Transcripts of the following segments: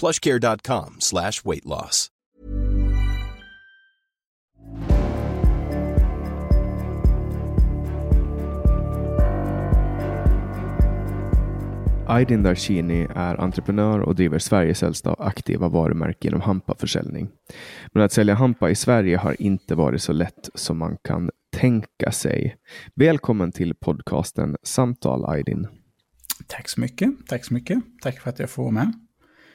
plushcare.com slash weight loss. Aydin Darshini är entreprenör och driver Sveriges äldsta aktiva varumärke inom hampaförsäljning. Men att sälja hampa i Sverige har inte varit så lätt som man kan tänka sig. Välkommen till podcasten Samtal Aydin. Tack så mycket. Tack så mycket. Tack för att jag får vara med.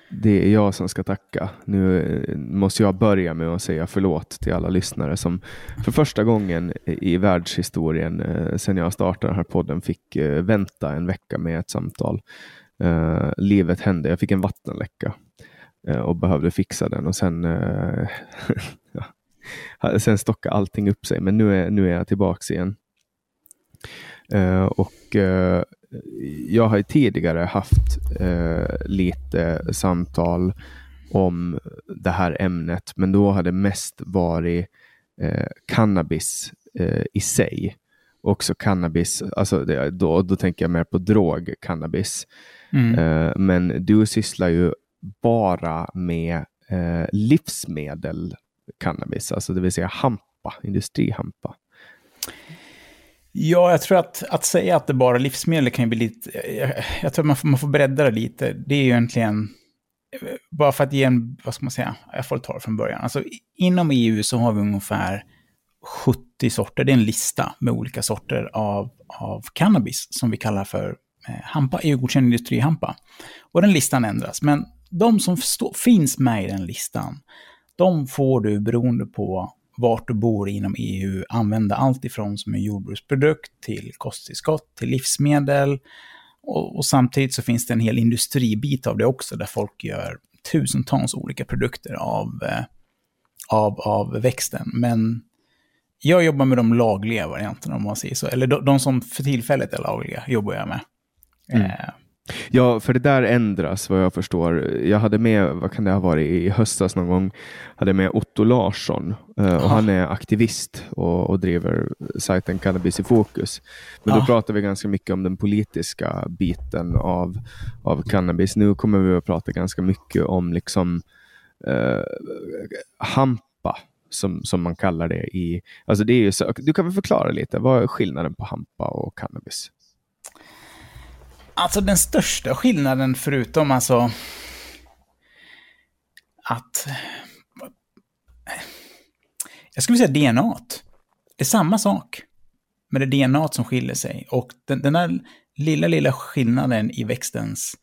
Det är jag som ska tacka. Nu eh, måste jag börja med att säga förlåt till alla lyssnare som för första gången i världshistorien eh, sedan jag startade den här podden fick eh, vänta en vecka med ett samtal. livet hände. Jag fick en vattenläcka och behövde fixa den och sen, sen stockade allting upp sig. Men nu är, nu är jag tillbaks igen. och jag har tidigare haft eh, lite samtal om det här ämnet, men då har det mest varit eh, cannabis eh, i sig. Också cannabis, alltså det, då, då tänker jag mer på drog cannabis. Mm. Eh, men du sysslar ju bara med eh, livsmedel cannabis, alltså det vill säga hampa, industrihampa. Ja, jag tror att, att säga att det bara är livsmedel kan ju bli lite... Jag, jag tror att man får, man får bredda det lite. Det är ju egentligen... Bara för att ge en, vad ska man säga, jag får ta det från början. Alltså inom EU så har vi ungefär 70 sorter, det är en lista med olika sorter av, av cannabis som vi kallar för eh, hampa, EU-godkänd industrihampa. Och den listan ändras, men de som stå, finns med i den listan, de får du beroende på vart du bor inom EU använda allt ifrån som en jordbruksprodukt till kosttillskott, till livsmedel. Och, och, samtidigt så finns det en hel industribit av det också, där folk gör tusentals olika produkter av, eh, av, av växten. Men jag jobbar med de lagliga varianterna om man säger så. Eller de, de som för tillfället är lagliga jobbar jag med. Mm. Eh, Ja, för det där ändras vad jag förstår. Jag hade med, vad kan det ha varit, i höstas någon gång, hade med Otto Larsson uh, och han är aktivist och, och driver sajten Cannabis i fokus. Men ja. då pratar vi ganska mycket om den politiska biten av, av cannabis. Nu kommer vi att prata ganska mycket om liksom uh, hampa som, som man kallar det i... Alltså det är så, du kan väl förklara lite, vad är skillnaden på hampa och cannabis? Alltså den största skillnaden förutom alltså att... Jag skulle säga DNA. Det är samma sak. Men det är DNA som skiljer sig. Och den, den där lilla, lilla skillnaden i växtens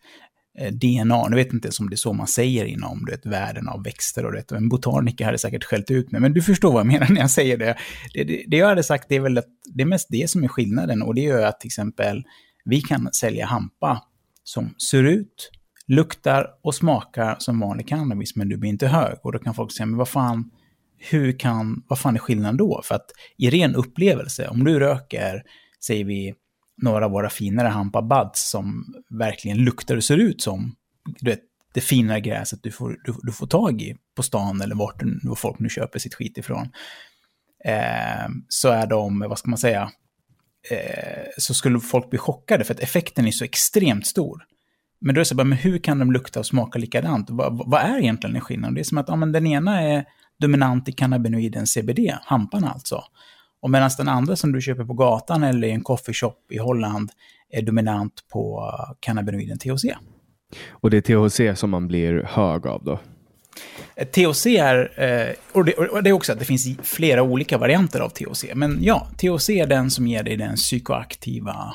eh, DNA, nu vet jag inte ens om det är så man säger inom du vet, världen av växter och det, en botaniker hade säkert skällt ut mig, men du förstår vad jag menar när jag säger det. Det, det, det jag hade sagt det är väl att det är mest det som är skillnaden och det gör att till exempel vi kan sälja hampa som ser ut, luktar och smakar som vanlig cannabis, men du blir inte hög. Och då kan folk säga, men vad fan, hur kan, vad fan är skillnaden då? För att i ren upplevelse, om du röker, säger vi, några av våra finare hampa buds som verkligen luktar och ser ut som, du vet, det fina gräset du får, du, du får tag i på stan eller vart nu, folk nu köper sitt skit ifrån. Eh, så är de, vad ska man säga, eh, så skulle folk bli chockade för att effekten är så extremt stor. Men då är det så bara, men hur kan de lukta och smaka likadant? Vad, vad är egentligen skillnaden? Det är som att ja, men den ena är dominant i cannabinoiden CBD, hampan alltså. Och medan den andra som du köper på gatan eller i en coffeeshop i Holland är dominant på eh, cannabinoiden THC. Och det är THC som man blir hög av då? Eh, THC är, eh, och det, och det är också att det finns flera olika varianter av THC. Men ja, THC är den som ger dig den psykoaktiva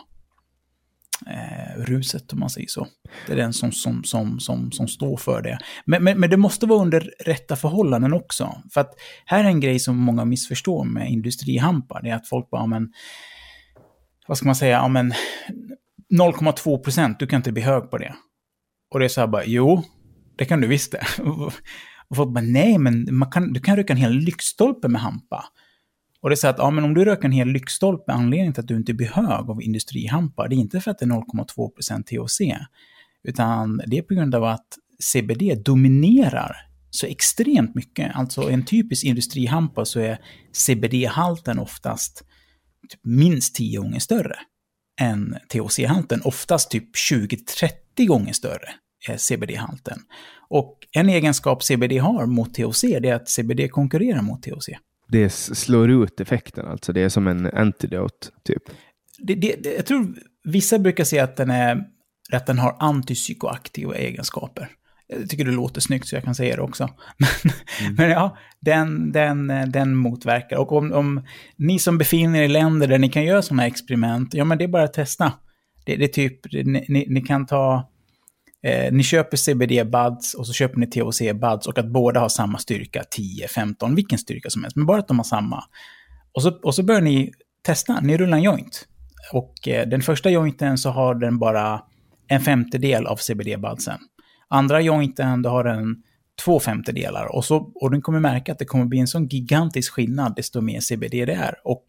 eh, ruset, om man säger så. Det är den som, som, som, som, som står för det. Men, men, men, det måste vara under rätta förhållanden också. För att här är en grej som många missförstår med industrihampa, det är att folk bara, men, vad ska man säga, ja men 0,2 procent, du kan inte bli hög på det. Och det är så här bara, jo, det kan du visst det. Och folk bara, nej, men man kan, du kan röka en hel lyktstolpe med hampa. Och det är så att, ja men om du röker en hel lyktstolpe, anledningen till att du inte blir hög av industrihampa, det är inte för att det är 0,2% THC, utan det är på grund av att CBD dominerar så extremt mycket. Alltså en typisk industrihampa så är CBD-halten oftast typ minst 10 gånger större än THC-halten, oftast typ 20-30 gånger större CBD-halten. Och en egenskap CBD har mot THC, det är att CBD konkurrerar mot THC det slår ut effekten, alltså det är som en antidote, typ. Det, det, det, jag tror vissa brukar säga att den, är, att den har antipsykoaktiva egenskaper. Jag tycker det låter snyggt så jag kan säga det också. Men, mm. men ja, den, den, den motverkar. Och om, om ni som befinner er i länder där ni kan göra sådana experiment, ja men det är bara att testa. Det, det är typ, ni, ni kan ta Eh, ni köper CBD-buds och så köper ni THC-buds och att båda har samma styrka, 10, 15, vilken styrka som helst, men bara att de har samma. Och så, och så börjar ni testa, ni rullar en joint. Och eh, den första jointen så har den bara en femtedel av CBD-budsen. Andra jointen, då har den två femtedelar. Och, så, och den kommer märka att det kommer bli en sån gigantisk skillnad desto mer CBD det är. Och,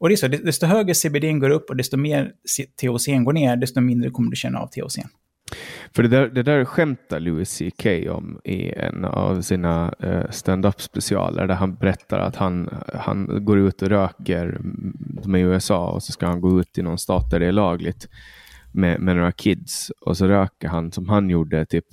och det är så, desto högre CBD går upp och desto mer THC går ner, desto mindre kommer du känna av THC. För det där, det där skämtar Louis CK om i en av sina uh, stand-up specialer där han berättar att han, han går ut och röker med USA och så ska han gå ut i någon stat där det är lagligt med, med några kids och så röker han som han gjorde typ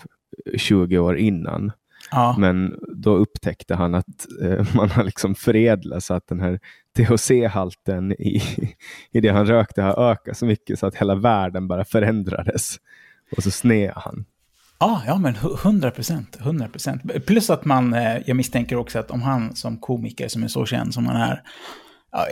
20 år innan. Ja. Men då upptäckte han att eh, man har liksom förädlat så att den här THC-halten i, i det han rökte har ökat så mycket så att hela världen bara förändrades. Och så snear han. Ja, ja men 100 procent. 100 procent. Plus att man, eh, jag misstänker också att om han som komiker som är så känd som han är,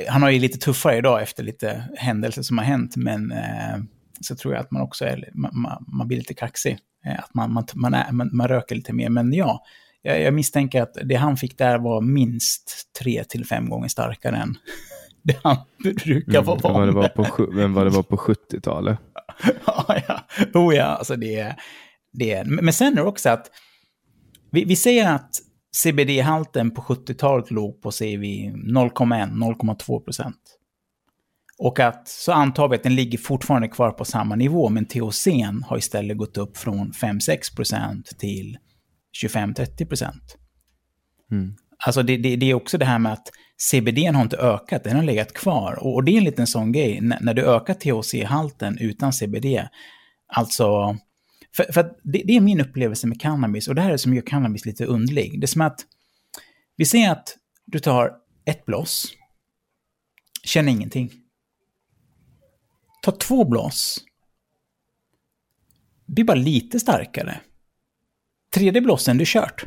han har ju lite tuffare idag efter lite händelser som har hänt, men eh, så tror jag att man också är, man, man blir lite kaxig. Eh, att man, man, man, är, man, man röker lite mer, men ja, jag, jag misstänker att det han fick där var minst tre till fem gånger starkare än det han brukar vara van med. Men vad det var på 70-talet? Ja, ja. Oh ja, alltså det, det Men sen är det också att vi, vi säger att CBD-halten på 70-talet låg på, säger vi, 0,1-0,2 procent. Och att så antar vi att den ligger fortfarande kvar på samma nivå, men THC har istället gått upp från 5-6 procent till 25-30 procent. Mm. Alltså det, det, det, är också det här med att CBD har inte ökat, den har legat kvar. Och, och det är en liten sån grej, N när du ökar THC-halten utan CBD, alltså... För, för det, det, är min upplevelse med cannabis, och det här är det som gör cannabis lite underlig. Det är som att, vi säger att du tar ett blås, känner ingenting. Ta två blås, blir bara lite starkare. Tredje blåsen, du kört.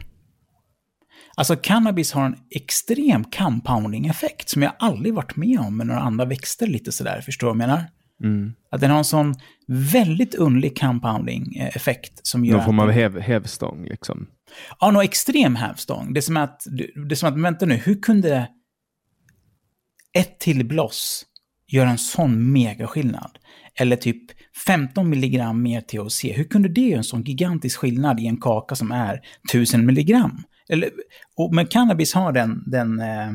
Alltså cannabis har en extrem compounding-effekt som jag aldrig varit med om med några andra växter lite sådär, förstår du vad jag menar? Mm. Att den har en sån väldigt underlig compounding-effekt som gör... Någon form av häv, hävstång liksom? Ja, någon extrem hävstång. Det är som att, det är som att, vänta nu, hur kunde ett till bloss göra en sån megaskillnad? Eller typ 15 milligram mer THC, hur kunde det göra en sån gigantisk skillnad i en kaka som är 1000 milligram? Eller, och, men cannabis har den... den eh,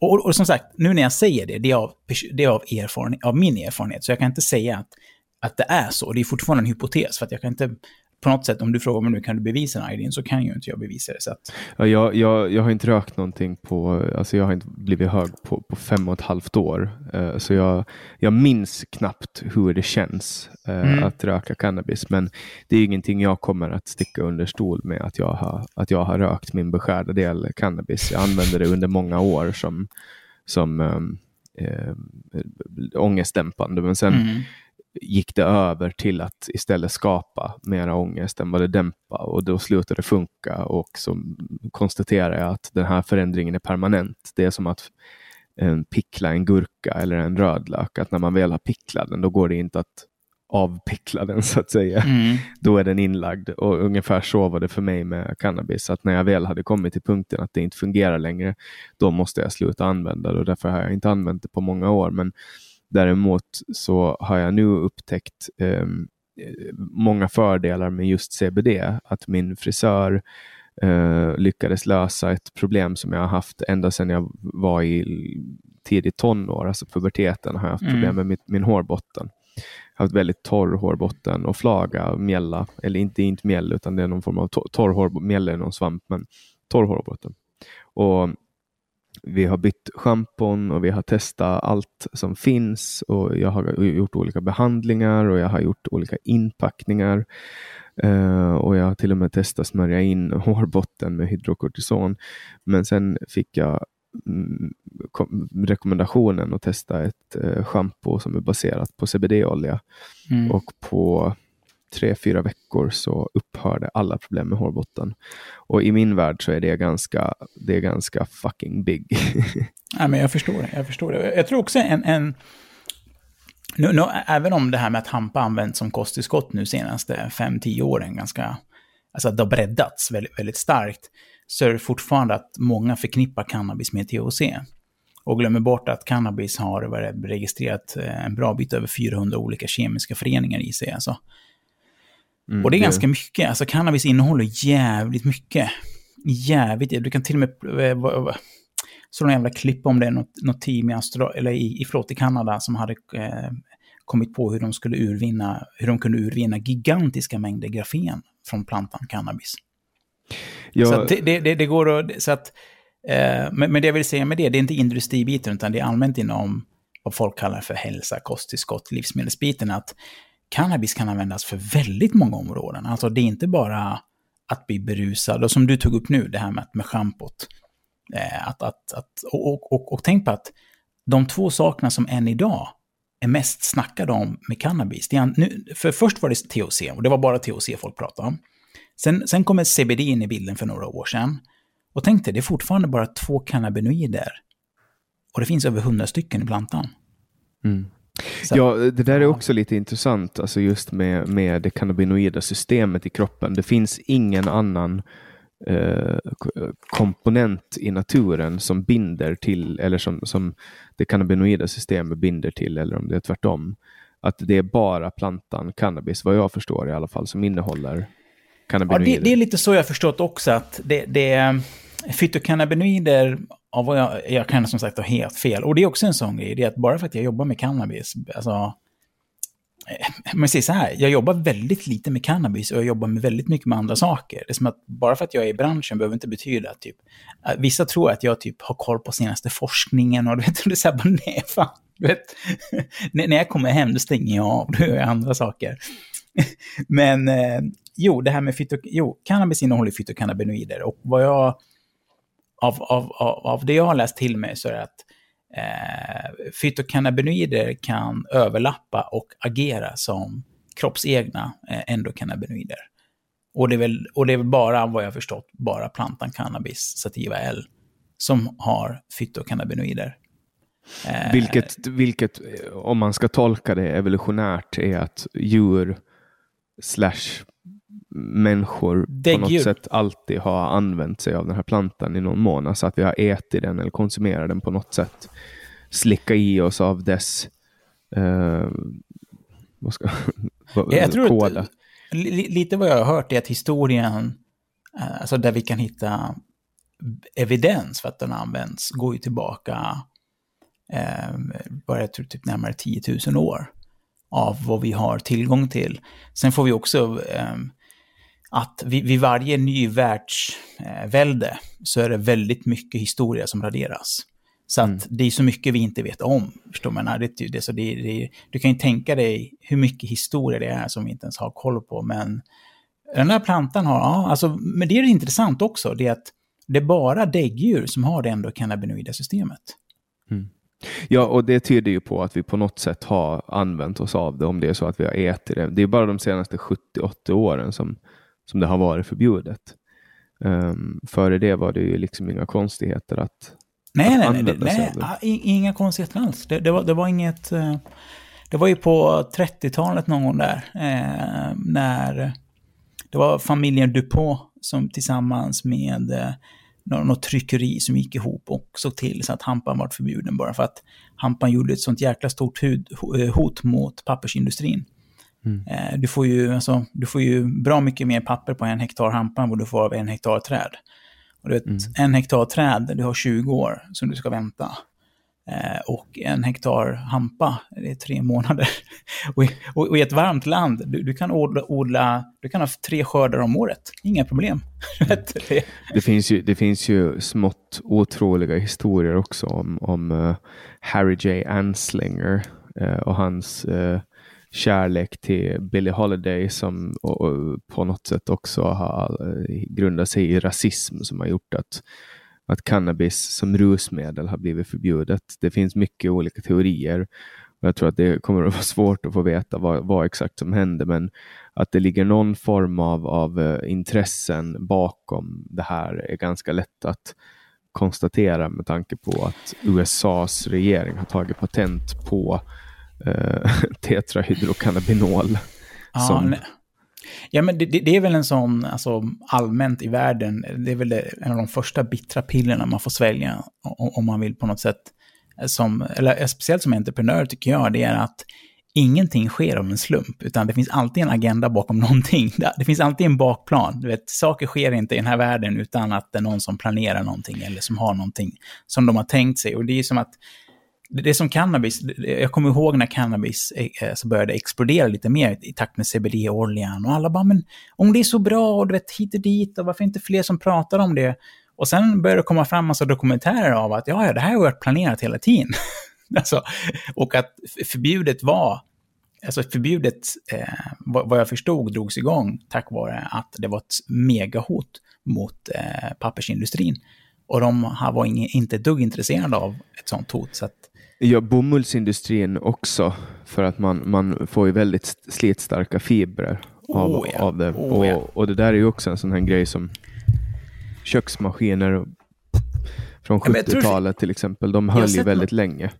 och, och, som sagt, nu när jag säger det, det är, av, det är av, erfaren, av min erfarenhet, så jag kan inte säga att, att det är så. Det är fortfarande en hypotes, för att jag kan inte på något sätt, om du frågar mig nu, kan du bevisa den idén, så kan ju inte jag bevisa det. Så att... ja, jag, jag, jag har inte rökt någonting på, alltså jag har inte blivit hög på, på fem och ett halvt år. Uh, så jag, jag minns knappt hur det känns uh, mm. att röka cannabis. Men det är ingenting jag kommer att sticka under stol med att jag har, att jag har rökt min beskärda del cannabis. Jag använde det under många år som, som um, uh, ångestdämpande. Men sen mm gick det över till att istället skapa mera ångest än vad det dämpade och då slutade det funka och så konstaterar jag att den här förändringen är permanent. Det är som att en, pickla en gurka eller en rödlök, att när man väl har picklat den då går det inte att avpickla den så att säga. Mm. Då är den inlagd och ungefär så var det för mig med cannabis. Att när jag väl hade kommit till punkten att det inte fungerar längre, då måste jag sluta använda det och därför har jag inte använt det på många år. Men Däremot så har jag nu upptäckt eh, många fördelar med just CBD. Att min frisör eh, lyckades lösa ett problem som jag har haft ända sedan jag var i tidigt tonår, alltså puberteten, har jag haft mm. problem med mitt, min hårbotten. Jag har haft väldigt torr hårbotten och flaga, mjälla, eller inte, inte mjäll utan det är någon form av torr hårbotten, mjäll är någon svamp, men torr hårbotten. Och vi har bytt schampon och vi har testat allt som finns och jag har gjort olika behandlingar och jag har gjort olika inpackningar. Uh, och jag har till och med testat smörja in hårbotten med hydrokortison. Men sen fick jag mm, rekommendationen att testa ett uh, schampo som är baserat på CBD-olja. Mm. Och på tre, fyra veckor så upphörde alla problem med hårbotten. Och i min värld så är det ganska, det är ganska fucking big. ja, men jag förstår det. Jag förstår det. Jag tror också en... en nu, nu, även om det här med att hampa använts som kosttillskott nu senaste 5-10 åren, ganska, alltså det har breddats väldigt, väldigt starkt, så är det fortfarande att många förknippar cannabis med THC. Och glömmer bort att cannabis har registrerat eh, en bra bit över 400 olika kemiska föreningar i sig. Alltså, Mm, och det är det... ganska mycket. Alltså cannabis innehåller jävligt mycket. Jävligt. Du kan till och med... Eh, så någon jävla klipp om det, något, något team i, Astro, eller i, i, förlåt, i Kanada som hade eh, kommit på hur de skulle urvinna, hur de kunde urvinna gigantiska mängder grafen från plantan cannabis. Ja. Så det, det, det, går att, så att, eh, men, men det jag vill säga med det, det är inte industribiten, utan det är allmänt inom vad folk kallar för hälsa, kosttillskott, livsmedelsbiten, att cannabis kan användas för väldigt många områden. Alltså det är inte bara att bli berusad, och som du tog upp nu, det här med, med schampot. Eh, att, att, att, och, och, och, och tänk på att de två sakerna som än idag är mest snackade om med cannabis, det är, nu, för först var det THC, och det var bara THC folk pratade om. Sen, sen kommer CBD in i bilden för några år sedan. Och tänk dig, det är fortfarande bara två cannabinoider. Och det finns över hundra stycken i plantan. Mm. Så. Ja, det där är också lite intressant, alltså just med, med det cannabinoida systemet i kroppen. Det finns ingen annan eh, komponent i naturen som binder till, eller som, som det cannabinoida systemet binder till, eller om det är tvärtom. Att det är bara plantan cannabis, vad jag förstår i alla fall, som innehåller cannabinoider. Ja, det, det är lite så jag förstått också, att det, det fytokannabinoider av vad jag, jag kan som sagt ha helt fel. Och det är också en sån grej, det är att bara för att jag jobbar med cannabis, alltså... Eh, men säger så här, jag jobbar väldigt lite med cannabis och jag jobbar med väldigt mycket med andra saker. Det är som att bara för att jag är i branschen behöver inte betyda att typ... Vissa tror att jag typ har koll på senaste forskningen och du vet, det är så här, bara, nej fan. Du vet, när jag kommer hem då stänger jag av, då gör jag andra saker. Men eh, jo, det här med fyto, jo, cannabis innehåller fytokannabinoider och vad jag av, av, av, av det jag har läst till mig så är det att eh, fytokannabinoider kan överlappa och agera som kroppsegna eh, endokannabinoider. Och det, är väl, och det är väl bara, vad jag har förstått, bara plantan cannabis sativa L som har fytokannabinoider. Eh, vilket, vilket, om man ska tolka det evolutionärt, är att djur slash människor Däggdjur. på något sätt alltid har använt sig av den här plantan i någon mån. Alltså att vi har ätit den eller konsumerat den på något sätt. Slicka i oss av dess eh, vad ska, jag tror Att, lite vad jag har hört är att historien, eh, alltså där vi kan hitta evidens för att den används, går ju tillbaka eh, bara jag tror typ närmare 10 000 år av vad vi har tillgång till. Sen får vi också eh, att vid, vid varje ny världsvälde så är det väldigt mycket historia som raderas. Så att mm. det är så mycket vi inte vet om. Förstår man? Det, det, så det, det, du kan ju tänka dig hur mycket historia det är som vi inte ens har koll på. Men den här plantan har, ja, alltså, men det är intressant också, det är att det är bara däggdjur som har det endokannabinoida systemet. Mm. Ja, och det tyder ju på att vi på något sätt har använt oss av det, om det är så att vi har ätit det. Det är bara de senaste 70-80 åren som, som det har varit förbjudet. Um, före det var det ju liksom inga konstigheter att, nej, att nej, nej, nej, nej inga konstigheter alls. Det, det, var, det var inget... Uh, det var ju på 30-talet någon gång där, eh, när det var familjen Dupont som tillsammans med eh, något tryckeri som gick ihop och såg till så att hampan var förbjuden bara för att hampan gjorde ett sånt jäkla stort eh, hot mot pappersindustrin. Mm. Eh, du, får ju, alltså, du får ju bra mycket mer papper på en hektar hampa än vad du får av en hektar träd. Och du vet, mm. en hektar träd, du har 20 år som du ska vänta. Eh, och en hektar hampa, det är tre månader. och, i, och, och, i ett varmt land, du, du, kan odla, odla, du kan ha tre skördar om året. Inga problem. det, finns ju, det finns ju smått otroliga historier också om, om uh, Harry J. Anslinger uh, och hans uh, kärlek till Billie Holiday som och, och på något sätt också har eh, grundat sig i rasism som har gjort att att cannabis som rusmedel har blivit förbjudet. Det finns mycket olika teorier och jag tror att det kommer att vara svårt att få veta vad, vad exakt som hände, men att det ligger någon form av, av eh, intressen bakom det här är ganska lätt att konstatera med tanke på att USAs regering har tagit patent på uh, tetrahydrocannabinol. Ja, som, Ja, men det, det, är väl en sån, alltså allmänt i världen, det är väl en av de första bittra pillerna man får svälja om, man vill på något sätt, som, eller speciellt som entreprenör tycker jag, det är att ingenting sker av en slump, utan det finns alltid en agenda bakom någonting. Det finns alltid en bakplan. Du vet, saker sker inte i den här världen utan att det är någon som planerar någonting eller som har någonting som de har tänkt sig. Och det är som att det är som cannabis, jag kommer ihåg när cannabis eh, eh, så började explodera lite mer i takt med CBD-oljan och alla bara, men om det är så bra och du vet hit och dit och varför inte fler som pratar om det? Och sen började det komma fram massa dokumentärer av att ja, ja, det här har varit planerat hela tiden. alltså, och att förbjudet var, alltså förbjudet, eh, vad jag förstod, drogs igång tack vare att det var ett megahot mot eh, pappersindustrin. Och de här var inte ett dugg intresserade av ett sånt hot. Så att Ja, bomullsindustrin också, för att man, man får ju väldigt slitstarka fibrer av, oh, ja. av det. Oh, och, ja. och det där är ju också en sån här grej som köksmaskiner från 70-talet till exempel, de höll ju väldigt någon, länge.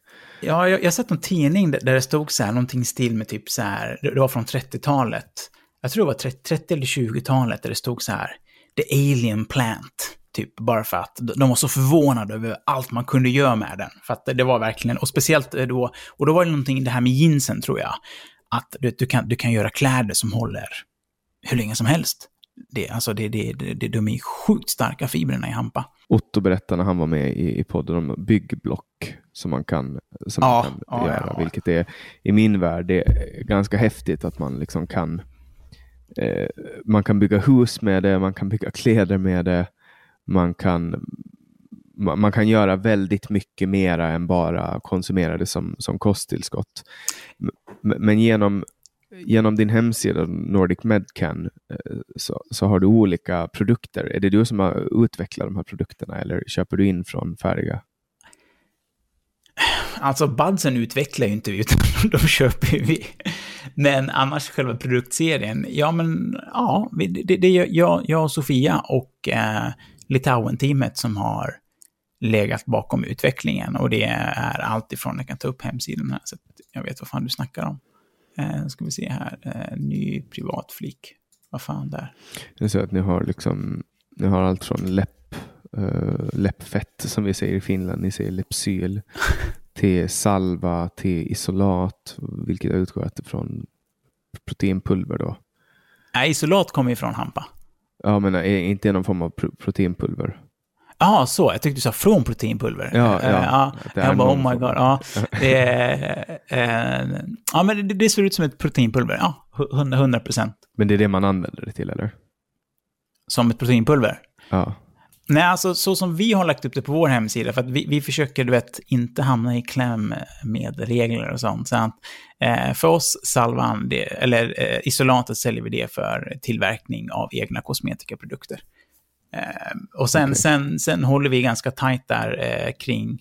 Ja, jag, har sett någon tidning där, där det stod så här, någonting stil med typ så här, det var från 30-talet. Jag tror det var 30, 30 eller 20-talet där det stod så här, the alien plant. Typ bara för att de var så förvånade över allt man kunde göra med den. För att det var verkligen, och speciellt då, och då var det någonting, det här med jeansen tror jag. Att du, du, kan, du kan göra kläder som håller hur länge som helst. Det, alltså det, det, det, de är sjukt starka fibrerna i hampa. Otto berättade när han var med i, i podden om byggblock som man kan, som ja, man kan ja, göra. Ja, vilket är i min värld det är ganska häftigt att man liksom kan eh, man kan bygga hus med det, man kan bygga kläder med det man kan, man kan göra väldigt mycket mera än bara konsumera det som, som kosttillskott. Men genom, genom din hemsida Nordic Medcan eh, så, så har du olika produkter. Är det du som har utvecklat de här produkterna eller köper du in från färdiga? Alltså Budsen utvecklar ju inte vi, utan de köper ju vi. Men annars själva produktserien, ja men ja, det, det är jag, jag och Sofia och eh, Litauen-teamet som har legat bakom utvecklingen. Och det är allt ifrån, jag kan ta upp hemsidan här så att jag vet vad fan du snackar om. Eh, ska vi se här, eh, ny privatflik. Vad fan där? Det är så att ni har liksom, ni har allt från läpp, uh, läppfett som vi säger i Finland, ni säger läppsyl, till salva, till isolat, vilket jag utgår från proteinpulver då. Nej, isolat kommer ju från hampa. Ja, men inte någon form av proteinpulver. Ja, så. Jag tyckte du sa från proteinpulver. Ja, ja. ja jag bara, oh my god. Ja, det, eh, ja men det, det, ser ut som ett proteinpulver. Ja, 100 procent. Men det är det man använder det till, eller? som ett proteinpulver. Ja. Nej, alltså så som vi har lagt upp det på vår hemsida, för att vi, vi försöker, du vet, inte hamna i kläm med regler och sånt. Så att, eh, för oss, salvan, det, eller eh, isolatet säljer vi det för tillverkning av egna kosmetikaprodukter. Eh, och sen, Okej. sen, sen håller vi ganska tajt där eh, kring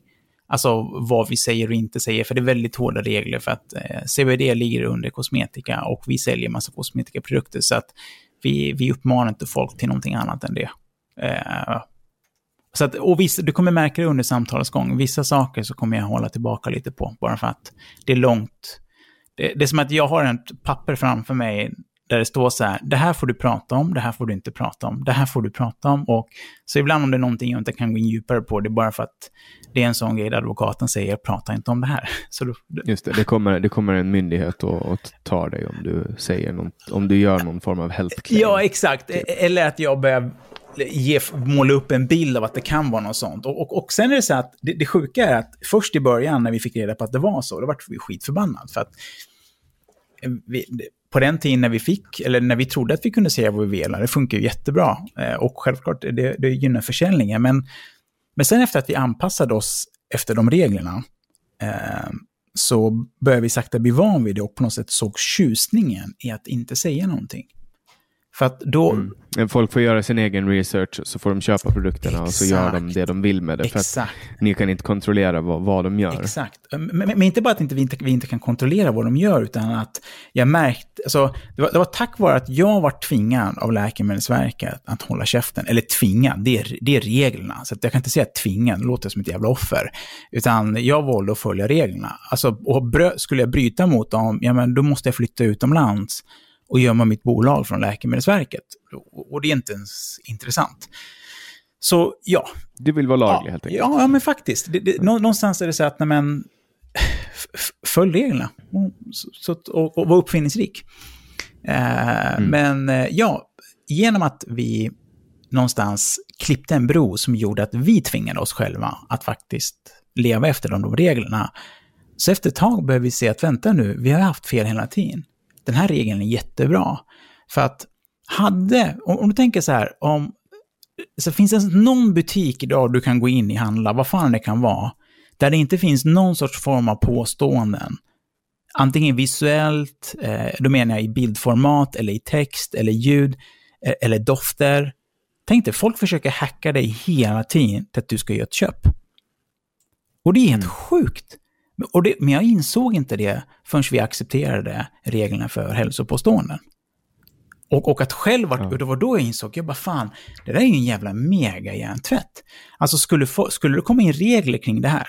alltså, vad vi säger och inte säger, för det är väldigt hårda regler för att eh, CBD ligger under kosmetika och vi säljer massa kosmetikaprodukter, så att vi, vi uppmanar inte folk till någonting annat än det. Så att, och vissa, du kommer märka det under samtalets gång. Vissa saker så kommer jag hålla tillbaka lite på, bara för att det är långt. Det, det är som att jag har ett papper framför mig där det står så här, det här får du prata om, det här får du inte prata om, det här får du prata om. Och, så ibland om det är någonting jag inte kan gå in djupare på, det är bara för att det är en sån grej där advokaten säger, prata inte om det här. Så då, Just det, det kommer, det kommer en myndighet och, och tar dig om du säger något, om du gör någon form av health claim. Ja, exakt. E- Eller att jag börjar ge, måla upp en bild av att det kan vara något sånt. Och, och, och sen är det så att det, det sjuka är att först i början när vi fick reda på att det var så, då var vi skitförbannade. För att eh, vi, på den tiden när vi fick, eller när vi trodde att vi kunde säga vad vi ville, det funkar ju jättebra. Eh, och självklart, det, det gynnar försäljningen. Men, men sen efter att vi anpassade oss efter de reglerna, eh, så började vi sakta bli van vid det och på något sätt såg tjusningen i att inte säga någonting. För att då... Mm. Folk får göra sin egen research, så får de köpa produkterna och så gör de Exakt. det de vill med det. Exakt. ni kan inte kontrollera vad, vad de gör. Exakt. Men, men, inte bara att inte, vi, inte, vi inte kan kontrollera vad de gör, utan att jag märkte, alltså, det, var, det var tack vare att jag var tvingad av Läkemedelsverket att hålla käften, eller tvingad, det är, det är reglerna. Så att jag kan inte säga tvingad, det låter som ett jävla offer. Utan jag valde att följa reglerna. Alltså, och brö, skulle jag bryta mot dem, ja men då måste jag flytta utomlands och gömma mitt bolag från Läkemedelsverket. Och, det är inte ens intressant. Så ja, Du vill vara laglig ja, helt enkelt. Ja, ja, men faktiskt. Det, det, nå- någonstans är det så att, nej, men, följ reglerna. Och, så, och, och var uppfinningsrik. Eh, Men eh, ja, genom att vi någonstans klippte en bro som gjorde att vi tvingade oss själva att faktiskt leva efter de, de reglerna. Så efter ett tag började vi se att vänta nu, vi har haft fel hela tiden. Den här regeln är jättebra. För att hade, om, om du tänker så här, om så finns det någon butik idag du kan gå in i handla, vad fan det kan vara, där det inte finns någon sorts form av påståenden. Antingen visuellt, eh, då menar jag i bildformat, eller i text, eller ljud, eh, eller dofter. Tänk dig, folk försöker hacka dig hela tiden till att du ska göra ett köp. Och det är helt sjukt. Och det, men jag insåg inte det förrän vi accepterade reglerna för hälsopåståenden. Och, och att själv, vart, och det var då jag insåg, jag bara fan, det där är ju en jävla mega hjärntvätt. Alltså skulle, få, skulle det komma in regler kring det här,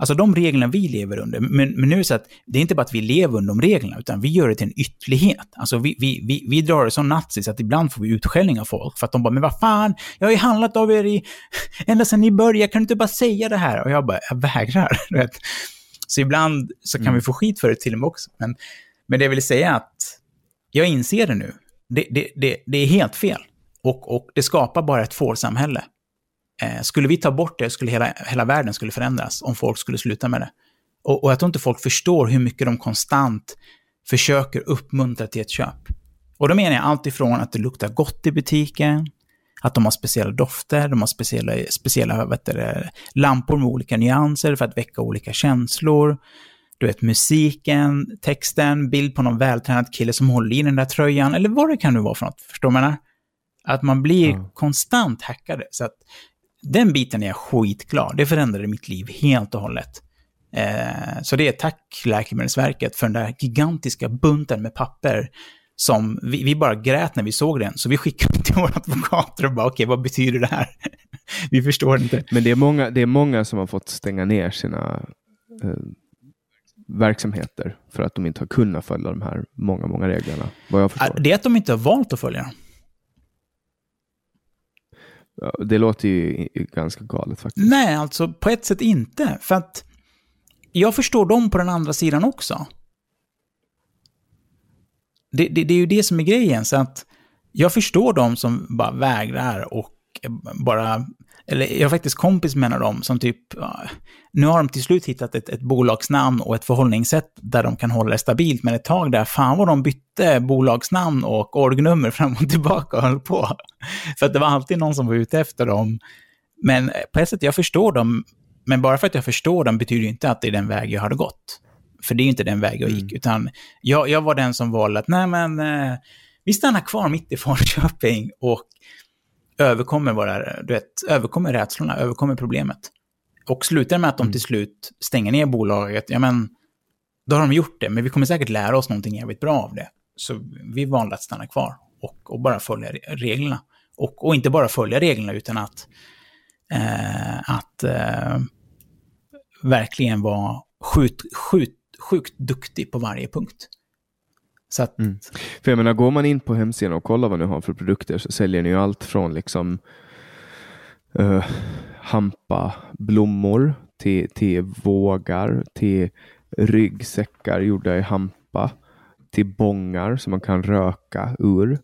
alltså de reglerna vi lever under, men, men nu är det så att det är inte bara att vi lever under de reglerna, utan vi gör det till en ytterlighet. Alltså vi, vi, vi, vi drar det som nazis, att ibland får vi utskällning av folk, för att de bara, men vad fan, jag har ju handlat av er i, ända sedan ni började, kan du inte bara säga det här? Och jag bara, jag vägrar. Du vet. Så ibland så kan vi få skit för det till och med också. Men, men det jag vill säga är att jag inser det nu. Det, det, det, det är helt fel. Och, och det skapar bara ett fårsamhälle. Eh, skulle vi ta bort det skulle hela, hela världen skulle förändras om folk skulle sluta med det. Och, och jag tror inte folk förstår hur mycket de konstant försöker uppmuntra till ett köp. Och då menar jag allt ifrån att det luktar gott i butiken, att de har speciella dofter, de har speciella, speciella vet det, lampor med olika nyanser för att väcka olika känslor. Du vet, musiken, texten, bild på någon vältränad kille som håller i den där tröjan, eller vad det kan nu vara för något. Förstår du vad jag menar? Att man blir Ja. konstant hackade. Så att den biten är jag skitglad. Det förändrade mitt liv helt och hållet. Eh, så det är tack Läkemedelsverket för den där gigantiska bunten med papper som vi, vi bara grät när vi såg den. Så vi skickade till våra advokater och bara okej, vad betyder det här? vi förstår inte. Men det är, många, det är många som har fått stänga ner sina eh, verksamheter för att de inte har kunnat följa de här många, många reglerna. Vad jag förstår. Det är att de inte har valt att följa Det låter ju ganska galet faktiskt. Nej, alltså på ett sätt inte. För att jag förstår dem på den andra sidan också. Det, det, det är ju det som är grejen, så att jag förstår de som bara vägrar och bara... eller jag har faktiskt kompis med en av dem som typ, nu har de till slut hittat ett, ett bolagsnamn och ett förhållningssätt där de kan hålla det stabilt, men ett tag där, fan vad de bytte bolagsnamn och orgnummer fram och tillbaka och höll på. För att det var alltid någon som var ute efter dem. Men på ett sätt, jag förstår dem, men bara för att jag förstår dem betyder ju inte att det är den väg jag hade gått. För det är inte den väg jag gick, mm. utan jag, jag var den som valde att, nej men, eh, vi stannar kvar mitt i Falköping och överkommer, våra, du vet, överkommer rädslorna, överkommer problemet. Och slutar med att de mm. till slut stänger ner bolaget, ja men, då har de gjort det, men vi kommer säkert lära oss någonting jävligt bra av det. Så vi valde att stanna kvar och, och bara följa reglerna. Och, och inte bara följa reglerna, utan att, eh, att eh, verkligen vara sjukt, sjukt, sjukt duktig på varje punkt. Så att... mm. För jag menar, går man in på hemsidan och kollar vad ni har för produkter så säljer ni ju allt från liksom uh, hampa blommor till, till vågar, till ryggsäckar gjorda i hampa, till bångar som man kan röka ur.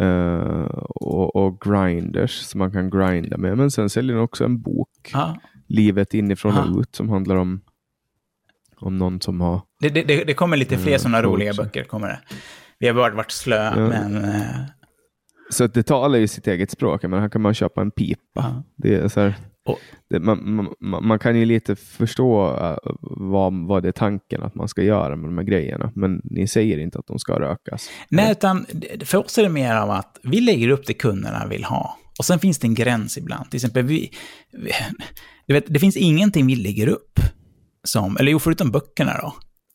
Uh, och, och, grinders som man kan grinda med. Men sen säljer den också en bok, ah. Livet inifrån ah. och ut, som handlar om om någon som har... Det, det, det kommer lite fler mm, sådana roliga böcker, kommer det. Vi har bara varit slöa, ja. men... Uh... Så att det talar ju sitt eget språk, men här kan man köpa en pipa. Ja. Det är så här, oh. det, man, man, man, kan ju lite förstå uh, vad, vad det är tanken att man ska göra med de här grejerna, men ni säger inte att de ska rökas. Nej, utan för oss är det mer av att vi lägger upp det kunderna vill ha. Och sen finns det en gräns ibland. Till exempel, vi, vi, du vet, det finns ingenting vi lägger upp som, eller jo, förutom böckerna då.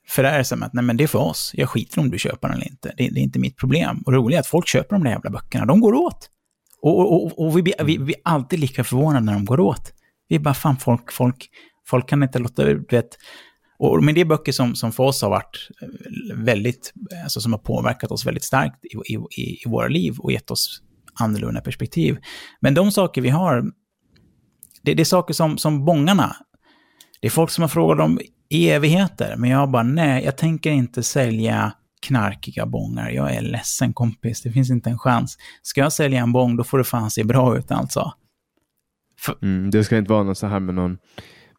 För där är det som att, nej men det är för oss. Jag skiter om du köper den eller inte. Det, det är inte mitt problem. Och det roliga är att folk köper de där jävla böckerna. De går åt. Och, och, och, och vi, blir, vi, vi är alltid lika förvånade när de går åt. Vi är bara, fan, folk, folk, folk kan inte låta, du vet. Och, men det är böcker som, som för oss har varit eh, väldigt, alltså som har påverkat oss väldigt starkt i, i, i våra liv och gett oss annorlunda perspektiv. Men de saker vi har, det, det är saker som, som bångarna det är folk som har frågat om evigheter, men jag bara nej, jag tänker inte sälja knarkiga bångar. Jag är ledsen kompis, det finns inte en chans. Ska jag sälja en bång, då får det fan se bra ut alltså. För... Mm, det ska inte vara något så här med någon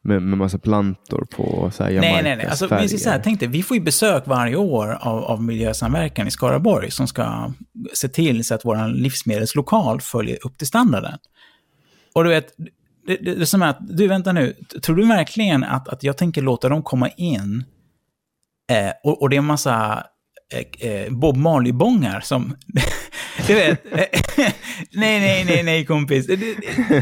med, med massa plantor på så här Nej, nej, nej. Alltså, men så här, tänk dig, vi får ju besök varje år av, av Miljösamverkan i Skaraborg som ska se till så att vår livsmedelslokal följer upp till standarden. Och du vet, det, det, det är att, du vänta nu, tror du verkligen att, att jag tänker låta dem komma in eh, och, och det är en massa eh, eh Bob Marley-bångar som... du vet, nej, nej, nej, nej, kompis. Det,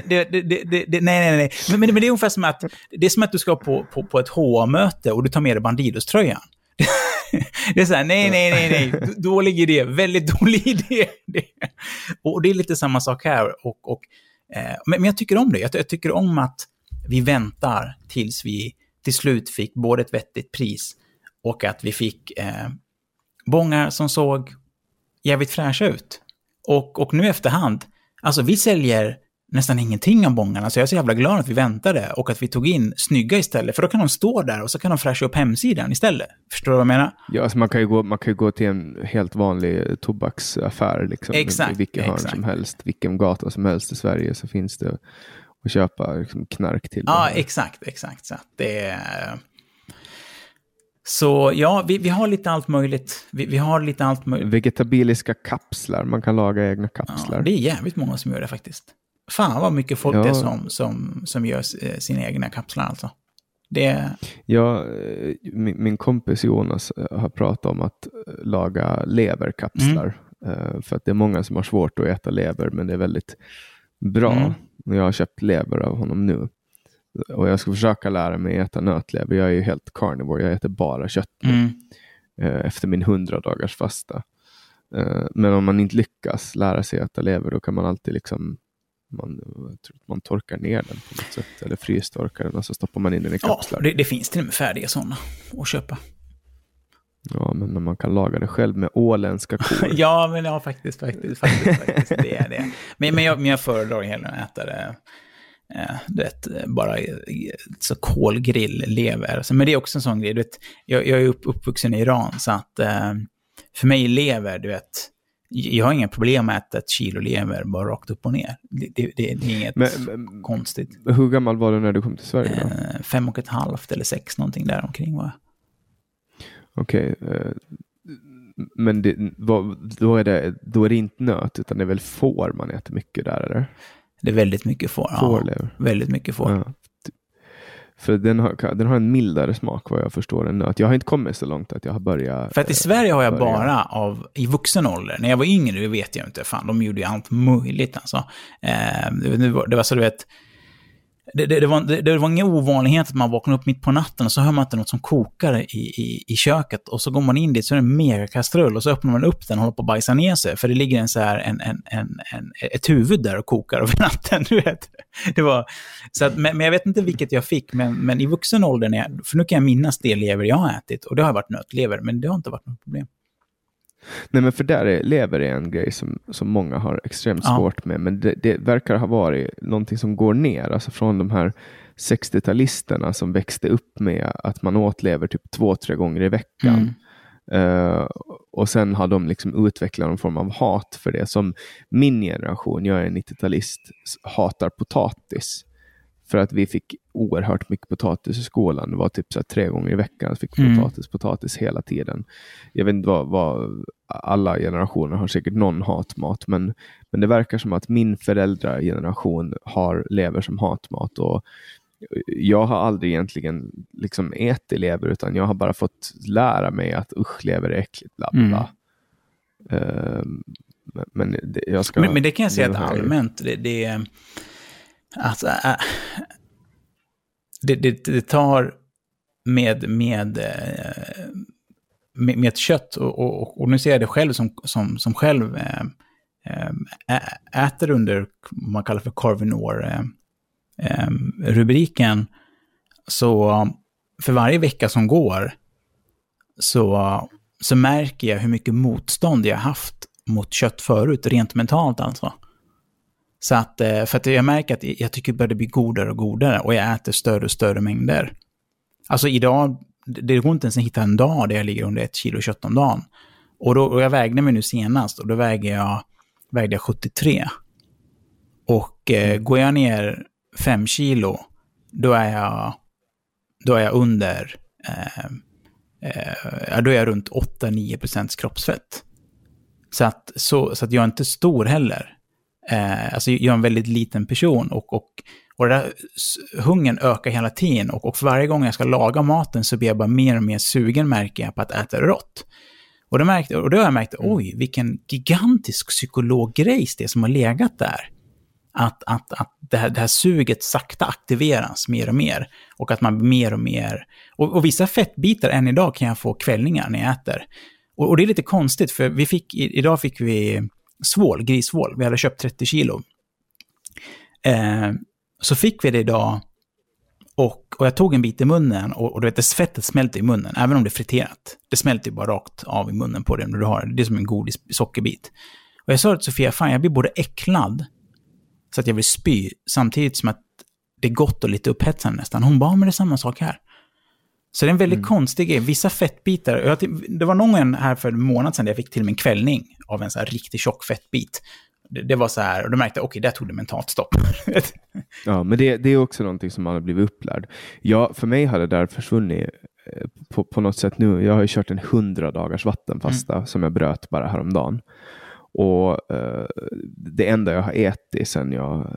det, det, nej, nej, nej. Men, men, det är ungefär som att, det är som att du ska på, på, på ett HA-möte och du tar med dig Bandidos-tröjan. Det är så här, nej, nej, nej, nej, dålig idé, väldigt dålig idé. Och det är lite samma sak här. Och, och Eh, men, jag tycker om det. Jag, tycker om att vi väntar tills vi till slut fick både ett vettigt pris och att vi fick eh, bongar som såg jävligt fräscha ut. Och, och nu efterhand, alltså vi säljer nästan ingenting av bångarna, så jag är så jävla glad att vi väntade och att vi tog in snygga istället, för då kan de stå där och så kan de fräscha upp hemsidan istället. Förstår du vad jag menar? Ja, alltså man, kan ju gå, man kan gå till en helt vanlig tobaksaffär, liksom, exakt, i vilken hörn som helst, vilken gata som helst i Sverige så finns det att köpa liksom, knark till. Ja, exakt, exakt. Så det är... Så ja, vi, vi har lite allt möjligt. Vi, vi, har lite allt möjligt. Vegetabiliska kapslar, man kan laga egna kapslar. Ja, det är jävligt många som gör det faktiskt. Fan vad mycket folk ja. det är som, som, som gör eh, sina egna kapslar alltså. Det... Ja, eh, min, min kompis Jonas eh, har pratat om att laga leverkapslar. Mm. För att det är många som har svårt att äta lever, men det är väldigt bra. Mm. Jag har köpt lever av honom nu. Och jag ska försöka lära mig äta nötlever. Jag är ju helt carnivore, jag äter bara kött mm. Efter min hundra dagars fasta. Men om man inte lyckas lära sig äta lever, då kan man alltid liksom man, man torkar ner den på något sätt, eller frystorkar den och så stoppar man in den i kapslar. Ja, det, det finns till och med färdiga sådana att köpa. Ja, men när man kan laga det själv med åländska kor. ja, men ja, faktiskt, faktiskt, faktiskt, faktiskt det är det. Men, men, jag, men jag föredrar hellre att äta det, eh, vet, bara så kolgrill, lever. Men det är också en sån grej, du vet, jag, jag är upp, uppvuxen i Iran, så att eh, för mig lever, du vet, jag har inga problem med att ett kilo lever bara rakt upp och ner. Det, det, det är inget Men, men, konstigt. hur gammal var du när du kom till Sverige? Då? Eh, fem och ett halvt eller sex, någonting där omkring var jag. Okej. eh, men det, då, är det, då är det inte nöt, utan det är väl får man äter mycket där, eller? Det är väldigt mycket får. Ja, Fårlever. väldigt mycket får. Ja. För den har, den har en mildare smak vad jag förstår än nöt. Jag har inte kommit så långt att jag har börjat... För att i Sverige har jag börja- bara av, i vuxen ålder, när jag var yngre, det vet jag inte, fan, de gjorde ju allt möjligt alltså. Eh, det, var, det var så du vet, det, det, det, var, det, det var ingen ovanlighet att man vaknar upp mitt på natten och så hör man inte något som kokar i, i, i köket och så går man in dit så är det en megakastrull och så öppnar man upp den och håller på att bajsa ner sig för det ligger en så här, en, en, en, en, ett huvud där och kokar över natten, du vet. Det var, så att, men, men jag vet inte vilket jag fick, men, men i vuxen ålder, när jag, för nu kan jag minnas det lever jag har ätit och det har varit nötlever, men det har inte varit något problem. Nej, men för där är lever är en grej som, som många har extremt Ja. svårt med, men det, det verkar ha varit någonting som går ner, alltså från de här 60-talisterna som växte upp med att man åt lever typ två, tre gånger i veckan. Mm. Eh, och sen har de liksom utvecklat någon form av hat för det. Som min generation, jag är en 90-talist, s- hatar potatis. För att vi fick oerhört mycket potatis i skolan. Det var typ så här, tre gånger i veckan fick vi Mm. potatis, potatis hela tiden. Jag vet inte vad, vad alla generationer har säkert någon hatmat, men, men det verkar som att min föräldrageneration har lever som hatmat. Och jag har aldrig egentligen liksom ätit lever, utan jag har bara fått lära mig att usch, lever är äckligt, bla bla. Mm. Ehm, men- men det, ska... Men, men det kan jag säga att allmänt, det, det är... Alltså, äh, äh, det, det, det tar med, med, äh, med, med ett kött, och, och, och nu ser jag det själv som, som, som själv äh, äh äter under vad man kallar för Carvinor-rubriken, så för varje vecka som går så, så märker jag hur mycket motstånd jag haft mot kött förut, rent mentalt alltså. Så att, eh, för att jag märker att jag tycker det börjar bli godare och godare och jag äter större och större mängder. Alltså idag, det går inte ens att hitta en dag där jag ligger under ett kilo kött om dagen. Och, då, och jag vägde mig nu senast och då väger jag, vägde jag 73. Och eh, går jag ner 5 kilo, då är jag, då är jag under, eh, eh, då är jag runt 8-9 kroppsfett. Så att, så, så att jag är inte stor heller. Eh, alltså jag är en väldigt liten person och, och, och det där, hungern ökar hela tiden och, och för varje gång jag ska laga maten så blir jag bara mer och mer sugen märker jag på att äta rått. Och då, märkte, och då har jag märkt, oj, vilken gigantisk psykologgrejs det är som har legat där. Att, att, att det, här, det här suget sakta aktiveras mer och mer. Och att man blir mer och mer... Och, och vissa fettbitar än idag kan jag få kvällningar när jag äter. Och, och det är lite konstigt, för vi fick, idag fick vi svål, grissvål. Vi hade köpt 30 kilo. Eh, så fick vi det idag och, och jag tog en bit i munnen och, och du vet, det fettet smälter i munnen, även om det är friterat. Det smälter ju bara rakt av i munnen på det när du har det. Det är som en godis sockerbit. Och jag sa till Sofia, fan jag blir både äcklad, så att jag vill spy, samtidigt som att det är gott och lite upphetsande nästan. Hon bara, men det är samma sak här. Så det är en väldigt konstig grej. Vissa fettbitar, jag, det var någon gång här för en månad sedan där jag fick till mig en kvällning av en så här riktigt tjock fettbit. Det, det var så här, och då märkte jag, okej, där tog det mentalt stopp. Ja, men det, det är också någonting som man har blivit upplärd. Ja, för mig har det där försvunnit eh, på, på något sätt nu. Jag har ju kört en 100 dagars vattenfasta som jag bröt bara häromdagen. Och eh, det enda jag har ätit sedan jag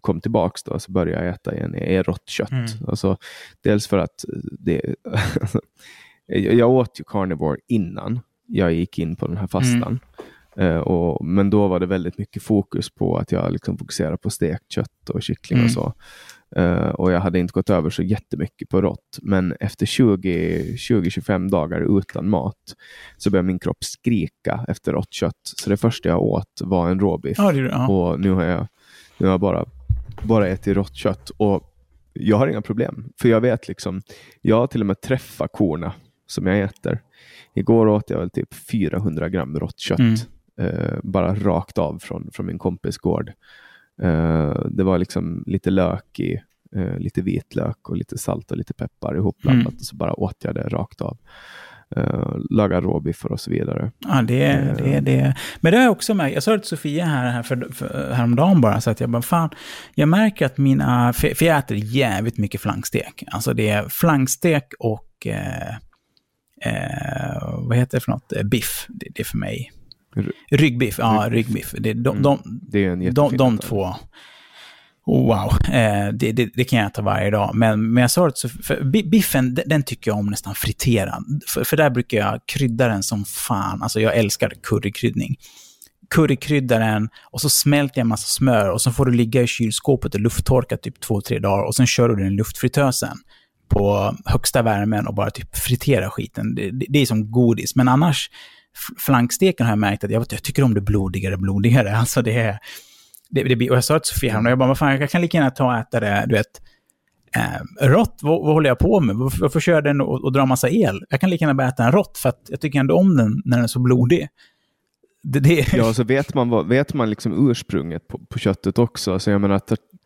kom tillbaks då, så började jag äta igen, är rått kött. Mm. Alltså, dels för att det, jag åt ju carnivore innan jag gick in på den här fastan. Eh, och, men då var det väldigt mycket fokus på att jag liksom fokuserade på stekt kött och kyckling Mm. och så. Eh, och jag hade inte gått över så jättemycket på rått. Men efter 20 20-25 dagar utan mat så började min kropp skrika efter rått kött. Så det första jag åt var en råbiff. ja, det, ja. Och nu har jag, nu har jag bara, bara ätit rått kött. Och jag har inga problem. För jag vet liksom, jag har till och med träffat korna som jag äter. Igår åt jag väl typ 400 gram rått kött. Mm. Eh, bara rakt av från, från min kompis gård. Eh, det var liksom lite lök i, eh, lite vitlök och lite salt och lite peppar ihopblandat. Mm. Och så bara åt jag det rakt av. uh, lagar råbiffar och så vidare. Ja, det är det. Är det. Men det har jag också märkt. Jag sa det till Sofia här, här för, för, häromdagen bara, så att jag bara, fan, jag märker att mina, för, för jag äter jävligt mycket flankstek. Alltså det är flankstek och, eh, eh, vad heter det för något, biff. Det, det är för mig. Ryggbiff, ja, ryggbiff. Det, de, mm. de, det är en de, de två. Oh, wow, eh, det, det, det, kan jag äta varje dag. Men, men jag sa det så, biffen, den, den, tycker jag om nästan friterad. För, för där brukar jag krydda den som fan. Alltså jag älskar currykryddning. Currykrydda den och så smälter jag en massa smör och så får du ligga i kylskåpet och lufttorka typ två, tre dagar och sen kör du den i luftfritösen på högsta värmen och bara typ fritera skiten. Det, det, det är som godis. Men annars, flanksteken har jag märkt att jag, jag tycker om det blodigare, blodigare. Alltså det är det, det, och jag sa till Sofia och jag bara, vad fan, jag kan lika gärna ta och äta det, du vet, eh, rått, vad, vad, håller jag på med? Varför, varför kör den och, och drar massa el? Jag kan lika gärna bara äta den rått, för att jag tycker ändå om den när den är så blodig. Det, det... Ja, så vet man, vad, vet man liksom ursprunget på, på köttet också. Så jag menar,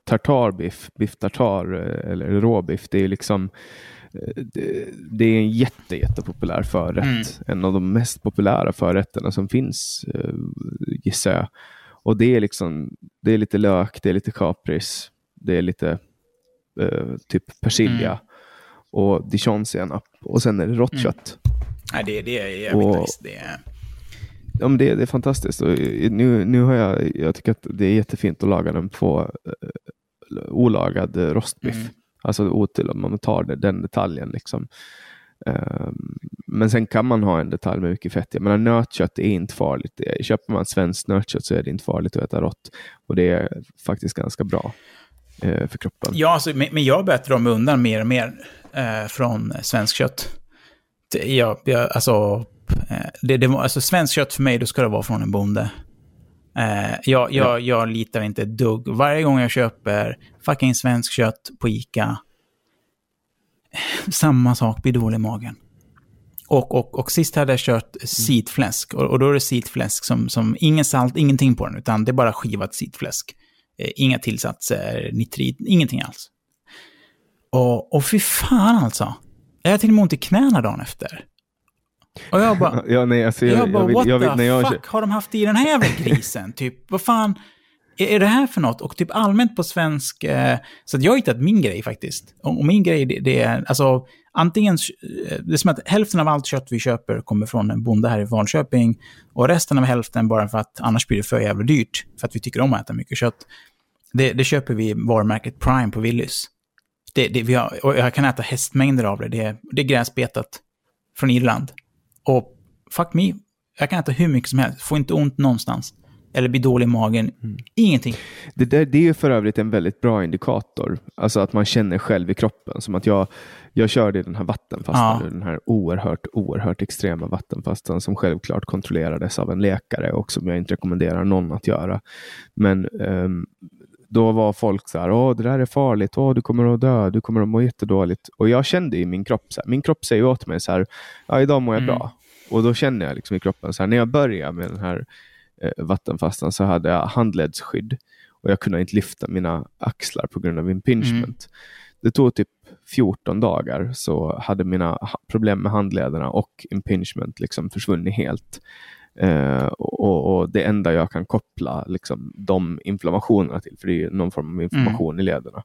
tartarbiff, biff tartar eh, eller råbiff, det är liksom eh, det, det, är en jätte, jättepopulär förrätt. Mm. En av de mest populära förrätterna som finns, gissar jag. Och det är liksom, det är lite lök, det är lite kapris, det är lite eh, typ persilja mm. och dijonsenap och sen är det rått mm. kött. Nej, det, det är jävligt och, nice. Det är... Ja, men det, det är fantastiskt. Och nu, nu har jag, jag tycker att det är jättefint att laga den på eh, olagad rostbiff. Mm. Alltså otill om man tar det, den detaljen. Liksom. Um, men sen kan man ha en detalj med mycket fett. Jag menar, nötkött är inte farligt. Köper man svenskt nötkött så är det inte farligt att äta rått. Och det är faktiskt ganska bra eh, för kroppen. Ja, alltså, men jag börjar dra mig undan mer och mer eh, från svenskt kött. Jag, jag, alltså, eh, det, det, alltså, svenskt kött för mig, då ska det vara från en bonde. Eh, jag, jag, ja. jag litar inte ett dugg. Varje gång jag köper fucking svenskt kött på Ica, samma sak, blir dålig i magen. Och, och, och sist hade jag kört sitfläsk. Och, och då är det sitfläsk som, som ingen salt, ingenting på den, utan det är bara skivat sitfläsk. Eh, inga tillsatser, nitrit, ingenting alls. Och, och fy fan alltså. Jag hade till och med ont i knäna dagen efter. Och jag bara, ja, nej, alltså, jag, jag bara, jag what jag the jag... fuck har de haft i den här jävla grisen? typ, vad fan är, det här för något? Och typ allmänt på svensk, eh, så att jag har hittat min grej faktiskt. Och, och min grej, det, det, är, alltså, antingen, eh, det är som att hälften av allt kött vi köper kommer från en bonde här i Vanköping och resten av hälften bara för att annars blir det för jävla dyrt, för att vi tycker om att äta mycket kött. Det, det köper vi varumärket Prime på Willys. Det, det, vi har, och jag kan äta hästmängder av det. Det det är gräsbetat från Irland. Och fuck me, jag kan äta hur mycket som helst, får inte ont någonstans eller blir dålig i magen. Mm. Ingenting. Det, där, det är för övrigt en väldigt bra indikator. Alltså att man känner själv i kroppen. Som att jag, jag körde den här vattenfastan, ja. den här oerhört, oerhört extrema vattenfastan som självklart kontrollerades av en läkare och som jag inte rekommenderar någon att göra. Men um, då var folk så här, åh det där är farligt, åh du kommer att dö, du kommer att må jättedåligt. Och jag kände i min kropp, så här, min kropp säger åt mig så här, ja idag mår jag mm. bra. Och då känner jag liksom i kroppen, så här, när jag börjar med den här vattenfastan så hade jag handledsskydd och jag kunde inte lyfta mina axlar på grund av impingement. Mm. Det tog typ 14 dagar så hade mina problem med handlederna och impingement liksom försvunnit helt. Eh, och, och, Det enda jag kan koppla liksom, de inflammationerna till, för det är någon form av inflammation mm. i lederna,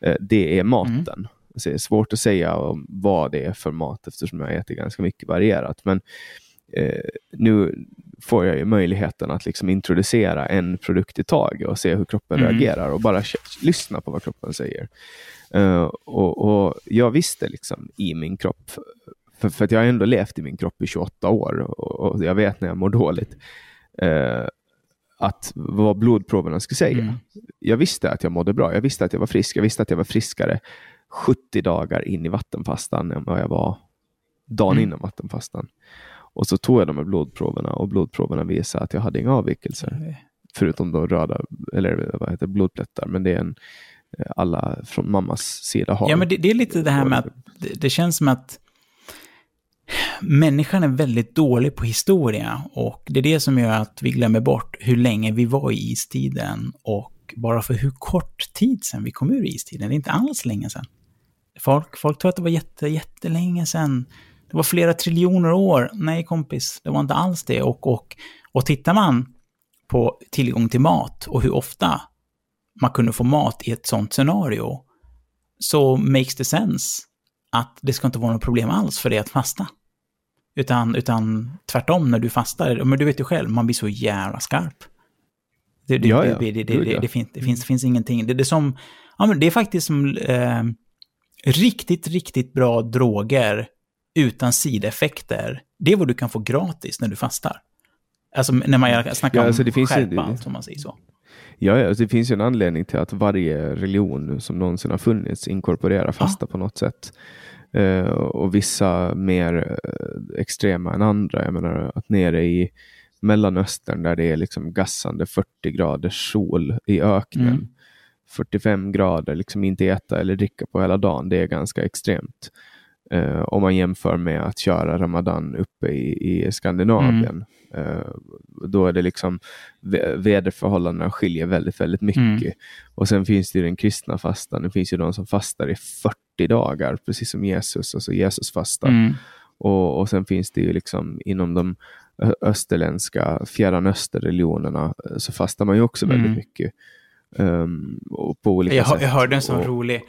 eh, det är maten. Mm. Så det är svårt att säga vad det är för mat eftersom jag äter ganska mycket varierat. Men eh, nu får jag ju möjligheten att liksom introducera en produkt i taget och se hur kroppen mm. reagerar och bara lyssna på vad kroppen säger. Uh, och, och, Jag visste liksom i min kropp, för, för att jag har ändå levt i min kropp i 28 år och, och jag vet när jag mår dåligt, uh, att vad blodproverna skulle säga. Mm. Jag visste att jag mådde bra, jag visste att jag var frisk, jag visste att jag var friskare 70 dagar in i vattenfastan än vad jag var dagen mm. innan vattenfastan. Och så tog jag de här blodproverna och blodproverna visade att jag hade inga avvikelser. Nej. Förutom då röda, eller vad heter blodplättar. Men det är en, eh, alla från mammas sida har. Ja, men det, det är lite det här med att det, det, känns som att människan är väldigt dålig på historia. Och det är det som gör att vi glömmer bort hur länge vi var i istiden. Och bara för hur kort tid sedan vi kom ur istiden. Det är inte alls länge sedan. Folk, folk tror att det var jätte, jättelänge sedan Det var flera triljoner år. Nej, kompis, det var inte alls det. Och, och, och tittar man på tillgång till mat och hur ofta man kunde få mat i ett sånt scenario, så makes det sense att det ska inte vara något problem alls för dig att fasta. Utan, utan tvärtom, när du fastar, men du vet ju själv, man blir så jävla skarp. Det, det, Ja, ja. det, det, det, det, det, finns, det, finns, finns ingenting. Det, det, är som, ja, men det är faktiskt som eh, riktigt, riktigt bra droger utan sideffekter. Det är vad du kan få gratis när du fastar. Alltså när man snackar Ja, om alltså, det finns skärpa, allt, om man säger så. Ja, ja, alltså det finns ju en anledning till att varje religion som någonsin har funnits inkorporerar fasta på något sätt. Eh, och vissa mer eh, extrema än andra. Jag menar att nere i Mellanöstern där det är liksom gassande 40 graders sol i öknen. Mm. 45 grader, liksom inte äta eller dricka på hela dagen. Det är ganska extremt. Eh, om man jämför med att köra Ramadan uppe i, i Skandinavien. Eh, då är det liksom vä- väderförhållandena skiljer väldigt, väldigt mycket. Mm. Och sen finns det ju den kristna fastan. Det finns ju de som fastar i 40 dagar, precis som Jesus. Alltså Jesus fastar. Mm. Och, och sen finns det ju liksom inom de österländska fjärran öster-religionerna eh, så fastar man ju också väldigt Mm. mycket. Och på olika Jag, sätt. jag hörde en sån och, rolig,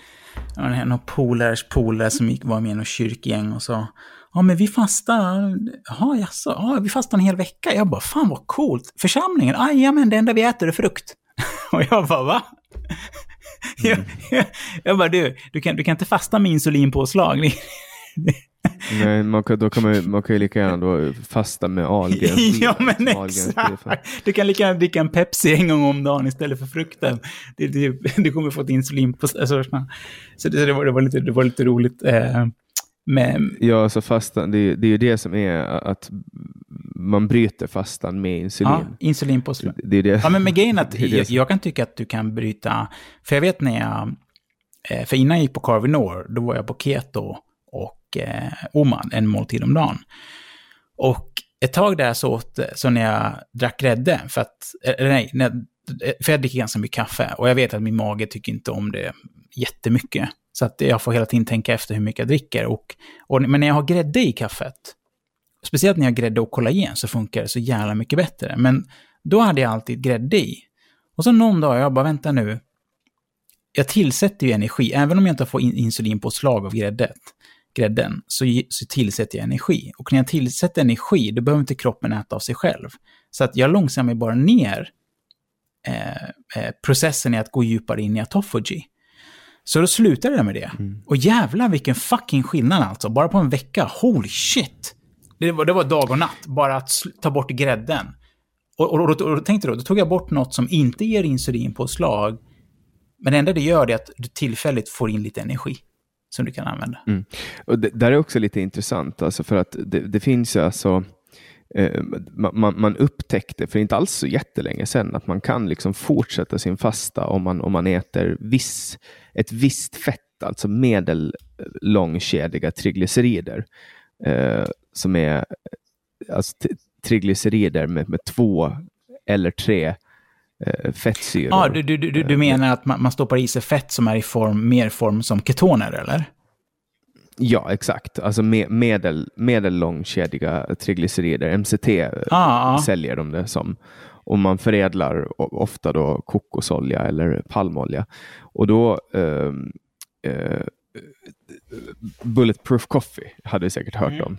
ja, av polares polare som gick, var med i något kyrkgäng och sa Ja, men vi fastar, jaha, jaså, ja, vi fastar en hel vecka. Jag bara, fan vad coolt. Församlingen, men det enda vi äter är frukt. Och jag bara, va? Jag, jag, jag bara, du, du kan, du kan inte fasta med insulinpåslag. Nej, man kan, då kan man, man kan ju lika gärna då fasta med Ahlgrens ja, men exakt. Du kan lika gärna dricka en Pepsi en gång om dagen istället för frukten. Det, det, du kommer få ett insulin på... Alltså, så det, det, var, det, var lite, det var lite roligt. Eh, med, Ja, så fastan, det, det är ju det som är att man bryter fastan med insulin. ja, insulinpåslag. Det, det är det. Ja, men med grejen att jag, jag kan tycka att du kan bryta... För jag vet när jag... eh, För innan jag gick på Carvinor, då var jag på keto och eh, Oman, en måltid om dagen. Och ett tag där så åt, så när jag drack grädde, för att, eller nej, när, för jag dricker ganska mycket kaffe och jag vet att min mage tycker inte om det jättemycket. Så att jag får hela tiden tänka efter hur mycket jag dricker. Och, och, men när jag har grädde i kaffet, speciellt när jag har grädde och kollagen, så funkar det så jävla mycket bättre. Men då hade jag alltid grädde i. Och så någon dag, jag bara, vänta nu. Jag tillsätter ju energi, även om jag inte får in insulinpåslag av gräddet, grädden, så, så tillsätter jag energi. Och när jag tillsätter energi, då behöver inte kroppen äta av sig själv. Så att jag långsammar bara ner eh, eh, processen i att gå djupare in i autophagy. Så då slutade jag med det. Och jävlar vilken fucking skillnad alltså, bara på en vecka. Holy shit! Det var, det var dag och natt, bara att ta bort grädden. Och, och, och, och, och tänkte då, då tog jag bort något som inte ger insulinpåslag, men det enda det gör är att du tillfälligt får in lite energi som du kan använda. Mm. Och det där är också lite intressant, alltså för att det, det finns ju alltså eh, man, man- upptäckte för inte alls så jättelänge sedan att man kan liksom fortsätta sin fasta om man, om man äter viss, ett visst fett, alltså medellångkedjiga triglycerider. Eh, som är alltså, triglycerider med, med två eller tre eh, fettsyror. Ja, du, du, du, du menar att man, man stoppar i sig fett som är i form, mer form som ketoner, eller? Ja, exakt. Alltså me- medel, medellångkedjiga triglycerider, MCT eh, ja. säljer de det som. Och man förädlar ofta då kokosolja eller palmolja. Och då ehm, eh, Bulletproof Coffee hade du säkert hört om.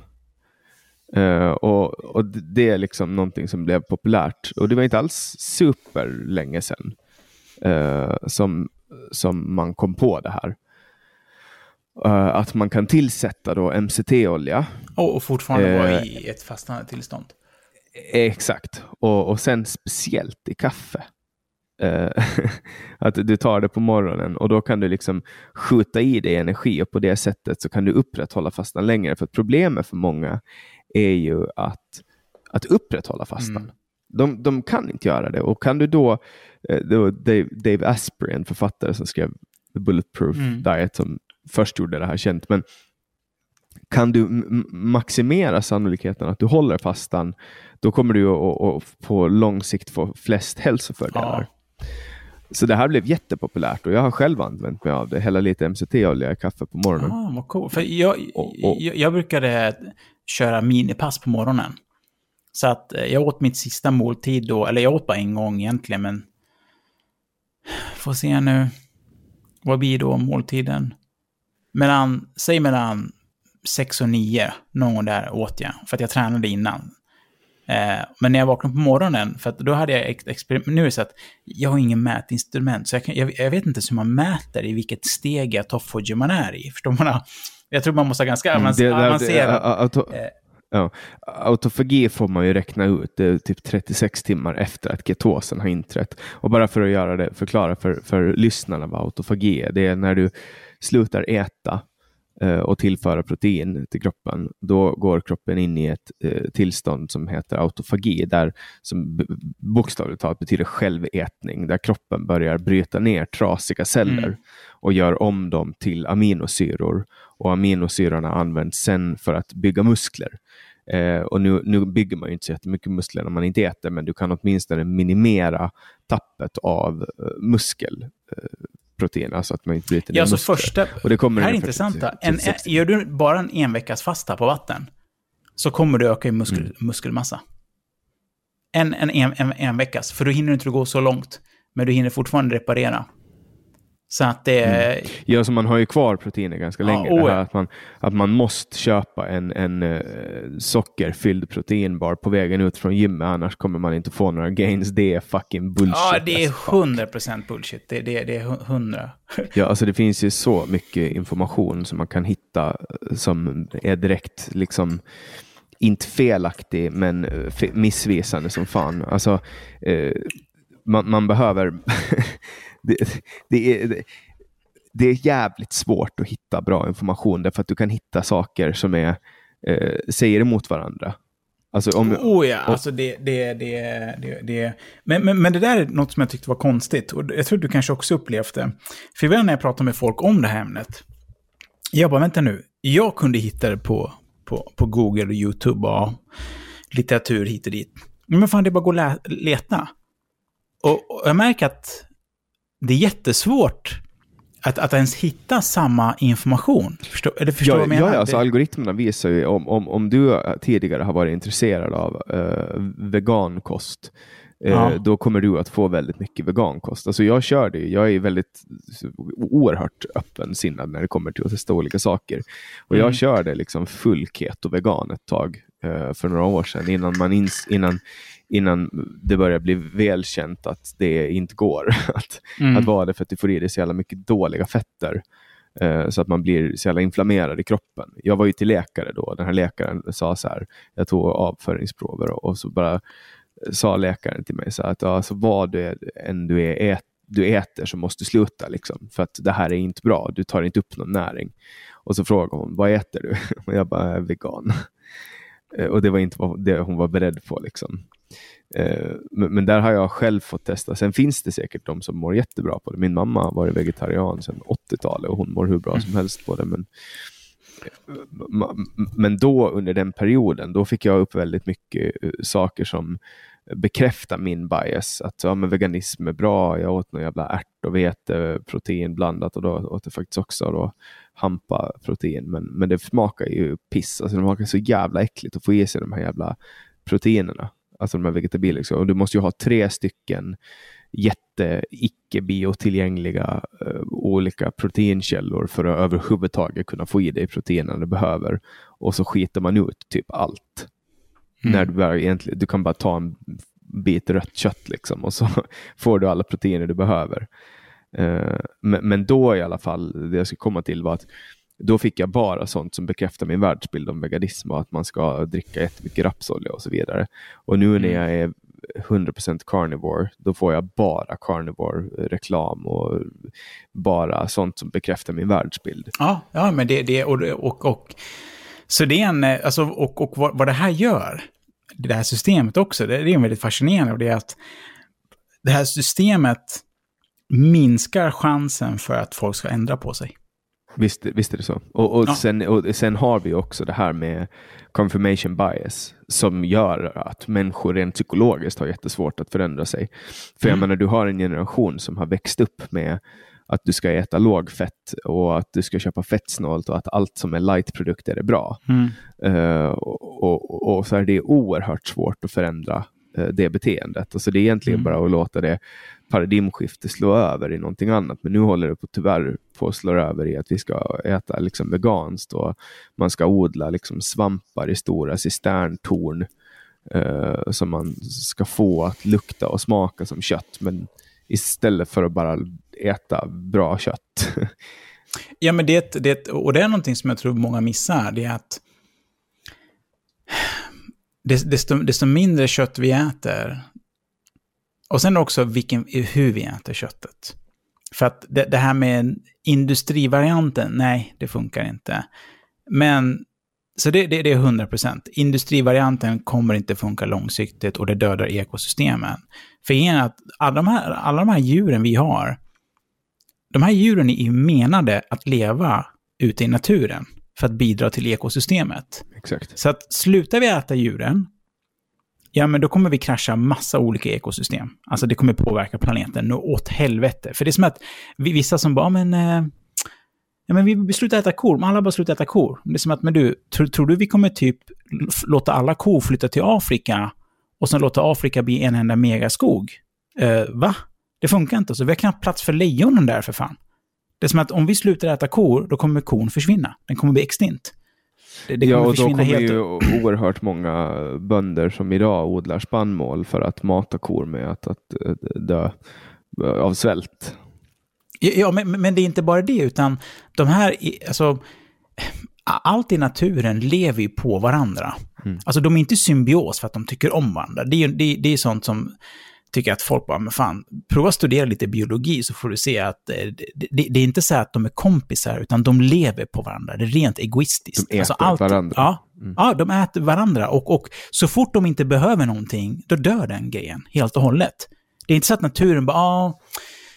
Eh, och, och det är liksom någonting som blev populärt. Och det var inte alls super länge sedan eh, som, som man kom på det här. Eh, att man kan tillsätta då MCT-olja. Och, och fortfarande vara i ett fastande tillstånd. Exakt. Och, och sen speciellt i kaffe. Att du tar det på morgonen och då kan du liksom skjuta i dig energi och på det sättet så kan du upprätthålla fastan längre. För problemet för många är ju att, att upprätthålla fastan. Mm. De, de kan inte göra det. Och kan du då, eh, då Dave, Dave Asprey, en författare som skrev The Bulletproof Mm. Diet, som först gjorde det här känt, men kan du maximera sannolikheten att du håller fastan, då kommer du att, på lång sikt få flest hälsofördelar. Så det här blev jättepopulärt och jag har själv använt mig av det. Hälla lite MCT-olja i kaffe på morgonen. Ah, vad cool. För jag, Och- och- jag, jag brukade köra minipass på morgonen. Så att eh, jag åt mitt sista måltid då, eller jag åt bara en gång egentligen, men... Får se nu. Vad blir då måltiden? Mellan, säg mellan 6 och 9, någon gång där åt jag. För att jag tränade innan. Eh, men när jag vaknade på morgonen, för att då hade jag experiment... Nu är det så att jag har ingen mätinstrument, så jag, kan, jag, jag vet inte ens hur man mäter i vilket steg jag autophagy man är i. Förstår man? Jag tror man måste ha ganska Mm, avans- det- det- eh, Ja. Autofagi får man ju räkna ut, det är typ 36 timmar efter att ketosen har inträtt. Och bara för att göra det, förklara för, för lyssnarna vad autofagi är, det är när du slutar äta och tillföra protein till kroppen, då går kroppen in i ett eh, tillstånd som heter autofagi, där som bokstavligt talat betyder självätning, där kroppen börjar bryta ner trasiga celler Mm. och gör om dem till aminosyror. Och aminosyrorna används sen för att bygga muskler. Eh, och nu, nu bygger man ju inte så jättemycket muskler när man inte äter, men du kan åtminstone minimera tappet av eh, muskelprotein, alltså att man inte bryter ner Ja, så muskler. första... Och det kommer här är intressanta. En, 60. gör du bara en enveckas fasta på vatten, så kommer du öka i muskel, Mm. muskelmassa. En, en, en, en, en veckas, för då hinner du inte gå så långt. Men du hinner fortfarande reparera. Så att det är... Ja, så man har ju kvar proteiner ganska Ja, länge. oh att, man, att man måste köpa en, en uh, sockerfylld proteinbar på vägen ut från gymmet, annars kommer man inte få några gains. Det är fucking bullshit. Ja, det är as fuck. 100% bullshit. Det, det, det är hu- 100. Ja, alltså det finns ju så mycket information som man kan hitta eh, som är direkt liksom inte felaktig men eh, missvisande som fan. Alltså, eh, man, man behöver... det, det, är, det, är jävligt svårt att hitta bra information därför att du kan hitta saker som är, eh, säger emot varandra. Alltså om, Oh ja, alltså det, det, det, det, det. Men, men, men det där är något som jag tyckte var konstigt. Och jag tror du kanske också upplevt det. För ibland när jag pratar med folk om det här ämnet. Jag bara, vänta nu. Jag kunde hitta det på, på, på Google och YouTube och litteratur hit och dit. Men fan, det är bara att gå och leta. Och, och jag märker att det är jättesvårt att, att ens hitta samma information. Förstår, eller förstår ja, vad jag menar? ja, ja, alltså Det- algoritmerna visar ju om, om, om du tidigare har varit intresserad av eh, vegankost, eh, Ja. då kommer du att få väldigt mycket vegankost. Alltså jag kör det, jag är väldigt oerhört öppensinnad när det kommer till att testa olika saker. Och jag Mm. körde liksom full keto vegan ett tag eh, för några år sedan innan, man ins, innan, innan det började bli välkänt att det inte går att, Mm. att vara det för att du får i dig så jävla mycket dåliga fetter. eh, Så att man blir så jävla inflammerad i kroppen. Jag var ju till läkare då. Den här läkaren sa så här, jag tog avföringsprover och, så bara sa läkaren till mig så att alltså vad du är, än du, är, ät, du äter så måste du sluta liksom, för att det här är inte bra. Du tar inte upp någon näring. Och så frågade hon, vad äter du? Och jag bara, "Jag är vegan. Eh, Och det var inte vad det hon var beredd på. Liksom. Eh, Men, där har jag själv fått testa. Sen finns det säkert de som mår jättebra på det. Min mamma har varit vegetarian sedan 80-talet och hon mår hur bra som helst på det. Men, men då under den perioden, då fick jag upp väldigt mycket eh, saker som bekräftar min bias. Att ja, men veganism är bra, jag åt någon jävla ärt och vete protein blandat och då åt jag faktiskt också då hampa protein. Men, men det smakar ju piss, alltså det smakar så jävla äckligt att få i sig de här jävla proteinerna. Alltså de här vegetabiliska. Och du måste ju ha tre stycken jätte icke biotillgängliga eh, olika proteinkällor för att överhuvudtaget kunna få i dig proteinen du behöver. Och så skiter man ut typ allt. Mm. När du, bara egentligen, du kan bara ta en bit rött kött liksom och så får du alla proteiner du behöver. Eh, men, men då i alla fall, det jag ska komma till var att då fick jag bara sånt som bekräftar min världsbild om veganism och att man ska dricka jättemycket rapsolja och så vidare. Och nu när Mm. jag är 100% carnivore, då får jag bara carnivore-reklam och bara sånt som bekräftar min världsbild. Ja, ja men det, det och, och, och så det är en, eh, alltså, och, och vad, vad det här gör, det här systemet också, det, det är väldigt fascinerande och det är att det här systemet minskar chansen för att folk ska ändra på sig. Visst, visst är det så. Och, och, Ja. sen, och sen har vi också det här med confirmation bias som gör att människor rent psykologiskt har jättesvårt att förändra sig. För jag Mm. menar, du har en generation som har växt upp med att du ska äta lågfett och att du ska köpa fettsnålt och att allt som är lightprodukter är bra. Mm. Eh, och, och, och så är det oerhört svårt att förändra det beteendet. Alltså det är egentligen Mm. bara att låta det paradigmskifte slå över i någonting annat. Men nu håller det på, tyvärr på att slå över i att vi ska äta liksom veganskt och man ska odla liksom svampar i stora cisterntorn eh, som man ska få att lukta och smaka som kött. Men istället för att bara äta bra kött. Ja, men det, det, och det är någonting som jag tror många missar, det är att desto, desto mindre kött vi äter, och sen också vilken, hur vi äter köttet. För att det, det här med industrivarianten, nej, det funkar inte. Men, så det, det, det är 100%. Industrivarianten kommer inte funka långsiktigt och det dödar ekosystemen. För igen, att alla de, här, alla de här djuren vi har, de här djuren är ju menade att leva ute i naturen för att bidra till ekosystemet. Exakt. Så att slutar vi äta djuren, ja men då kommer vi krascha massa olika ekosystem. Alltså det kommer påverka planeten och åt helvete. För det är som att vi, vissa som bara, "Ja, men, eh, ja, men vi, vi slutar äta kor, men alla bara slutar äta kor. Det är som att, men du, tror, tror du vi kommer typ låta alla kor flytta till Afrika och sen låta Afrika bli en enda megaskog? Eh, va? Det funkar inte så. Vi har knappt plats för lejonen där för fan. Det är som att om vi slutar äta kor, då kommer kon försvinna. Den kommer bli extinkt. Det, det ja, och då kommer helt. ju oerhört många bönder som idag odlar spannmål för att mata kor med att, att eh, dö av svält. Ja, men, men det är inte bara det, utan de här, alltså, allt i naturen lever ju på varandra. Mm. Alltså de är inte symbios för att de tycker om varandra. Det är, det, det är sånt som tycker att folk bara, men fan, prova studera lite biologi så får du se att eh, det, det, det är inte så att de är kompisar, utan de lever på varandra. Det är rent egoistiskt. De äter varandra. Ja, Mm. ja, de äter varandra. Och, och så fort de inte behöver någonting, då dör den grejen helt och hållet. Det är inte så att naturen bara, ah,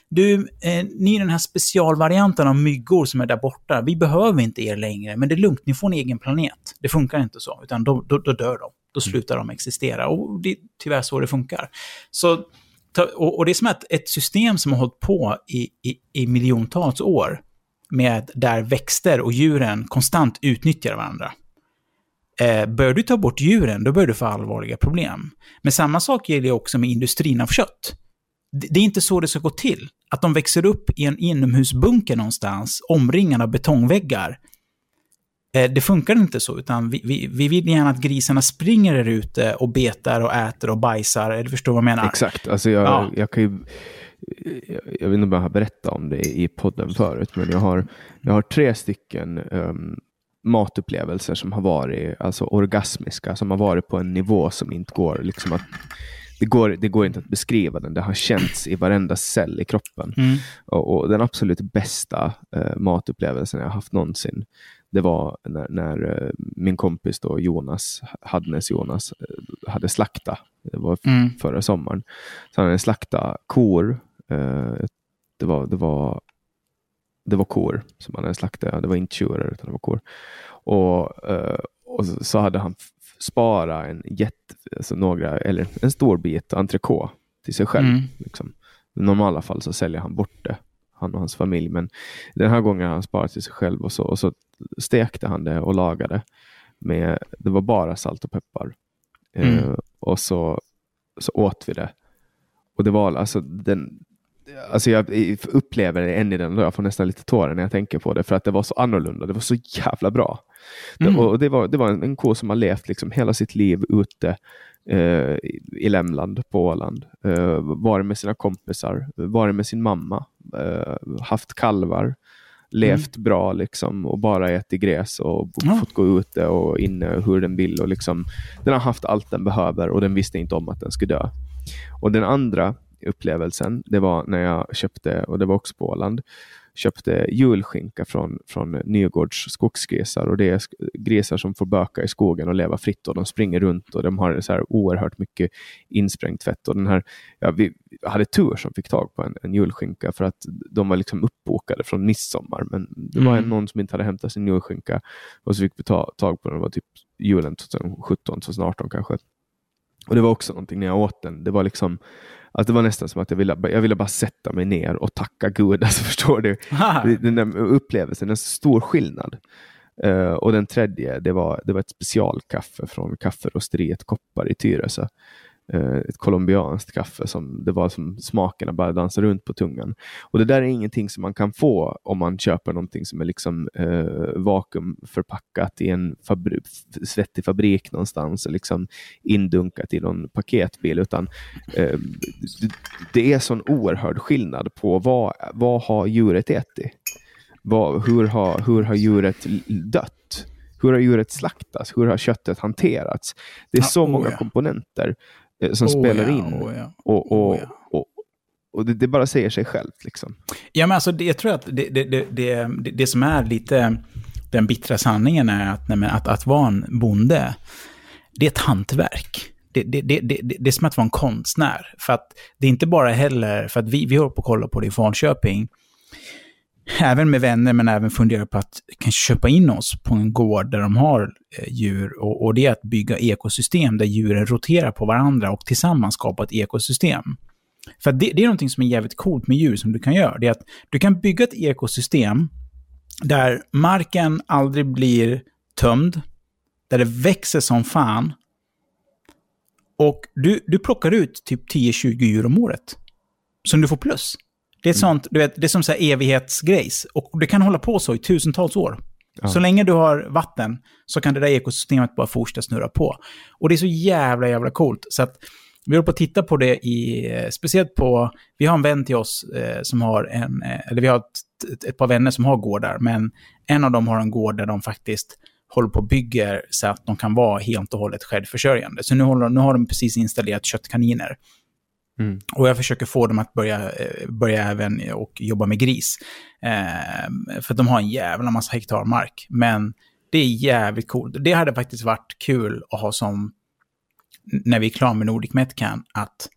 du, eh, ni är den här specialvarianten av myggor som är där borta. Vi behöver inte er längre, men det är lugnt, ni får en egen planet. Det funkar inte så, utan då, då, då dör de. Då slutar de existera. Och det är tyvärr så det funkar. Så, och, och det är som att ett system som har hållit på i, i, i miljontals år, med där växter och djuren konstant utnyttjar varandra. Eh, börjar du ta bort djuren, då börjar du få allvarliga problem. Men samma sak gäller också med industrin av kött. Det är inte så det ska gå till. Att de växer upp i en inomhusbunker någonstans, omringade av betongväggar. Eh, det funkar inte så, utan vi, vi, vi vill gärna att grisarna springer där ute och betar och äter och bajsar. Eller förstår vad jag menar? Exakt. Alltså jag, Ja. jag kan ju... Jag, jag vet inte om jag har berättat om det i podden förut, men jag har, jag har tre stycken um, matupplevelser som har varit alltså orgasmiska, som har varit på en nivå som inte går liksom att det går, det går inte att beskriva den. Det har känts i varenda cell i kroppen. Mm. Och, och den absolut bästa eh, matupplevelsen jag haft någonsin, det var när, när eh, min kompis då, Jonas, Hadnes Jonas, eh, hade slakta. Det var Mm. förra sommaren. Så han hade slaktat kor. Eh, det, var, det, var, det var kor som han hade slaktat. Det var inte tjurar utan det var kor. Och, och så, hade han sparat en jätte, alltså några, eller en stor bit entrecote till sig själv. Mm. Liksom. I normala fall så säljer han bort det, han och hans familj. Men den här gången har han sparat till sig själv och så, och så stekte han det och lagade. Med, det var bara salt och peppar. Mm. Eh, och så, så åt vi det. Och det var alltså den, Alltså jag upplever det än i den, jag får nästan lite tårar när jag tänker på det, för att det var så annorlunda. Det var så jävla bra. Mm. Det, och det, var, det var en, en ko som har levt liksom hela sitt liv ute eh, i Lämland på Åland. Eh, varit med sina kompisar, varit med sin mamma, eh, haft kalvar, levt bra liksom och bara ätit gräs och Ja. fått gå ute och inne hur den vill. Och liksom, den har haft allt den behöver och den visste inte om att den skulle dö. Och den andra upplevelsen, det var när jag köpte, och det var också på Åland, köpte julskinka från, från Nygårds skogsgrisar och det är grisar som får böka i skogen och leva fritt och de springer runt och de har så här oerhört mycket insprängt fett. Och den här, ja, vi hade tur som fick tag på en, en julskinka för att de var liksom uppbokade från midsommar men det var Mm. någon som inte hade hämtat sin julskinka och så fick vi ta tag på den. Det var typ julen 2017, 2018 kanske. Och det var också någonting när jag åt den. Det var liksom att det var nästan som att jag ville, jag ville bara sätta mig ner och tacka Gud. Alltså, förstår du? Det- Den där upplevelsen, en stor skillnad. Eh, och den tredje, det var, det var ett specialkaffe från kafferosteriet Koppar i Tyresö. Eh, ett colombianskt kaffe som det var som smakerna bara dansade runt på tungan. Och det där är ingenting som man kan få om man köper någonting som är liksom eh, vakuumförpackat i en fabri svettig fabrik någonstans och liksom indunkat i någon paketbil. Utan eh, det, är sån oerhörd skillnad på vad, vad har djuret ätit? Vad, hur, har, hur har djuret dött? Hur har djuret slaktats? Hur har köttet hanterats? Det är Ja, så oh många ja. komponenter som Oh spelar ja, in. oh ja. Och, och, Oh ja. och, och det, det bara säger sig självt. Liksom. Ja, men alltså det, jag tror att det, det, det, det, som är lite den bittra sanningen är att, nej, att, att vara en bonde, det är ett hantverk. Det, det, det, det, det, det är som att vara en konstnär. För att det är inte bara heller, för att vi, vi håller på att kolla på det i Falköping, även med vänner, men även fundera på att kanske köpa in oss på en gård där de har eh, djur. Och, och det är att bygga ekosystem där djuren roterar på varandra och tillsammans skapa ett ekosystem. För att det, det är någonting som är jävligt coolt med djur som du kan göra. Det är att du kan bygga ett ekosystem där marken aldrig blir tömd, där det växer som fan. Och du, du plockar ut typ 10-20 djur om året. Som du får plus. Det är, ett sånt, du vet, det är som så här evighetsgrejs. Och du kan hålla på så i tusentals år. Ja. Så länge du har vatten så kan det där ekosystemet bara fortsätta snurra på. Och det är så jävla, jävla coolt. Så att vi håller på att titta på det i, eh, speciellt på, vi har en vän till oss eh, som har en, eh, eller vi har ett, ett, ett par vänner som har gårdar, men en av dem har en gård där de faktiskt håller på och bygger så att de kan vara helt och hållet självförsörjande. Så nu, håller, nu har de precis installerat köttkaniner. Mm. Och jag försöker få dem att börja, eh, börja även och jobba med gris. Eh, för de har en jävla massa hektar mark. Men det är jävligt coolt. Det hade faktiskt varit kul att ha som, när vi är klara med Nordic Metcan, att,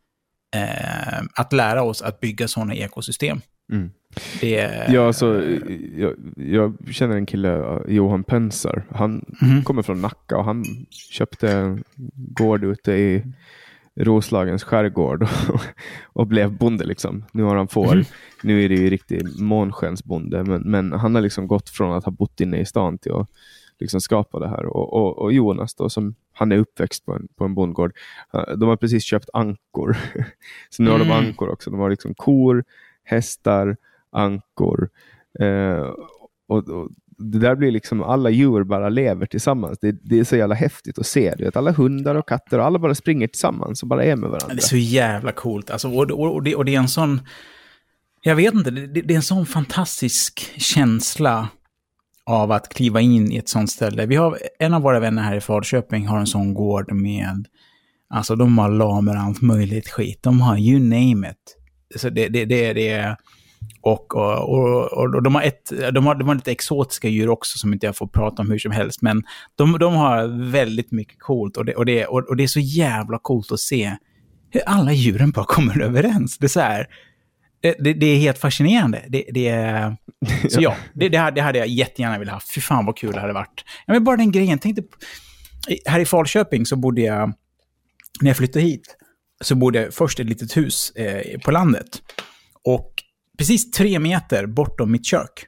eh, att lära oss att bygga sådana ekosystem. Mm. Det, Ja, alltså, jag, jag känner en kille, uh, Johan Pensar. Han Mhm. kommer från Nacka och han köpte en gård ute i Roslagens skärgård och, och blev bonde. Liksom. Nu har han får. Mhm. Nu är det ju riktig månskensbonde, men, men han har liksom gått från att ha bott inne i stan till att liksom skapa det här. Och, och, och Jonas, då, som han är uppväxt på en, på en bondgård, uh, de har precis köpt ankor. Så nu har de Mm. ankor också. De har liksom kor, hästar, ankor. Eh, och, och det där blir liksom, alla djur bara lever tillsammans. Det, det är så jävla häftigt att se. Du vet, alla hundar och katter och alla bara springer tillsammans och bara är med varandra. Det är så jävla coolt. Alltså, och, och, och, det, och det är en sån... Jag vet inte, det, det är en sån fantastisk känsla av att kliva in i ett sånt ställe. Vi har, en av våra vänner här i Falköping har en sån gård med... Alltså de har lamer och allt möjligt skit. De har you name it. Så det, det, det, det är... Och, och, och, de, har ett, de, har, de har lite exotiska djur också som inte jag får prata om hur som helst. Men de, de har väldigt mycket coolt och det, och, det, och, det är så jävla coolt att se hur alla djuren bara kommer överens. Det är så här, det, det, är helt fascinerande. Det, det är, så ja, det, det, hade, det hade jag jättegärna velat ha. Fy fan vad kul det hade varit. Ja, men bara den grejen, tänkte, här i Falköping så bodde jag, när jag flyttade hit, så bodde jag först i ett litet hus eh, på landet. Och precis tre meter bortom mitt kök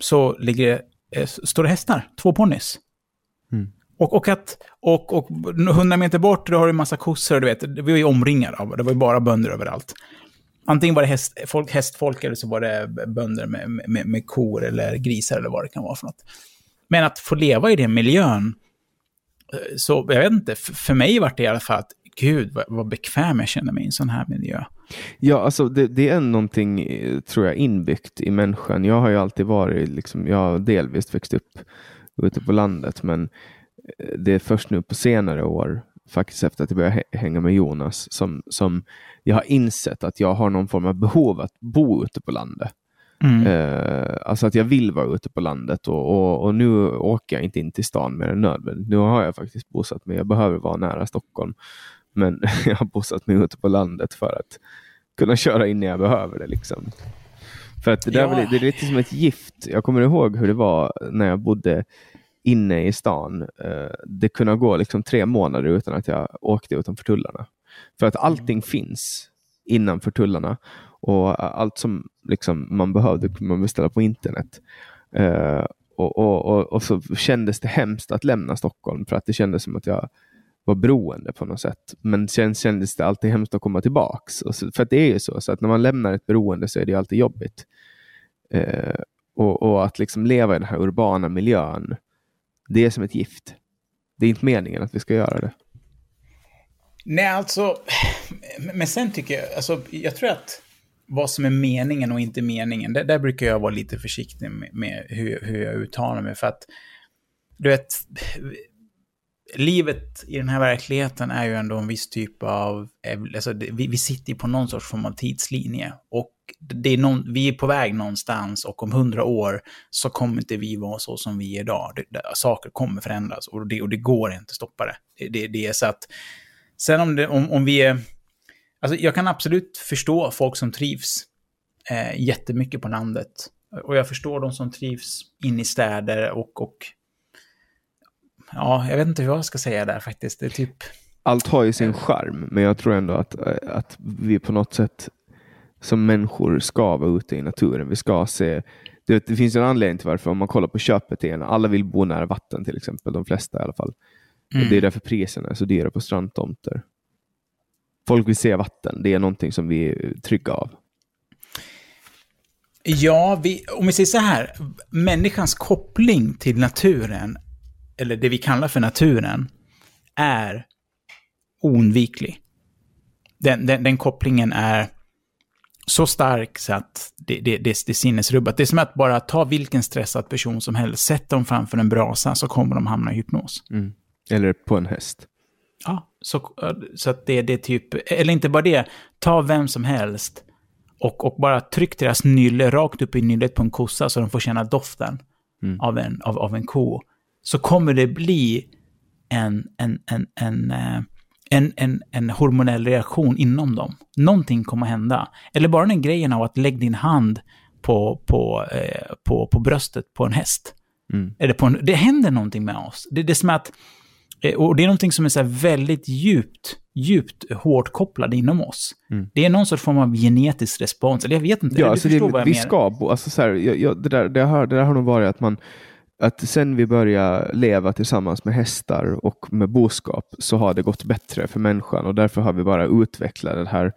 så ligger det, eh, står det hästar, två ponnys. Mm. Och, och, att, och, och 100 meter bort, då har du en massa kossor, du vet. Vi var ju omringade av, det var ju bara bönder överallt. Antingen var det häst, folk, hästfolk eller så var det bönder med, med, med kor eller grisar eller vad det kan vara för något. Men att få leva i den miljön, eh, så jag vet inte, för, mig var det i alla fall att gud vad, vad bekväm jag känner mig i en sån här miljö. Ja, alltså det, det är någonting, eh, tror jag, inbyggt i människan. Jag har ju alltid varit, liksom, jag har delvis växt upp ute på landet, men eh, det är först nu på senare år, faktiskt efter att jag började hä- hänga med Jonas, som, som jag har insett att jag har någon form av behov att bo ute på landet. Mm. Uh, alltså att jag vill vara ute på landet och, och, och, nu åker jag inte in till stan mer än nödvändigt. Nu har jag faktiskt bosatt mig. Jag behöver vara nära Stockholm. Men jag har bosatt mig ute på landet för att kunna köra in när jag behöver det. Liksom. För att det, där ja. var, det är lite som ett gift. Jag kommer ihåg hur det var när jag bodde inne i stan. Uh, det kunde gå liksom tre månader utan att jag åkte utanför tullarna. För att allting finns innanför tullarna och allt som liksom man behövde kunde man beställa på internet. Uh, och, och, och, och, så kändes det hemskt att lämna Stockholm för att det kändes som att jag var beroende på något sätt. Men sen kändes det alltid hemskt att komma tillbaks. Så, för det är ju så, så att när man lämnar ett beroende så är det alltid jobbigt. Eh, och, och, att liksom leva i den här urbana miljön, det är som ett gift. Det är inte meningen att vi ska göra det. Nej, alltså, men sen tycker jag, alltså, jag tror att vad som är meningen och inte meningen, där, där brukar jag vara lite försiktig med, med hur, hur jag uttalar mig. För att, du vet, livet i den här verkligheten är ju ändå en viss typ av, alltså, vi, vi sitter ju på någon sorts form av tidslinje. Och det är någon, vi är på väg någonstans och om hundra år så kommer inte vi vara så som vi är idag. Det, det, saker kommer förändras och det, och det går inte att stoppa det. Det, det, det är så att, sen om, det, om, om vi är Alltså, jag kan absolut förstå folk som trivs eh, jättemycket på landet. Och jag förstår de som trivs in i städer och, och... Ja, jag vet inte hur jag ska säga där faktiskt. Det är typ... Allt har ju sin charm, men jag tror ändå att, att vi på något sätt som människor ska vara ute i naturen. Vi ska se det, det finns en anledning till varför, om man kollar på köpbeteende, alla vill bo nära vatten till exempel, de flesta i alla fall. Mm. Det är därför priserna är så dyra på strandtomter. Folk vill se vatten. Det är någonting som vi är trygga av. Ja, vi, om vi säger så här. Människans koppling till naturen, eller det vi kallar för naturen, är oundviklig. Den, den, den kopplingen är så stark så att det, det, det, det är sinnesrubbat. Det är som att bara ta vilken stressad person som helst, sätt dem framför en brasa så kommer de hamna i hypnos. Mm. Eller på en häst. Ja, så, så att det, det är typ, eller inte bara det, ta vem som helst och, och bara tryck deras nylle rakt upp i nyllet på en kossa så de får känna doften mm. av, en, av, av en ko. Så kommer det bli en, en, en, en, eh, en, en, en hormonell reaktion inom dem. Någonting kommer hända. Eller bara den grejen av att lägga din hand på, på, eh, på, på bröstet på en häst. Mm. Eller på en, det händer någonting med oss. Det, det är som att Eh, och det är någonting som är så väldigt djupt, djupt hårt kopplad inom oss. Mm. Det är någon sorts form av genetisk respons, eller jag vet inte. Ja, alltså det, vi menar. ska alltså så här, jag, jag, det, där, det, har, det där har nog varit att man, att sen vi började leva tillsammans med hästar och med boskap så har det gått bättre för människan och därför har vi bara utvecklat den här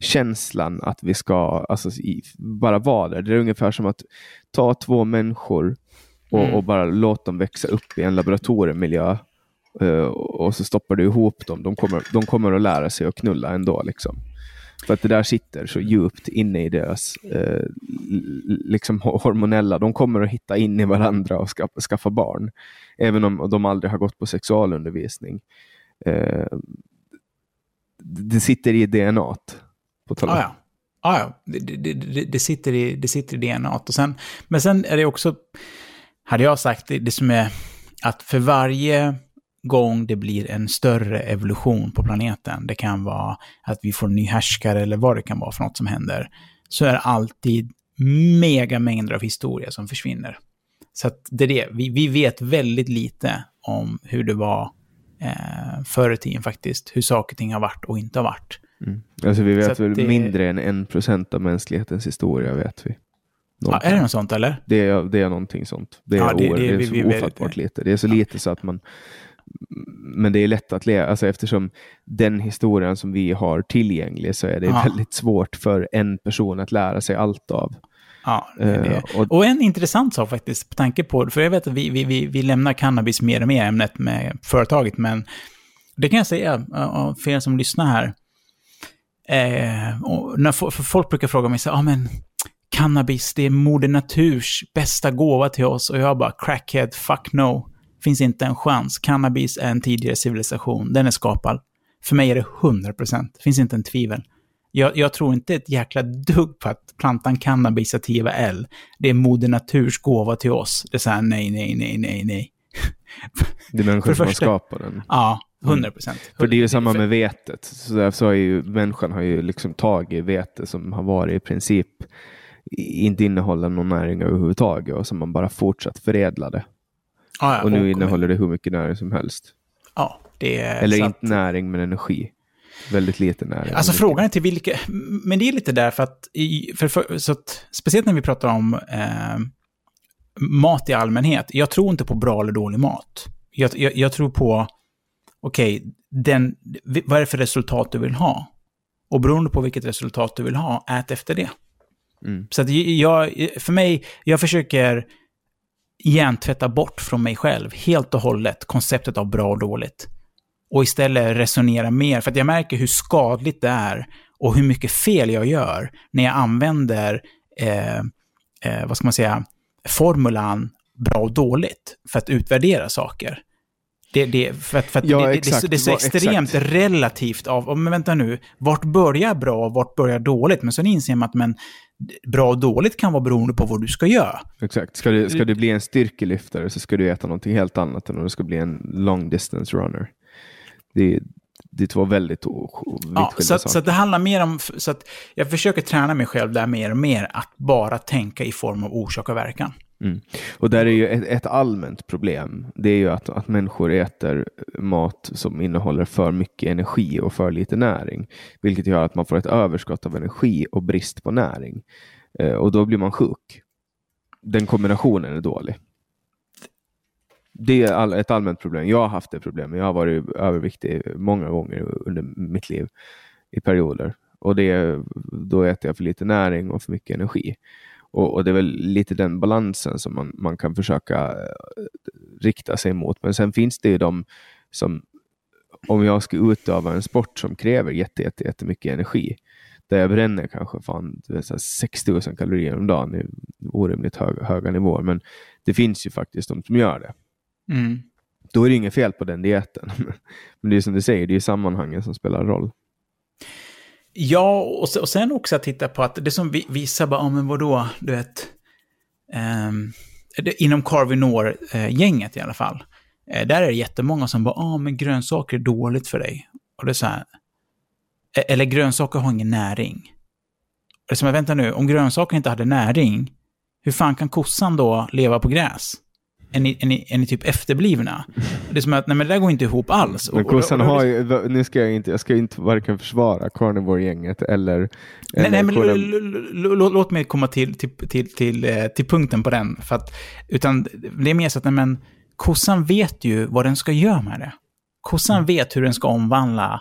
känslan att vi ska alltså, bara vara där. Det är ungefär som att ta två människor och, mm. och bara låta dem växa upp i en laboratoriemiljö Uh, och så stoppar du ihop dem. De kommer, de kommer att lära sig att knulla ändå. Liksom. För att det där sitter så djupt inne i deras eh, liksom hormonella. De kommer att hitta in i varandra och skaffa, skaffa barn. Även om de aldrig har gått på sexualundervisning. Eh, det sitter i DNA. På tal ah, ja. Ah, ja. Det, det, det, det, sitter i, det sitter i DNA. Och sen, men sen är det också, hade jag sagt, det, det som är att för varje gång det blir en större evolution på planeten, det kan vara att vi får en ny härskare eller vad det kan vara för något som händer, så är det alltid mega mängder av historia som försvinner. Så att det är det, vi, vi vet väldigt lite om hur det var eh, förr i tiden faktiskt, hur saker och ting har varit och inte har varit. Mm. Alltså vi vet väl det... mindre än en procent av mänsklighetens historia vet vi. Ja, är det något sånt eller? Det är, det är någonting sånt. Det är, ja, det, det, det är så vi, ofattbart lite. Det är så lite så att man men det är lätt att leva, alltså eftersom den historien som vi har tillgänglig så är det ja. väldigt svårt för en person att lära sig allt av. Ja, uh, och, och, en intressant sak faktiskt, på tanke på, för jag vet att vi, vi, vi, vi lämnar cannabis mer och mer ämnet med företaget, men det kan jag säga för er som lyssnar här. Eh, när, folk brukar fråga mig så ah, men cannabis, det är moder naturs bästa gåva till oss. Och jag bara, crackhead, fuck no finns inte en chans. Cannabis är en tidigare civilisation. Den är skapad. För mig är det 100%. Det finns inte en tvivel. Jag, jag, tror inte ett jäkla dugg på att plantan cannabis sativa L, det är moder naturs gåva till oss. Det är så här, nej, nej, nej, nej, nej. Det är människan som har skapat den. Ja, 100 procent. Mm. För det är ju samma med vetet. Så därför har ju människan har ju liksom tagit vete som har varit i princip inte innehåller någon näring överhuvudtaget och som man bara fortsatt förädla det. Ah, ja, och nu och innehåller det hur mycket näring som helst. Ja, det är Eller inte att... näring, men energi. Väldigt lite näring. Alltså frågan är till vilka... Men det är lite därför att, för, för, så att speciellt när vi pratar om eh, mat i allmänhet. Jag tror inte på bra eller dålig mat. Jag, jag, jag tror på, okej, okay, vad är det för resultat du vill ha? Och beroende på vilket resultat du vill ha, ät efter det. Mm. Så att jag, för mig, jag försöker hjärntvätta bort från mig själv helt och hållet konceptet av bra och dåligt. Och istället resonera mer, för att jag märker hur skadligt det är och hur mycket fel jag gör när jag använder, eh, eh, vad ska man säga, formulan bra och dåligt för att utvärdera saker. Det, det, för för ja, det, exakt, det, det, är så extremt exakt. relativt av, men vänta nu, vart börjar bra och vart börjar dåligt? Men sen inser man att men, bra och dåligt kan vara beroende på vad du ska göra. Exakt. Ska du, ska du bli en styrkelyftare så ska du äta någonting helt annat än om du ska bli en long distance runner. Det, det är två väldigt ja, så, saker. Så det handlar mer om, så att jag försöker träna mig själv där mer och mer, att bara tänka i form av orsak och verkan. Mm. Och där är ju ett, ett, allmänt problem. Det är ju att, att människor äter mat som innehåller för mycket energi och för lite näring. Vilket gör att man får ett överskott av energi och brist på näring. Eh, och då blir man sjuk. Den kombinationen är dålig. Det är all, ett allmänt problem. Jag har haft det problemet. Jag har varit överviktig många gånger under mitt liv i perioder. Och det, då äter jag för lite näring och för mycket energi. Och, och, det är väl lite den balansen som man, man kan försöka eh, rikta sig mot. Men sen finns det ju de som, om jag ska utöva en sport som kräver jätte, jätte, jättemycket energi, där jag bränner kanske fan, 6000 kalorier om dagen, är orimligt höga, höga nivåer, men det finns ju faktiskt de som gör det. Mm. Då är det inget fel på den dieten. men det är som du säger, det är sammanhangen som spelar roll. Ja, och, sen också att titta på att det som vissa bara, ja men vadå, du vet, eh, inom Carvinor-gänget i alla fall, eh, där är det jättemånga som bara, ja men grönsaker är dåligt för dig. Och det är så här, e-, eller grönsaker har ingen näring. Och det är som, vänta nu, om grönsaker inte hade näring, hur fan kan kossan då leva på gräs? Är ni, är, ni, är ni typ efterblivna? Det är som att, nej men det där går inte ihop alls. Men kossan har ju, nu ska jag inte, jag ska inte varken försvara carnivore-gänget eller... Nej, nej men låt mig komma till, till, till, till, eh, till punkten på den. För att, utan det är mer så att, nej men, kossan vet ju vad den ska göra med det. Kossan mm. vet hur den ska omvandla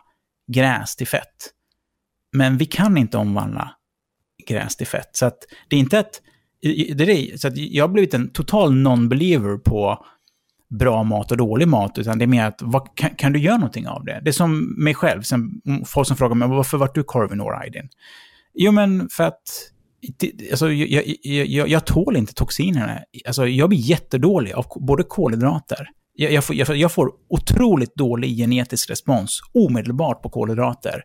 gräs till fett. Men vi kan inte omvandla gräs till fett. Så att det är inte att det är det. Så jag har blivit en total non-believer på bra mat och dålig mat, utan det är mer att vad, kan, kan, du göra någonting av det? Det är som mig själv, sen, folk som frågar mig varför vart du Corvinor Aydin? Jo, men för att alltså, jag, jag, jag, jag tål inte toxinerna. Alltså, jag blir jättedålig av både kolhydrater. Jag, jag, får, jag, får otroligt dålig genetisk respons omedelbart på kolhydrater.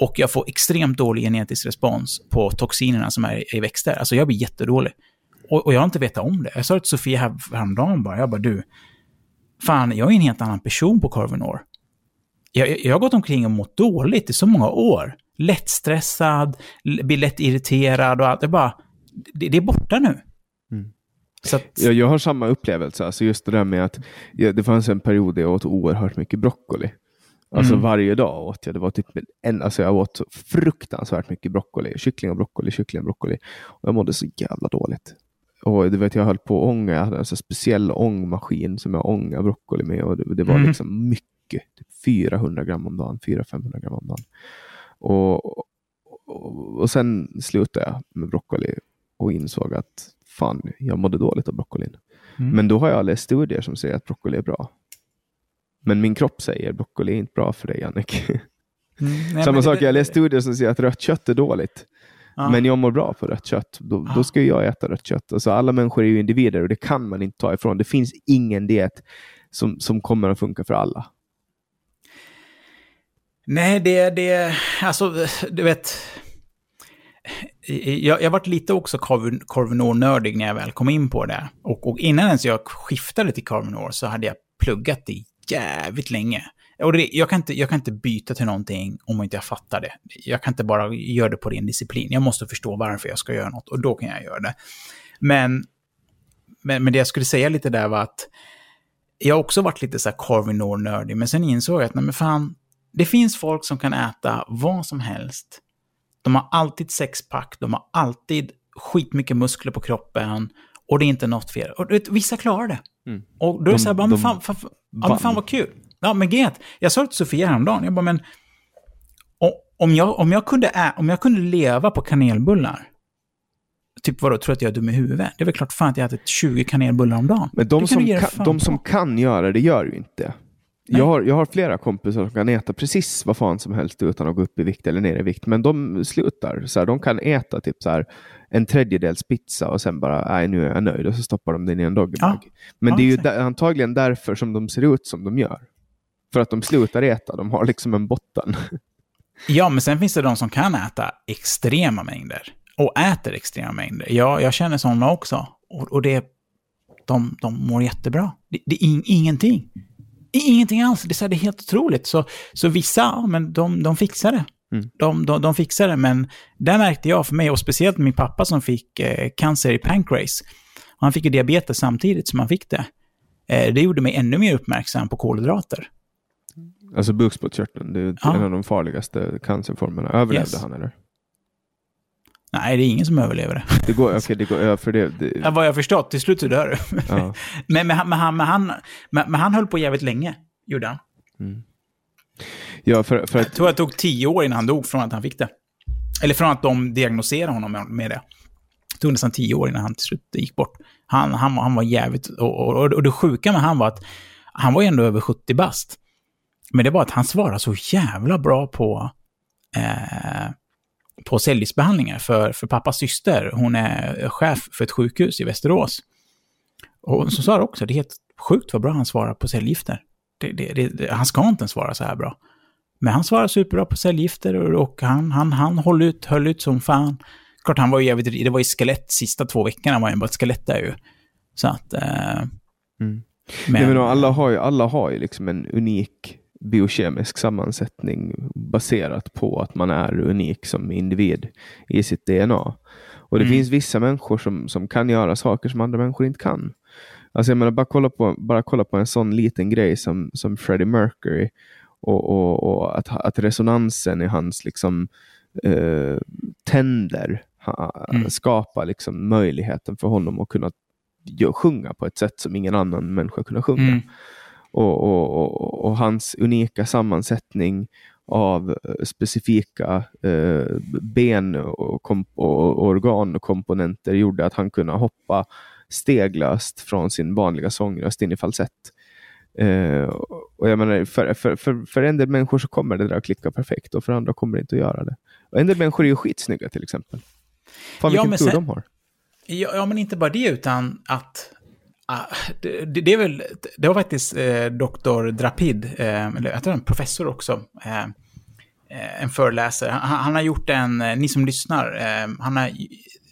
Och jag får extremt dålig genetisk respons på toxinerna som är i växter. Alltså jag blir jättedålig. Och, och jag har inte vetat om det. Jag sa till Sofia här, häromdagen bara, jag bara du, fan jag är en helt annan person på Corvinor. Jag, jag har gått omkring och mått dåligt i så många år. Lättstressad, blir lätt irriterad och allt. Det är bara, det, det är borta nu. Mm. Att... Jag, jag, har samma upplevelse. Alltså just det där med att jag, det fanns en period där jag åt oerhört mycket broccoli. Alltså mm. varje dag åt jag. Det var typ en, alltså jag åt så fruktansvärt mycket broccoli. Kyckling och broccoli, kyckling och broccoli. Och jag mådde så jävla dåligt. Och du vet, jag höll på att ånga. Jag hade en speciell ångmaskin som jag ångade broccoli med. Och det, det var mm. liksom mycket. Typ 400 gram om dagen. 400-500 gram om dagen. Och, och, och sen slutade jag med broccoli och insåg att fan, jag mådde dåligt av broccolin. Mm. Men då har jag läst studier som säger att broccoli är bra. Men min kropp säger broccoli är inte bra för dig, Jannik. Mm, nej, Samma sak, det, jag läste studier som säger att rött kött är dåligt. Ja. Men jag mår bra på rött kött. Då, ja. då ska jag äta rött kött. Alltså, alla människor är ju individer och det kan man inte ta ifrån. Det finns ingen diet som, som kommer att funka för alla. Nej, det, det, alltså, du vet. Jag, jag varit lite också Corvinor-nördig när jag väl kom in på det. Och, och innan ens jag skiftade till Corvinor så hade jag pluggat det jävligt länge. Och det, jag, kan inte, jag kan inte byta till någonting om inte jag fattar det. Jag kan inte bara göra det på ren disciplin. Jag måste förstå varför jag ska göra något och då kan jag göra det. Men, men, men det jag skulle säga lite där var att jag har också varit lite så här Corvinor-nördig, men sen insåg jag att nej men fan, det finns folk som kan äta vad som helst. De har alltid sexpack, de har alltid skitmycket muskler på kroppen och det är inte något fel. Och vet, vissa klarar det. Mm. Och då är det så här, bara, men fan, fan, ja, men fan vad kul. Ja, men get. Jag sa det till Sofia häromdagen, jag bara, men om jag, om jag, kunde, ä, om jag kunde leva på kanelbullar, typ vadå, tror att jag är dum i huvudet? Det är väl klart fan att jag ätit 20 kanelbullar om dagen. Men de, som kan, de som kan göra det gör ju inte. Jag har, jag har flera kompisar som kan äta precis vad fan som helst utan att gå upp i vikt eller ner i vikt. Men de slutar. Så här, de kan äta typ så här, en tredjedels pizza och sen bara, nej nu är jag nöjd och så stoppar de den i en doggebag. Ja. Men ja, det är ju där, antagligen därför som de ser ut som de gör. För att de slutar äta, de har liksom en botten. Ja, men sen finns det de som kan äta extrema mängder. Och äter extrema mängder. Ja, jag känner sådana också. Och, och det, de, de mår jättebra. Det, det är in, ingenting. Ingenting alls. Det är, här, det är helt otroligt. Så, så vissa, ja, men de, de fixar det. Mm. De, de, de fixar det, men där märkte jag för mig, och speciellt min pappa som fick eh, cancer i pancreas. Han fick ju diabetes samtidigt som han fick det. Eh, det gjorde mig ännu mer uppmärksam på kolhydrater. Alltså bukspottkörteln, det är ja. en av de farligaste cancerformerna. Överlevde yes. han eller? Nej, det är ingen som överlever det. Det går, okay, det går, för det, det... Ja, vad jag förstått, till slut så dör du. Ja. men, men, men, han, men, han, men, men han höll på jävligt länge, gjorde han. Mm. Ja, för, för att... Jag tror det tog tio år innan han dog från att han fick det. Eller från att de diagnoserade honom med det. Det tog nästan tio år innan han till slut gick bort. Han, han, han var jävligt... Och, och, och det sjuka med han var att han var ju ändå över 70 bast. Men det var att han svarade så jävla bra på... Eh, på cellgiftsbehandlingar för, för pappas syster. Hon är chef för ett sjukhus i Västerås. Och så sa det också, det är helt sjukt vad bra han svarar på cellgifter. Det, det, det, han ska inte svara så här bra. Men han svarar superbra på cellgifter och, och han, han, han höll ut, höll ut som fan. Klart, han var ju jävligt, det var ju skelett sista två veckorna, var ju bara ett skelett där ju. Så att... Eh, mm. Men, men alla har ju, alla har ju liksom en unik biokemisk sammansättning baserat på att man är unik som individ i sitt DNA. Och det mm. finns vissa människor som, som kan göra saker som andra människor inte kan. Alltså jag menar, bara kolla på, bara kolla på en sån liten grej som, som Freddie Mercury och, och, och att, att resonansen i hans liksom, eh, tänder ha, mm. skapar liksom möjligheten för honom att kunna sjunga på ett sätt som ingen annan människa kunde sjunga. Mm och, och, och, hans unika sammansättning av eh, specifika eh, ben och, och organkomponenter gjorde att han kunde hoppa steglöst från sin vanliga sångröst in i falsett. Eh, och jag menar, för, för, för, för en del människor så kommer det där att klicka perfekt och för andra kommer det inte att göra det. Och en del människor är ju skitsnygga till exempel. Fan vilken ja, tur de har. Ja, ja, men inte bara det, utan att Ah, det, det, är väl, det var faktiskt eh, doktor Drapid, eh, eller jag tror en professor också, eh, eh, en föreläsare. Han, han, har gjort en, eh, ni som lyssnar, eh, han har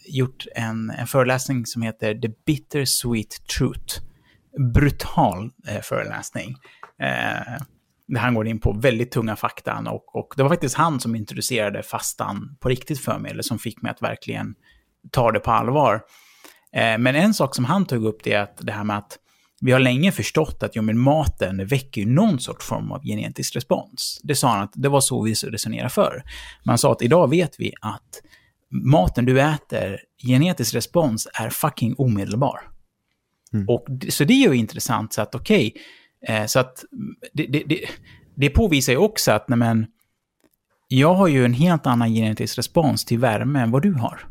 gjort en, en föreläsning som heter The Bitter Sweet Truth. Brutal eh, föreläsning. där han går in på väldigt tunga fakta och, och det var faktiskt han som introducerade fastan på riktigt för mig, eller som fick mig att verkligen ta det på allvar. Eh, men en sak som han tog upp det är att det här med att vi har länge förstått att jo, men maten väcker någon sorts form av genetisk respons. Det sa han att det var så vi resonerade för. Man sa att idag vet vi att maten du äter, genetisk respons, är fucking omedelbar. Mm. Och, så det är ju intressant, så att okej, okay, eh, så att det, det, det, det påvisar ju också att, nej men, jag har ju en helt annan genetisk respons till värme än vad du har.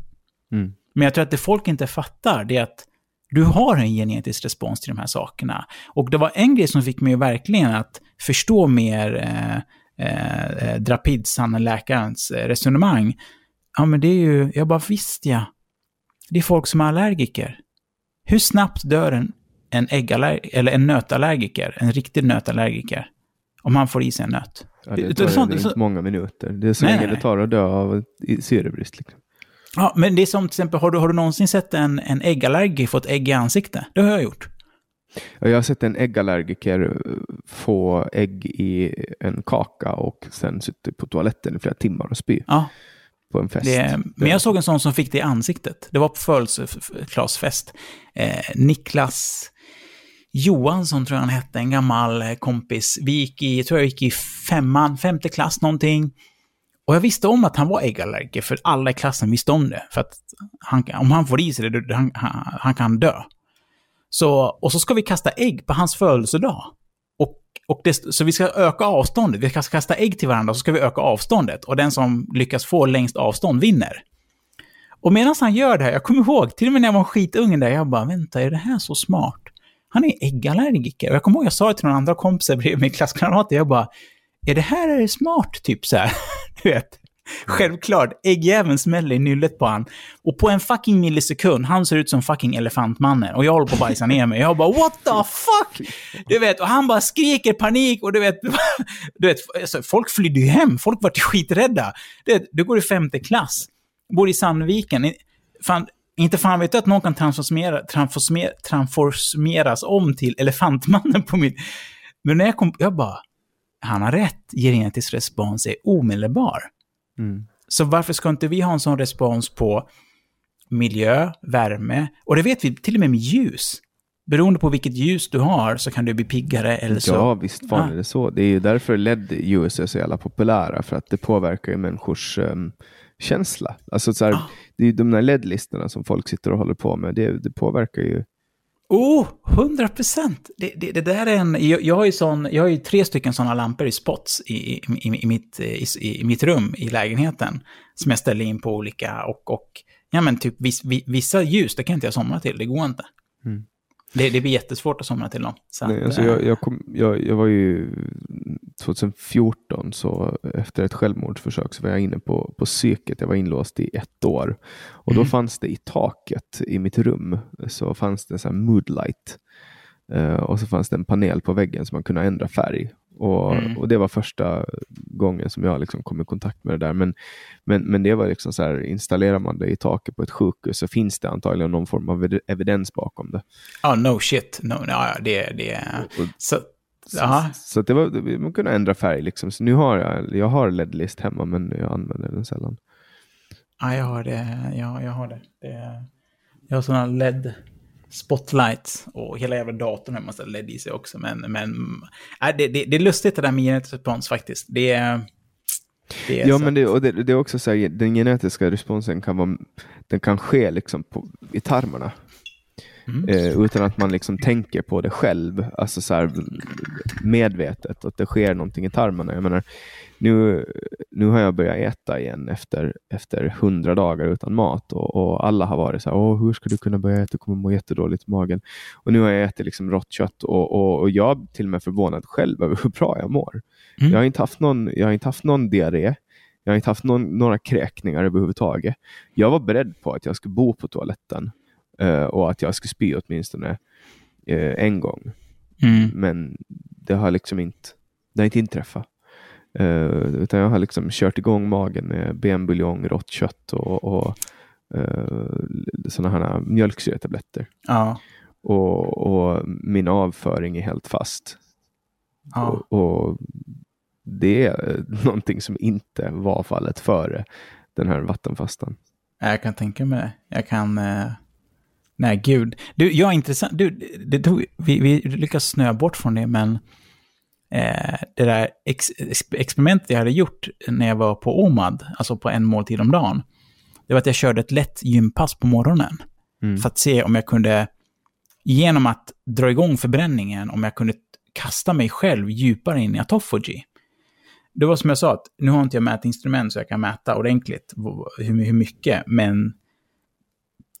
Mm. Men jag tror att det folk inte fattar, det är att du har en genetisk respons till de här sakerna. Och det var en grej som fick mig verkligen att förstå mer eh, eh, Drapids, han läkarens eh, resonemang. Ja, men det är ju, jag bara visst ja. Det är folk som är allergiker. Hur snabbt dör en, en, eller en nötallergiker, en riktig nötallergiker, om han får i sig en nöt? Ja, det tar det är inte så- många minuter. Det är så Nej, länge nej. det tar att dö av syrebrist. Liksom. Ja, men det är som till exempel, har du, har du någonsin sett en, en äggallergiker få ett ägg i ansikte? Det har jag gjort. Ja, Jag har sett en äggallergiker eh, få ägg i en kaka och sen suttit på toaletten i flera timmar och spy Ja, på en fest. det, men jag såg en sån som fick det i ansiktet. Det var på födelsedagsfest. Eh, Niklas Johansson tror jag han hette, en gammal eh, kompis. Vi gick i, jag tror jag gick i femman, femte klass någonting. Och jag visste om att han var äggallergiker, för alla i klassen visste om det. För att han, om han får i sig det, han, han, han kan dö. Så, och så ska vi kasta ägg på hans födelsedag. Och, och det, så vi ska öka avståndet. Vi ska kasta ägg till varandra, så ska vi öka avståndet. Och den som lyckas få längst avstånd vinner. Och medan han gör det här, jag kommer ihåg, till och med när jag var skitungen där, jag bara, vänta, är det här så smart? Han är äggallergiker. Och jag kommer ihåg, jag sa det till några andra kompisar bredvid min klasskamrater, jag bara, är det här smart? Typ så här. Du vet. Självklart, äggjäveln smäller i nyllet på han. Och på en fucking millisekund, han ser ut som fucking elefantmannen. Och jag håller på att bajsa ner mig. Jag bara what the fuck? Du vet, och han bara skriker panik och du vet, du vet alltså, folk flydde ju hem. Folk var skiträdda. Du, vet, du går i femte klass, bor i Sandviken. Fan, inte fan vet du att någon kan transformera, transformera, transformeras om till elefantmannen på mitt... Men när jag kom, jag bara, han har rätt. Genetisk respons är omedelbar. Mm. Så varför ska inte vi ha en sån respons på miljö, värme, och det vet vi till och med med ljus. Beroende på vilket ljus du har så kan du bli piggare eller så. Ja, visst fan Ja. är det så. Det är ju därför LED-ljus är så jävla populära, för att det påverkar ju människors um, känsla. Alltså så här, Ah. Det är ju de där LED-listorna som folk sitter och håller på med, det, det påverkar ju. Oh, 100 procent! Det, det, det där är en... Jag, jag, har ju sån, jag har ju tre stycken sådana lampor i spots i, i, i, mitt, i, i mitt rum i lägenheten. Som jag ställer in på olika och... och ja, men typ vissa ljus, det kan inte jag somna till. Det går inte. Mm. Det, det blir jättesvårt att somna till dem. Så Nej, alltså eh, jag, jag, kom, jag, jag var ju 2014, så efter ett självmordsförsök så var jag inne på, på psyket. Jag var inlåst i ett år. Och då Mm. fanns det i taket i mitt rum så fanns det så här moodlight. Eh, och så fanns det en panel på väggen som man kunde ändra färg. Och, Mm. och det var första gången som jag liksom kom i kontakt med det där. Men, men, men det var liksom så här, installerar man det i taket på ett sjukhus så finns det antagligen någon form av ev- evidens bakom det. Ja, no shit. No, no, det, det, Och- så, Så, så att det var, man kunde ändra färg. Liksom. Så nu har jag, jag har LED-list hemma, men jag använder den sällan. ja, jag har det. Ja, jag har det. det jag har sådana LED spotlights och hela jävla datorn har en massa LED i sig också. Men, men äh, det, det, det är lustigt det där med genetisk respons faktiskt. Det är... Det är Ja, men det, och det, det är också så här, den genetiska responsen kan, vara, den kan ske liksom på, i tarmarna. Mm. Eh, utan att man liksom tänker på det själv, alltså så medvetet, att det sker någonting i tarmarna. Jag menar, nu, nu har jag börjat äta igen efter, efter hundra dagar utan mat och, och alla har varit så här, Åh, hur ska du kunna börja äta? Du kommer må jättedåligt i magen. Och nu har jag ätit liksom rått kött och, och, och jag är till och med förvånad själv över hur bra jag mår. Mm. Jag, har inte haft någon, jag har inte haft någon diarré. Jag har inte haft någon, några kräkningar överhuvudtaget. Jag var beredd på att jag skulle bo på toaletten och att jag skulle spy åtminstone eh, en gång. Mm. Men det har liksom inte, det har inte inträffat. Eh, utan jag har liksom kört igång magen med benbuljong, rått kött och, och sådana här mjölksyretabletter. Ja. Och, och min avföring är helt fast. ja. Och, och det är någonting som inte var fallet före den här vattenfastan. Jag kan tänka mig det. Jag kan... Eh... Nej, gud. Du, jag är intressant. Du, det tog, vi, vi lyckas snöa bort från det, men eh, det där ex, ex- experimentet jag hade gjort när jag var på OMAD, alltså på en måltid om dagen, det var att jag körde ett lätt gympass på morgonen. Mm. För att se om jag kunde, genom att dra igång förbränningen, om jag kunde kasta mig själv djupare in i autophagy. Det var som jag sa, att nu har inte jag mätinstrument så jag kan mäta ordentligt hur, hur mycket, men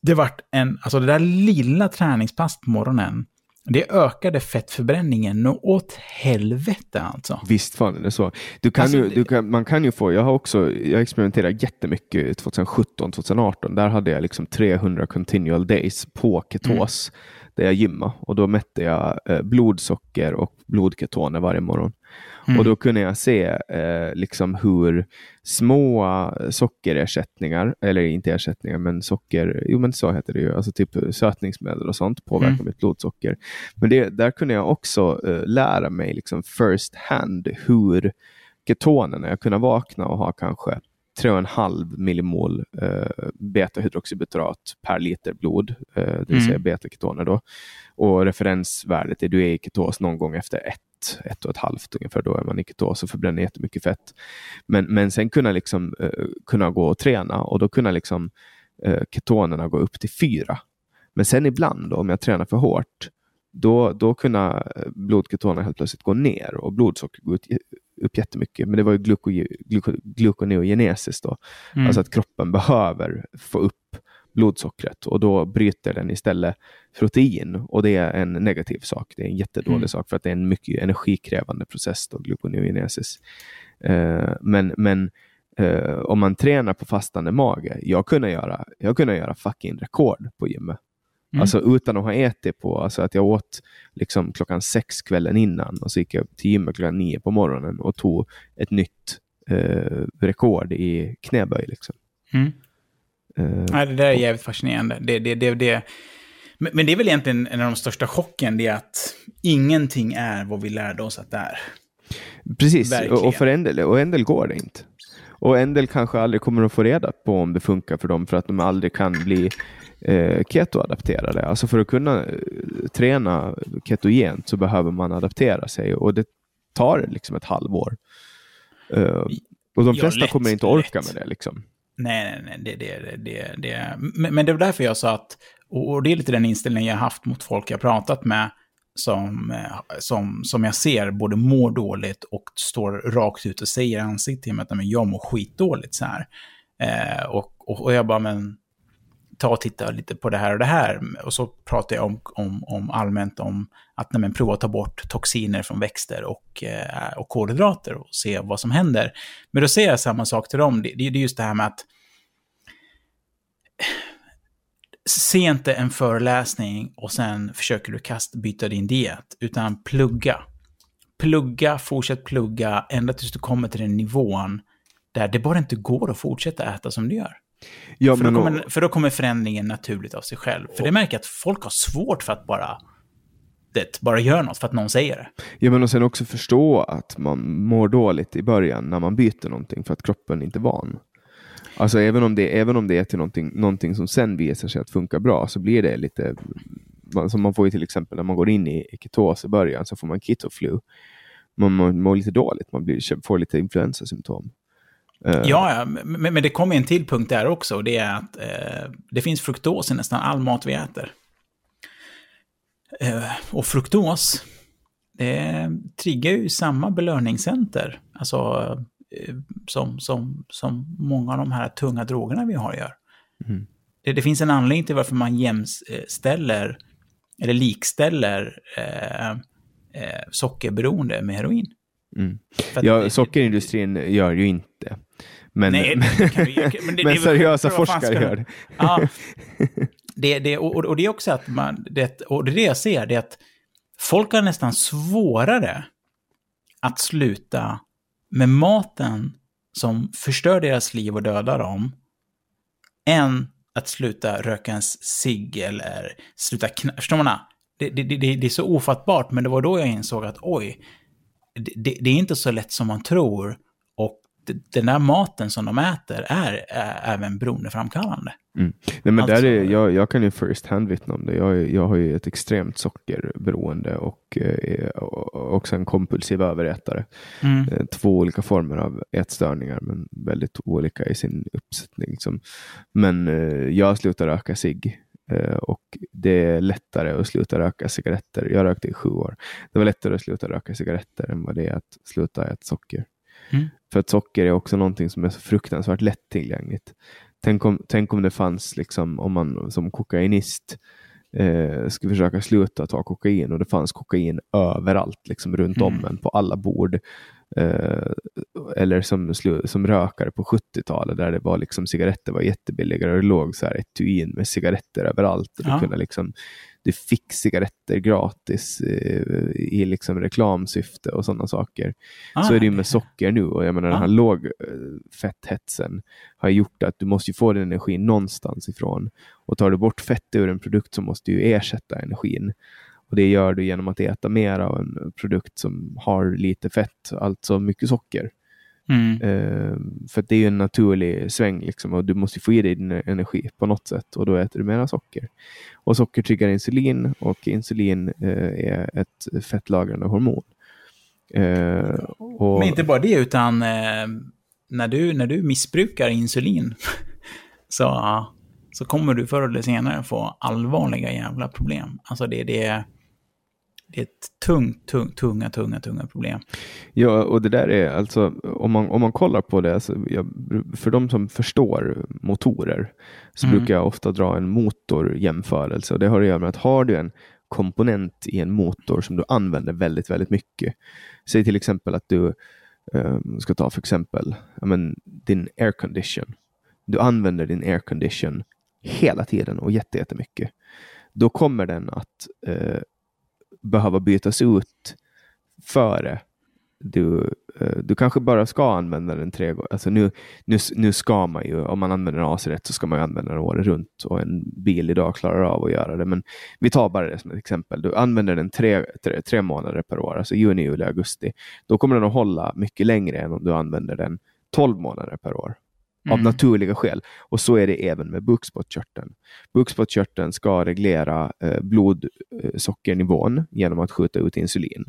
det vart en, alltså det där lilla träningspass på morgonen, det ökade fettförbränningen nå åt helvete alltså. Visst fan är det så. Du kan Alltså, ju, du kan, man kan ju få, jag har också, jag experimenterade jättemycket 2017, 2018. Där hade jag liksom 300 continual days på ketos. Där jag gymmade och då mätte jag eh, blodsocker och blodketoner varje morgon. Mm. Och då kunde jag se eh, liksom hur små sockerersättningar, eller inte ersättningar, men socker, jo men så heter det ju, alltså typ sötningsmedel och sånt påverkar Mm. mitt blodsocker. Men det, där kunde jag också eh, lära mig liksom first hand hur ketonerna, jag kunde vakna och ha kanske 3,5 millimol eh, beta-hydroxybutyrat per liter blod, eh, det vill Mm. säga beta-ketoner då. Och referensvärdet är du är i ketos någon gång efter ett, ett och ett halvt ungefär, då är man i ketos och förbränner jättemycket fett. Men, men sen kunna, liksom, eh, kunna gå och träna och då kunna liksom, eh, ketonerna gå upp till fyra. Men sen ibland då, om jag tränar för hårt, då, då kunna eh, blodketonerna helt plötsligt gå ner och blodsocker gå ut, upp jättemycket. Men det var ju gluko, gluko, gluconeogenesis då. Mm. Alltså att kroppen behöver få upp blodsockret och då bryter den istället protein och det är en negativ sak. Det är en jättedålig Mm. sak för att det är en mycket energikrävande process, då, gluconeogenesis. Eh, men men eh, om man tränar på fastande mage, jag kunde göra, jag kunde göra fucking rekord på gymmet. Mm. Alltså utan att ha ätit på, alltså att jag åt liksom klockan sex kvällen innan och så gick jag till gymmet klockan nio på morgonen och tog ett nytt eh, rekord i knäböj. Liksom. Mm. Eh, Nej, det där är jävligt fascinerande. Det, det, det, det, men, men det är väl egentligen en av de största chocken, det är att ingenting är vad vi lärde oss att det är. Precis, Verkligen. och, och för en del, och en del går det inte. Och en del kanske aldrig kommer att få reda på om det funkar för dem för att de aldrig kan bli eh, keto-adapterade. Alltså för att kunna eh, träna ketogent så behöver man adaptera sig och det tar liksom ett halvår. Eh, och de Ja, flesta lätt, kommer inte orka lätt. med det. Liksom. Nej, nej, nej, det, det, det, det. Men, men det var därför jag sa att, och det är lite den inställningen jag haft mot folk jag pratat med, som, eh, som, som jag ser både mår dåligt och står rakt ut och säger i ansiktet till mig att men jag mår skitdåligt så här. Eh, och, och, och jag bara, men ta och titta lite på det här och det här. Och så pratar jag om, om, om allmänt om att nej, men, prova att ta bort toxiner från växter och, eh, och kolhydrater och se vad som händer. Men då säger jag samma sak till dem. Det, det, det är just det här med att se inte en föreläsning och sen försöker du kast, byta din diet, utan plugga. Plugga, fortsätt plugga, ända tills du kommer till den nivån där det bara inte går att fortsätta äta som du gör. Ja, För då, kommer, för då kommer förändringen naturligt av sig själv. För det märker jag att folk har svårt för att bara, det, bara göra något för att någon säger det. ja, men och sen också förstå att man mår dåligt i början när man byter någonting för att kroppen inte är van. Alltså även om det, även om det är till någonting, någonting som sen visar sig att funka bra så blir det lite, man, man får ju till exempel när man går in i, ketos i början så får man keto-flu. Man mår, lite dåligt, man blir, får lite influensasymptom. Uh. Ja, men, men det kommer en till punkt där också. Och det är att eh, det finns fruktos i nästan all mat vi äter. Eh, och fruktos, det triggar ju samma belöningscenter. Alltså som, som, som många av de här tunga drogerna vi har gör. Mm. Det, det finns en anledning till varför man jämställer, eller likställer eh, eh, sockerberoende med heroin. Mm. Ja, det- sockerindustrin gör ju inte. Men, Nej, det kan vi- men det- men det- seriösa forskare ska- gör det. Ja. Det, det, och, och det är också att man, det, och det det jag ser, det är att folk har nästan svårare att sluta med maten som förstör deras liv och dödar dem, än att sluta röka en cigg eller sluta knä... Förstår man? Det, det, det, det är så ofattbart, men det var då jag insåg att oj, det, det, det är inte så lätt som man tror. Den där maten som de äter är, är även beroendeframkallande. Mm. Nej, men Alltså- där är, jag, jag kan ju first hand vittna om det. Jag, jag har ju ett extremt sockerberoende och eh, också en kompulsiv överätare. Mm. Eh, Två olika former av ätstörningar, men väldigt olika i sin uppsättning. Liksom. Men eh, jag slutar röka cigg och det är lättare att sluta röka cigaretter. Jag rökte i sju år. Det var lättare att sluta röka cigaretter än vad det är att sluta äta socker. Mm. För att socker är också någonting som är så fruktansvärt lättillgängligt. Tänk om, tänk om det fanns, liksom, om man som kokainist eh, skulle försöka sluta ta kokain och det fanns kokain överallt, liksom runt om Mm. en, på alla bord. Eh, eller som, som rökare på 70-talet där det var liksom cigaretter var jättebilligare och det låg så här etui med cigaretter överallt. Och ja. du, kunde liksom, du fick cigaretter gratis eh, i liksom reklamsyfte och sådana saker. Ah, så är det ju med socker nu och jag menar ah. den här lågfetthetsen har gjort att du måste få din energi någonstans ifrån. Och tar du bort fett ur en produkt så måste du ersätta energin. Och Det gör du genom att äta mer av en produkt som har lite fett, alltså mycket socker. Mm. Uh, för det är ju en naturlig sväng liksom, och du måste få i dig din energi på något sätt och då äter du mera socker. Och socker triggar insulin och insulin uh, är ett fettlagrande hormon. Uh, och... Men inte bara det, utan när, du, när du missbrukar insulin så, så kommer du förr eller senare få allvarliga jävla problem. Alltså det, det, det är ett tungt, tungt, tunga, tunga, tunga problem. Ja, och det där är alltså, om man, om man kollar på det, alltså, jag, för de som förstår motorer, så mm. brukar jag ofta dra en motorjämförelse. Och det har att göra med att har du en komponent i en motor som du använder väldigt, väldigt mycket. Säg till exempel att du um, ska ta för exempel men, din aircondition. Du använder din aircondition hela tiden och jättemycket. Då kommer den att uh, behöva bytas ut före du, eh, du kanske bara ska använda den tre gånger. Alltså nu, nu, nu ska man ju, om man använder en AC rätt så ska man ju använda den året runt och en bil idag klarar av att göra det. Men vi tar bara det som ett exempel. Du använder den tre, tre, tre månader per år, alltså juni, juli, augusti. Då kommer den att hålla mycket längre än om du använder den tolv månader per år. Mm. Av naturliga skäl. Och så är det även med bukspottkörteln. Bukspottkörteln ska reglera eh, blodsockernivån genom att skjuta ut insulin.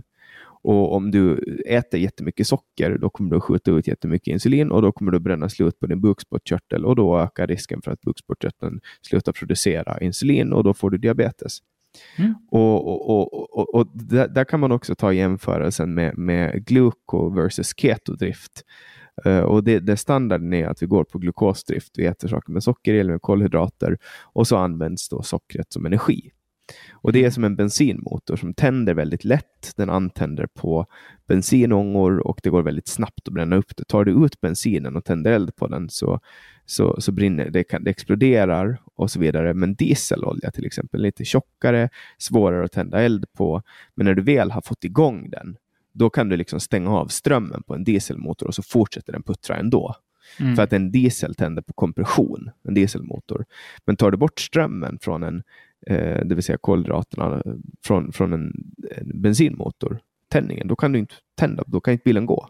Och om du äter jättemycket socker, då kommer du att skjuta ut jättemycket insulin och då kommer du bränna slut på din bukspottkörtel och då ökar risken för att bukspottkörteln slutar producera insulin och då får du diabetes. Mm. Och, och, och, och, där, där, kan man också ta jämförelsen med, med gluko versus ketodrift. Uh, och det, det standarden är att vi går på glukosdrift. Vi äter saker med socker eller med kolhydrater och så används då sockret som energi. Och Det är mm. som en bensinmotor som tänder väldigt lätt. Den antänder på bensinångor och det går väldigt snabbt att bränna upp det. Tar du ut bensinen och tänder eld på den så, så, så brinner det, kan, det exploderar och så vidare. Men dieselolja till exempel, lite tjockare, svårare att tända eld på. Men när du väl har fått igång den då kan du liksom stänga av strömmen på en dieselmotor och så fortsätter den puttra ändå. Mm. För att en diesel tänder på kompression, en dieselmotor. Men tar du bort strömmen från en, eh, det vill säga kolhydraterna från, från en, en bensinmotor, tändningen, då kan du inte tända, då kan inte bilen gå.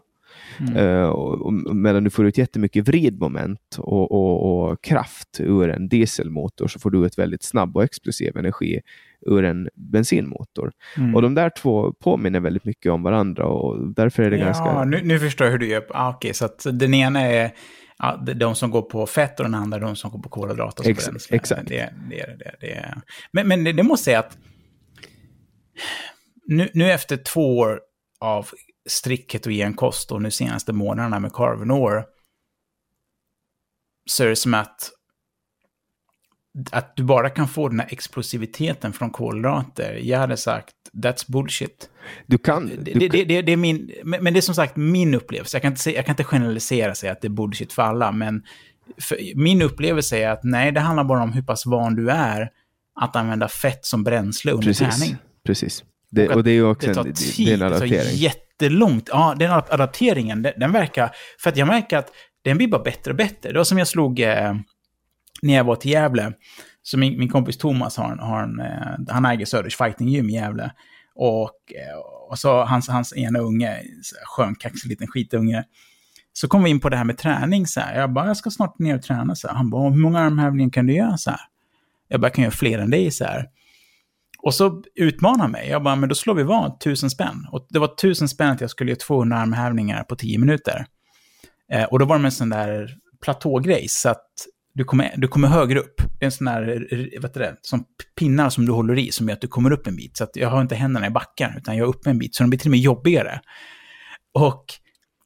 Mm. Uh, och, och, medan du får ut jättemycket vridmoment och, och, kraft ur en dieselmotor så får du ut väldigt snabb och explosiv energi ur en bensinmotor. Mm. Och de där två påminner väldigt mycket om varandra och därför är det ja, ganska... Nu, nu förstår jag hur du gör. Ah, Okej, okay, så att den ena är ja, de som går på fett och den andra är de som går på kolhydrater. Ex exakt. Det, det, det, det, Men, men det, det måste säga att nu, nu efter två år av strikt ketogenkost och nu senaste månaderna med Carvenor så är det som att att du bara kan få den här explosiviteten från kolhydrater. Jag hade sagt, that's bullshit. Du kan... Du det, det, det, det, är min, men det är som sagt min upplevelse. Jag kan inte, jag kan inte generalisera och säga att det är bullshit för alla, men för, min upplevelse är att nej, det handlar bara om hur pass van du är att använda fett som bränsle under Precis. träning. Precis. Det, och, och det är ju också det tar en, tid, det är en adaptering. Det tar jättelångt. Ja, den adapteringen, den, den, verkar... För att jag märker att den blir bara bättre och bättre. Det var som jag slog... Eh, när jag var till Gävle, så min, min kompis Thomas har en, har en eh, han äger Söders Fighting Gym i Gävle. Och, eh, och så hans, hans ena unge, skön kaxig liten skitunge. Så kom vi in på det här med träning så här. Jag bara, jag ska snart ner och träna så här. Han bara, hur många armhävningar kan du göra så här? Jag bara, jag kan göra fler än dig så här. Och så utmanar mig. Jag bara, men då slår vi vad, tusen spänn. Och det var tusen spänn att jag skulle göra 200 armhävningar på tio minuter. Eh, och då var det en sån där platågrej, så att du kommer, du kommer högre upp. Det är en sån där, vet du det, som pinnar som du håller i som gör att du kommer upp en bit. Så att jag har inte händerna i backen, utan jag är uppe en bit. Så de blir till och med jobbigare. Och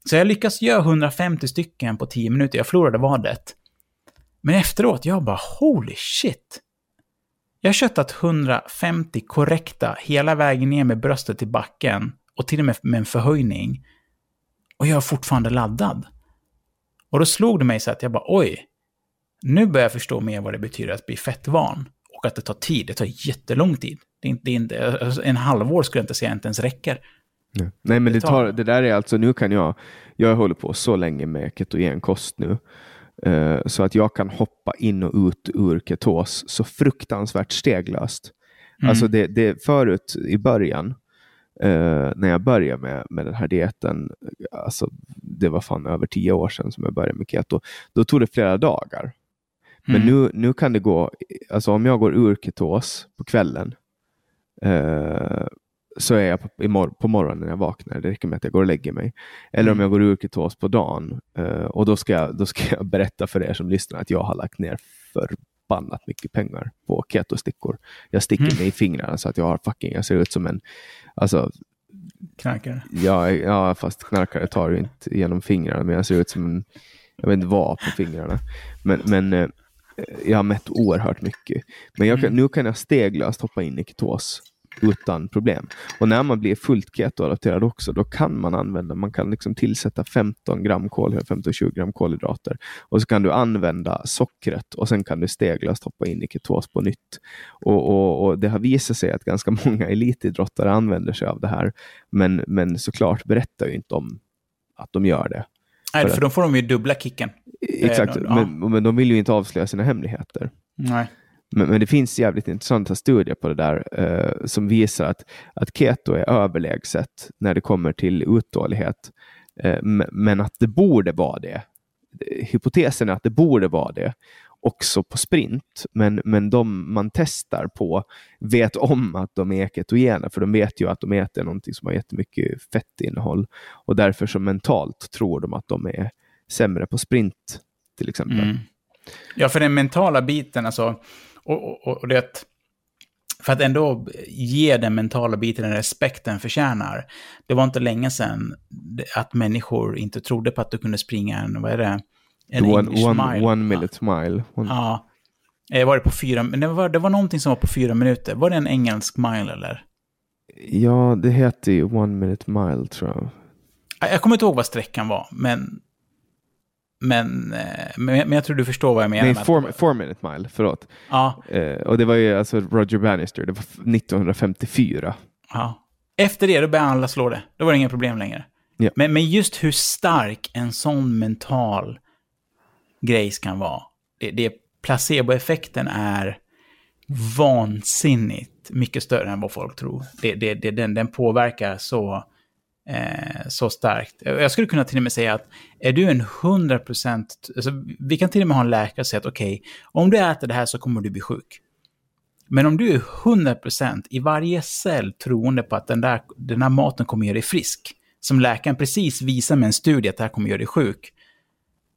så jag lyckas göra 150 stycken på 10 minuter. Jag förlorade vadet. Men efteråt, jag bara holy shit. Jag har köttat 150 korrekta hela vägen ner med bröstet i backen och till och med med en förhöjning. Och jag är fortfarande laddad. Och då slog det mig så att jag bara, oj, nu börjar jag förstå mer vad det betyder att bli fettvan. Och att det tar tid, det tar jättelång tid. Det är inte, det är inte, alltså en halvår skulle jag inte säga inte ens räcker. Nej, Nej men det, tar, det där är alltså, nu kan jag, jag håller på så länge med ketogenkost nu, uh, så att jag kan hoppa in och ut ur ketos så fruktansvärt steglöst. Mm. Alltså det, det förut i början, uh, när jag började med, med den här dieten, alltså det var fan över tio år sedan som jag började med keto, då tog det flera dagar. Men mm. nu, nu kan det gå, alltså om jag går ur ketos på kvällen, uh, så är jag på, mor på morgonen när jag vaknar. Det räcker med att jag går och lägger mig. Eller mm. om jag går ur ketos på dagen. Uh, och då ska, jag, då ska jag berätta för er som lyssnar att jag har lagt ner förbannat mycket pengar på ketostickor. Jag sticker mm. mig i fingrarna så att jag har fucking, jag ser ut som en, alltså Knarkare? Ja, ja, fast knarkare tar ju inte genom fingrarna, men jag ser ut som en, jag vet inte vad på fingrarna. Men, men uh, jag har mätt oerhört mycket. Men jag mm. nu kan jag steglöst hoppa in i ketos utan problem. Och när man blir fullt ketoadapterad också, då kan man använda, man kan liksom tillsätta 15 gram kolhydrater, 15-20 gram kolhydrater och så kan du använda sockret och sen kan du steglöst hoppa in i ketos på nytt. Och, och, och Det har visat sig att ganska många elitidrottare använder sig av det här, men, men såklart berättar ju inte om att de gör det. Nej, för, för då får de ju dubbla kicken. Exakt, eh, men, men de vill ju inte avslöja sina hemligheter. Nej. Men, men, det finns jävligt intressanta studier på det där eh, som visar att, att keto är överlägset när det kommer till uthållighet. Eh, men att det borde vara det. Hypotesen är att det borde vara det också på sprint, men, men de man testar på vet om att de är ketogena, för de vet ju att de äter någonting som har jättemycket fettinnehåll och därför så mentalt tror de att de är sämre på sprint till exempel. Mm. Ja, för den mentala biten, alltså och, och, och det, för att ändå ge den mentala biten den respekt den förtjänar. Det var inte länge sedan att människor inte trodde på att du kunde springa en, vad är det? En one, one, mile. One minute mile. One. Ja. Eh, var det på fyra, det var, det var någonting som var på fyra minuter. Var det en engelsk mile eller? Ja, det heter ju one minute mile tror jag. Jag kommer inte ihåg vad sträckan var, men men, eh, men, men jag tror du förstår vad jag menar. Nej, four, four minute mile, förlåt. Ja. Eh, och det var ju alltså Roger Bannister, det var 1954. Ja. Efter det, då började alla slå det. Då var det inga problem längre. Ja. Men, men just hur stark en sån mental grej kan vara. Det, det placeboeffekten är vansinnigt mycket större än vad folk tror. Det, det, det, den, den påverkar så eh, så starkt. Jag skulle kunna till och med säga att är du en 100%, alltså, vi kan till och med ha en läkare och säga att okej, okay, om du äter det här så kommer du bli sjuk. Men om du är 100% i varje cell troende på att den där, den där maten kommer göra dig frisk, som läkaren precis visar med en studie att det här kommer göra dig sjuk,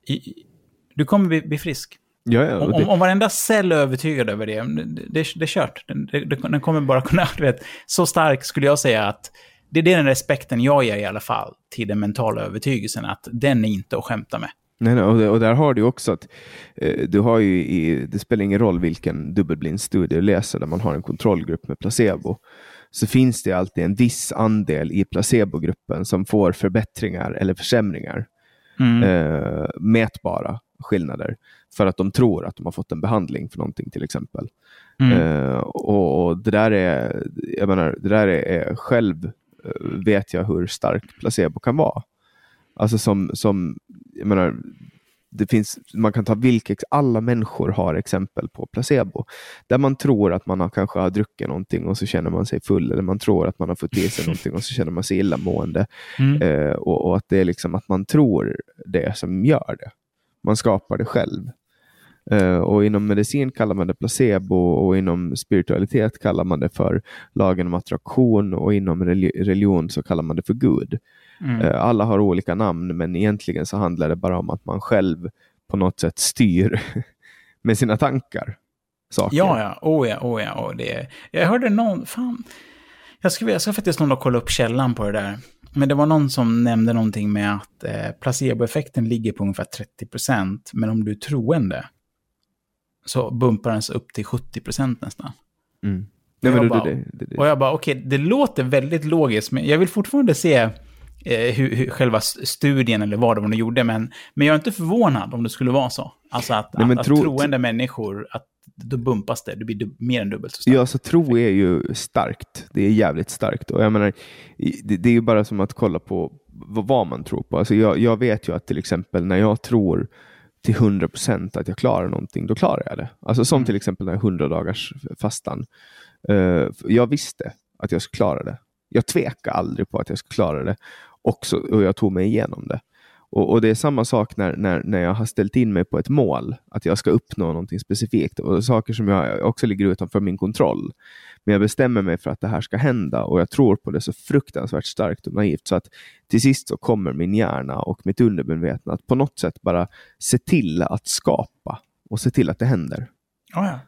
i, du kommer bli, bli frisk. Ja, ja, om, om, om varenda cell är övertygad över det, det, det, det är kört. Den, det, den kommer bara kunna, du vet, så stark skulle jag säga att det är den respekten jag ger i alla fall till den mentala övertygelsen, att den är inte att skämta med. Nej, nej, och, och där har du också att eh, du har ju i, det spelar ingen roll vilken dubbelblind studie du läser där man har en kontrollgrupp med placebo, så finns det alltid en viss andel i placebogruppen som får förbättringar eller försämringar. Mm. Eh, mätbara skillnader för att de tror att de har fått en behandling för någonting till exempel. Mm. Eh, och, och, det där är, jag menar, det där är, är själv vet jag hur stark placebo kan vara. Alltså som, som jag menar, det finns, man kan ta vilka, alla människor har exempel på placebo. Där man tror att man har, kanske har druckit någonting och så känner man sig full, eller man tror att man har fått i sig någonting och så känner man sig illamående. Mm. Eh, och, och, att det är liksom att man tror det som gör det. Man skapar det själv. Uh, och inom medicin kallar man det placebo och inom spiritualitet kallar man det för lagen om attraktion och inom religion så kallar man det för Gud. Mm. Uh, alla har olika namn men egentligen så handlar det bara om att man själv på något sätt styr med sina tankar. Saker. Ja, ja, oh ja, oh ja. Oh, det. Jag hörde någon, fan, jag ska, jag ska faktiskt nog kolla upp källan på det där. Men det var någon som nämnde någonting med att eh, placeboeffekten ligger på ungefär 30%, men om du är troende så bumpar den sig upp till 70% nästan. Mm. Nej, och, jag bara, det, det, det. och jag bara, okej, okay, det låter väldigt logiskt, men jag vill fortfarande se eh, hur, hur, själva studien eller vad det var de gjorde. Men, men jag är inte förvånad om det skulle vara så. Alltså att, Nej, att, att tro- troende människor, att då bumpas det. Det blir mer än dubbelt så starkt. Ja, så tro är ju starkt. Det är jävligt starkt. Och jag menar, det, det är ju bara som att kolla på vad, vad man tror på. Alltså jag, jag vet ju att till exempel när jag tror till 100% att jag klarar någonting, då klarar jag det. Alltså som till exempel den här 100 dagars fastan. Eh, jag visste att jag skulle klara det. Jag tvekade aldrig på att jag skulle klara det. Också, och jag tog mig igenom det. Och, och Det är samma sak när, när, när jag har ställt in mig på ett mål, att jag ska uppnå någonting specifikt. Och saker som jag också ligger utanför min kontroll. Men jag bestämmer mig för att det här ska hända och jag tror på det så fruktansvärt starkt och naivt så att till sist så kommer min hjärna och mitt undermedvetna att på något sätt bara se till att skapa och se till att det händer. Ja, ja.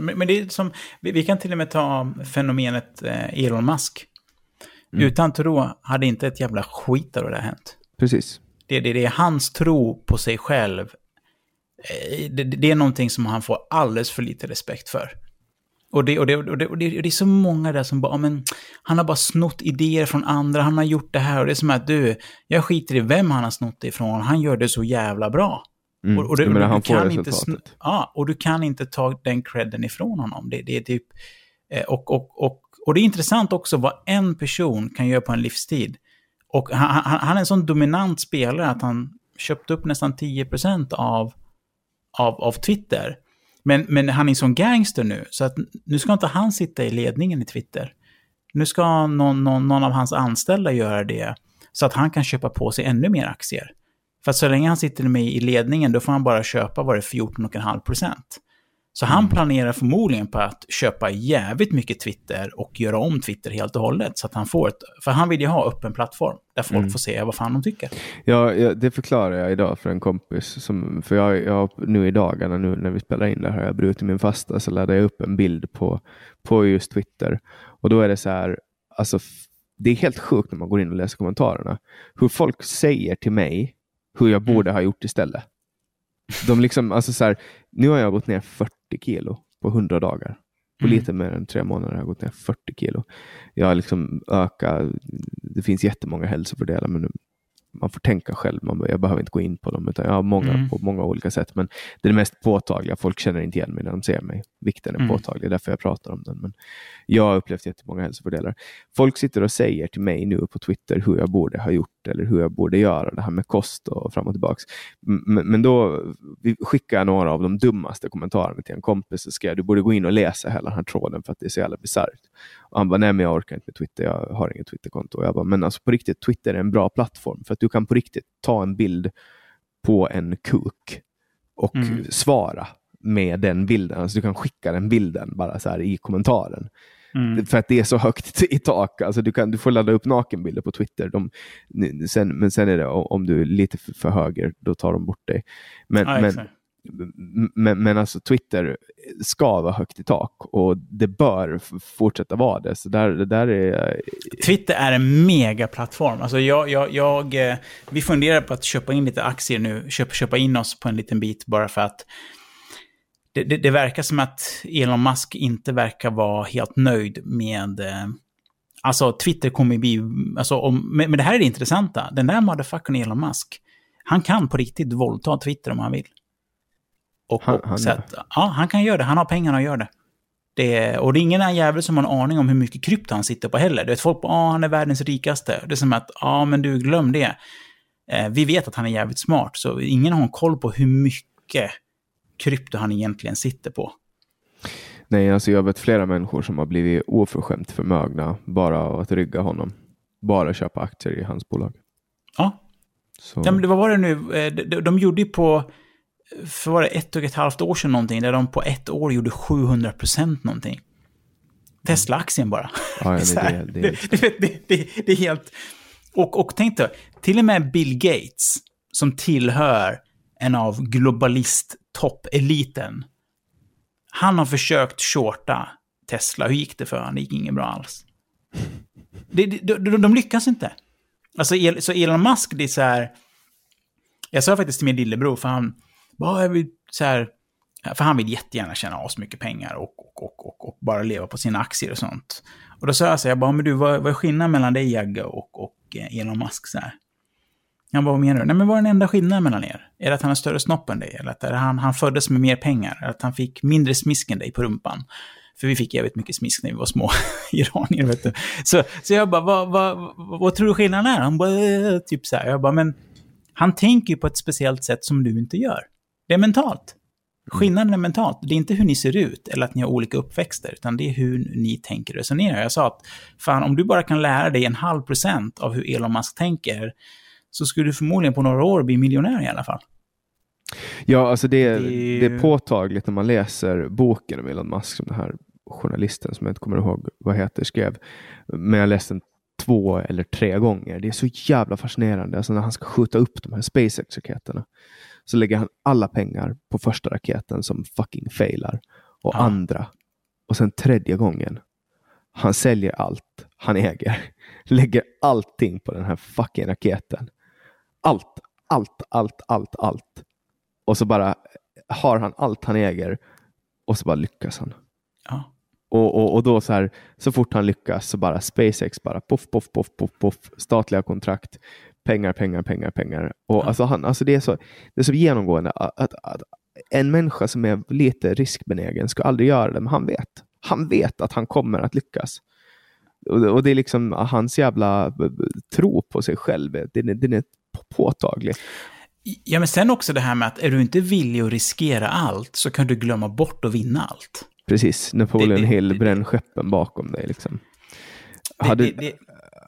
Men, det är som, vi, kan till och med ta fenomenet eh, Elon Musk. Mm. Utan tro hade inte ett jävla skit av det där hänt. Precis. Det, det, det är hans tro på sig själv. Eh, Det, det är någonting som han får alldeles för lite respekt för. Och det, och det, och det, och det, är så många där som bara, "Ja, men han har bara snott idéer från andra, han har gjort det här. Och det är som att du, jag skiter i vem han har snott det ifrån, han gör det så jävla bra. Mm. Och, och, jag menar, du han får kan inte ja, och du kan inte ta den credden ifrån honom. Det, det är typ... eh, Och, och, och, och det är intressant också vad en person kan göra på en livstid. Och han, han, han är en sån dominant spelare att han köpte upp nästan 10% av, av, av Twitter. Men, men han är en sån gangster nu, så att nu ska inte han sitta i ledningen i Twitter. Nu ska någon, någon, någon av hans anställda göra det, så att han kan köpa på sig ännu mer aktier. För att så länge han sitter med i ledningen, då får han bara köpa, vad det 14,5 procent. Så han planerar förmodligen på att köpa jävligt mycket Twitter och göra om Twitter helt och hållet. Så att han får ett, för han vill ju ha öppen plattform, där folk får se vad fan de tycker. Ja, ja, det förklarar jag idag för en kompis. Som, för jag, jag, nu i dagarna, nu när vi spelar in det här, jag brutit min fasta, så laddade jag upp en bild på, på just Twitter. Och då är det så här, alltså, det är helt sjukt när man går in och läser kommentarerna. Hur folk säger till mig hur jag borde ha gjort istället. De liksom, alltså så här, nu har jag gått ner 40 kilo på 100 dagar. På Mm. lite mer än tre månader har jag gått ner 40 kilo. Jag har liksom ökat, det finns jättemånga hälsofördelar, men man får tänka själv. Man, jag behöver inte gå in på dem, utan jag har många Mm. på många olika sätt. Men det är det mest påtagliga. Folk känner inte igen mig när de ser mig. Vikten är Mm. påtaglig, därför jag pratar om den. Men jag har upplevt jättemånga hälsofördelar. Folk sitter och säger till mig nu på Twitter hur jag borde ha gjort eller hur jag borde göra det här med kost och fram och tillbaks. M- Men, men då skickar jag några av de dummaste kommentarerna till en kompis och skrev du borde gå in och läsa hela den här tråden för att det är så jävla bisarrt. Han bara, nej men jag orkar inte med Twitter, jag har inget Twitterkonto. Jag bara, men alltså på riktigt, Twitter är en bra plattform för att du kan på riktigt ta en bild på en kuk och Mm. svara med den bilden. Alltså du kan skicka den bilden bara så här i kommentaren. Mm. För att det är så högt i tak. Alltså du, kan, du får ladda upp nakenbilder på Twitter. De, sen, men sen är det om du är lite för, för höger, då tar de bort dig. Men, Ja, men, men, men alltså Twitter ska vara högt i tak och det bör fortsätta vara det. Så där, det där är... Twitter är en megaplattform. Alltså jag, jag, jag, eh, vi funderar på att köpa in lite aktier nu, köpa, köpa in oss på en liten bit bara för att det, det, det verkar som att Elon Musk inte verkar vara helt nöjd med... eh, Alltså Twitter kommer bli... Alltså, om, men, men det här är det intressanta. Den där motherfuckern Elon Musk, han kan på riktigt våldta Twitter om han vill. Och, Han- och, han att, ja, han kan göra det. Han har pengarna att göra det. Det, och det är ingen jävel som har en aning om hur mycket krypto han sitter på heller. Du vet, folk bara, ah, han är världens rikaste. Det är som att, ja ah, men du, glöm det. Eh, vi vet att han är jävligt smart, så ingen har en koll på hur mycket krypto han egentligen sitter på. Nej, alltså jag vet flera människor som har blivit oförskämt förmögna bara av att rygga honom. Bara köpa aktier i hans bolag. Ja, Så, ja men vad var det nu? Eh, De, de, de gjorde ju på, för var det ett och ett halvt år sedan någonting, där de på ett år gjorde 700 procent någonting. Tesla-aktien bara. ja, det, är helt... Och, och tänk dig, till och med Bill Gates, som tillhör en av globalist-toppeliten, han har försökt shorta Tesla. Hur gick det för honom? Det gick inget bra alls. Det, det, de, de lyckas inte. Alltså, El- så Elon Musk, det är så här... Jag sa faktiskt till min lillebror, för han... Bara, jag vill, så här, för han vill jättegärna tjäna asmycket pengar och, och, och, och, och bara leva på sina aktier och sånt. Och då sa jag så här, jag bara, men du, vad, vad är skillnaden mellan dig Jagge och, och mycket Elon Musk så här. Han bara, vad menar du? Nej men vad är den enda skillnaden mellan er? Är det att han har större snopp än dig? Eller att han, han föddes med mer pengar? Eller att han fick mindre smisk än dig på rumpan? För vi fick jävligt mycket smisk när vi var små iranier, vet du. Så, så jag bara, vad, vad, vad, tror du skillnaden är? Han bara, äh, typ så här. Jag bara, men han tänker ju på ett speciellt sätt som du inte gör. Det är mentalt. Skillnaden är mentalt. Det är inte hur ni ser ut eller att ni har olika uppväxter, utan det är hur ni tänker och resonerar. Jag sa att, fan, om du bara kan lära dig en halv procent av hur Elon Musk tänker, så skulle du förmodligen på några år bli miljonär i alla fall. Ja, alltså det, det... det är påtagligt när man läser boken om Elon Musk som den här journalisten som jag inte kommer ihåg vad heter skrev. Men jag läste den två eller tre gånger. Det är så jävla fascinerande. Alltså när han ska skjuta upp de här SpaceX-raketerna så lägger han alla pengar på första raketen som fucking failar och ja. andra och sen tredje gången. Han säljer allt han äger, lägger allting på den här fucking raketen. Allt, allt, allt, allt, allt. Och så bara har han allt han äger och så bara lyckas han. Ja. Och, och, och då så här, så fort han lyckas så bara SpaceX bara poff, poff, poff, poff, poff, statliga kontrakt, pengar, pengar, pengar, pengar. Och ja. alltså han, alltså det, är så, det är så genomgående att, att, att, en människa som är lite riskbenägen ska aldrig göra det, men han vet. Han vet att han kommer att lyckas. Och, och det är liksom hans jävla tro på sig själv, den, den är påtaglig. Ja, men sen också det här med att är du inte villig att riskera allt så kan du glömma bort att vinna allt. Precis, Napoleon det, det, Hill, bränn skeppen bakom dig. Liksom. Hade... Det,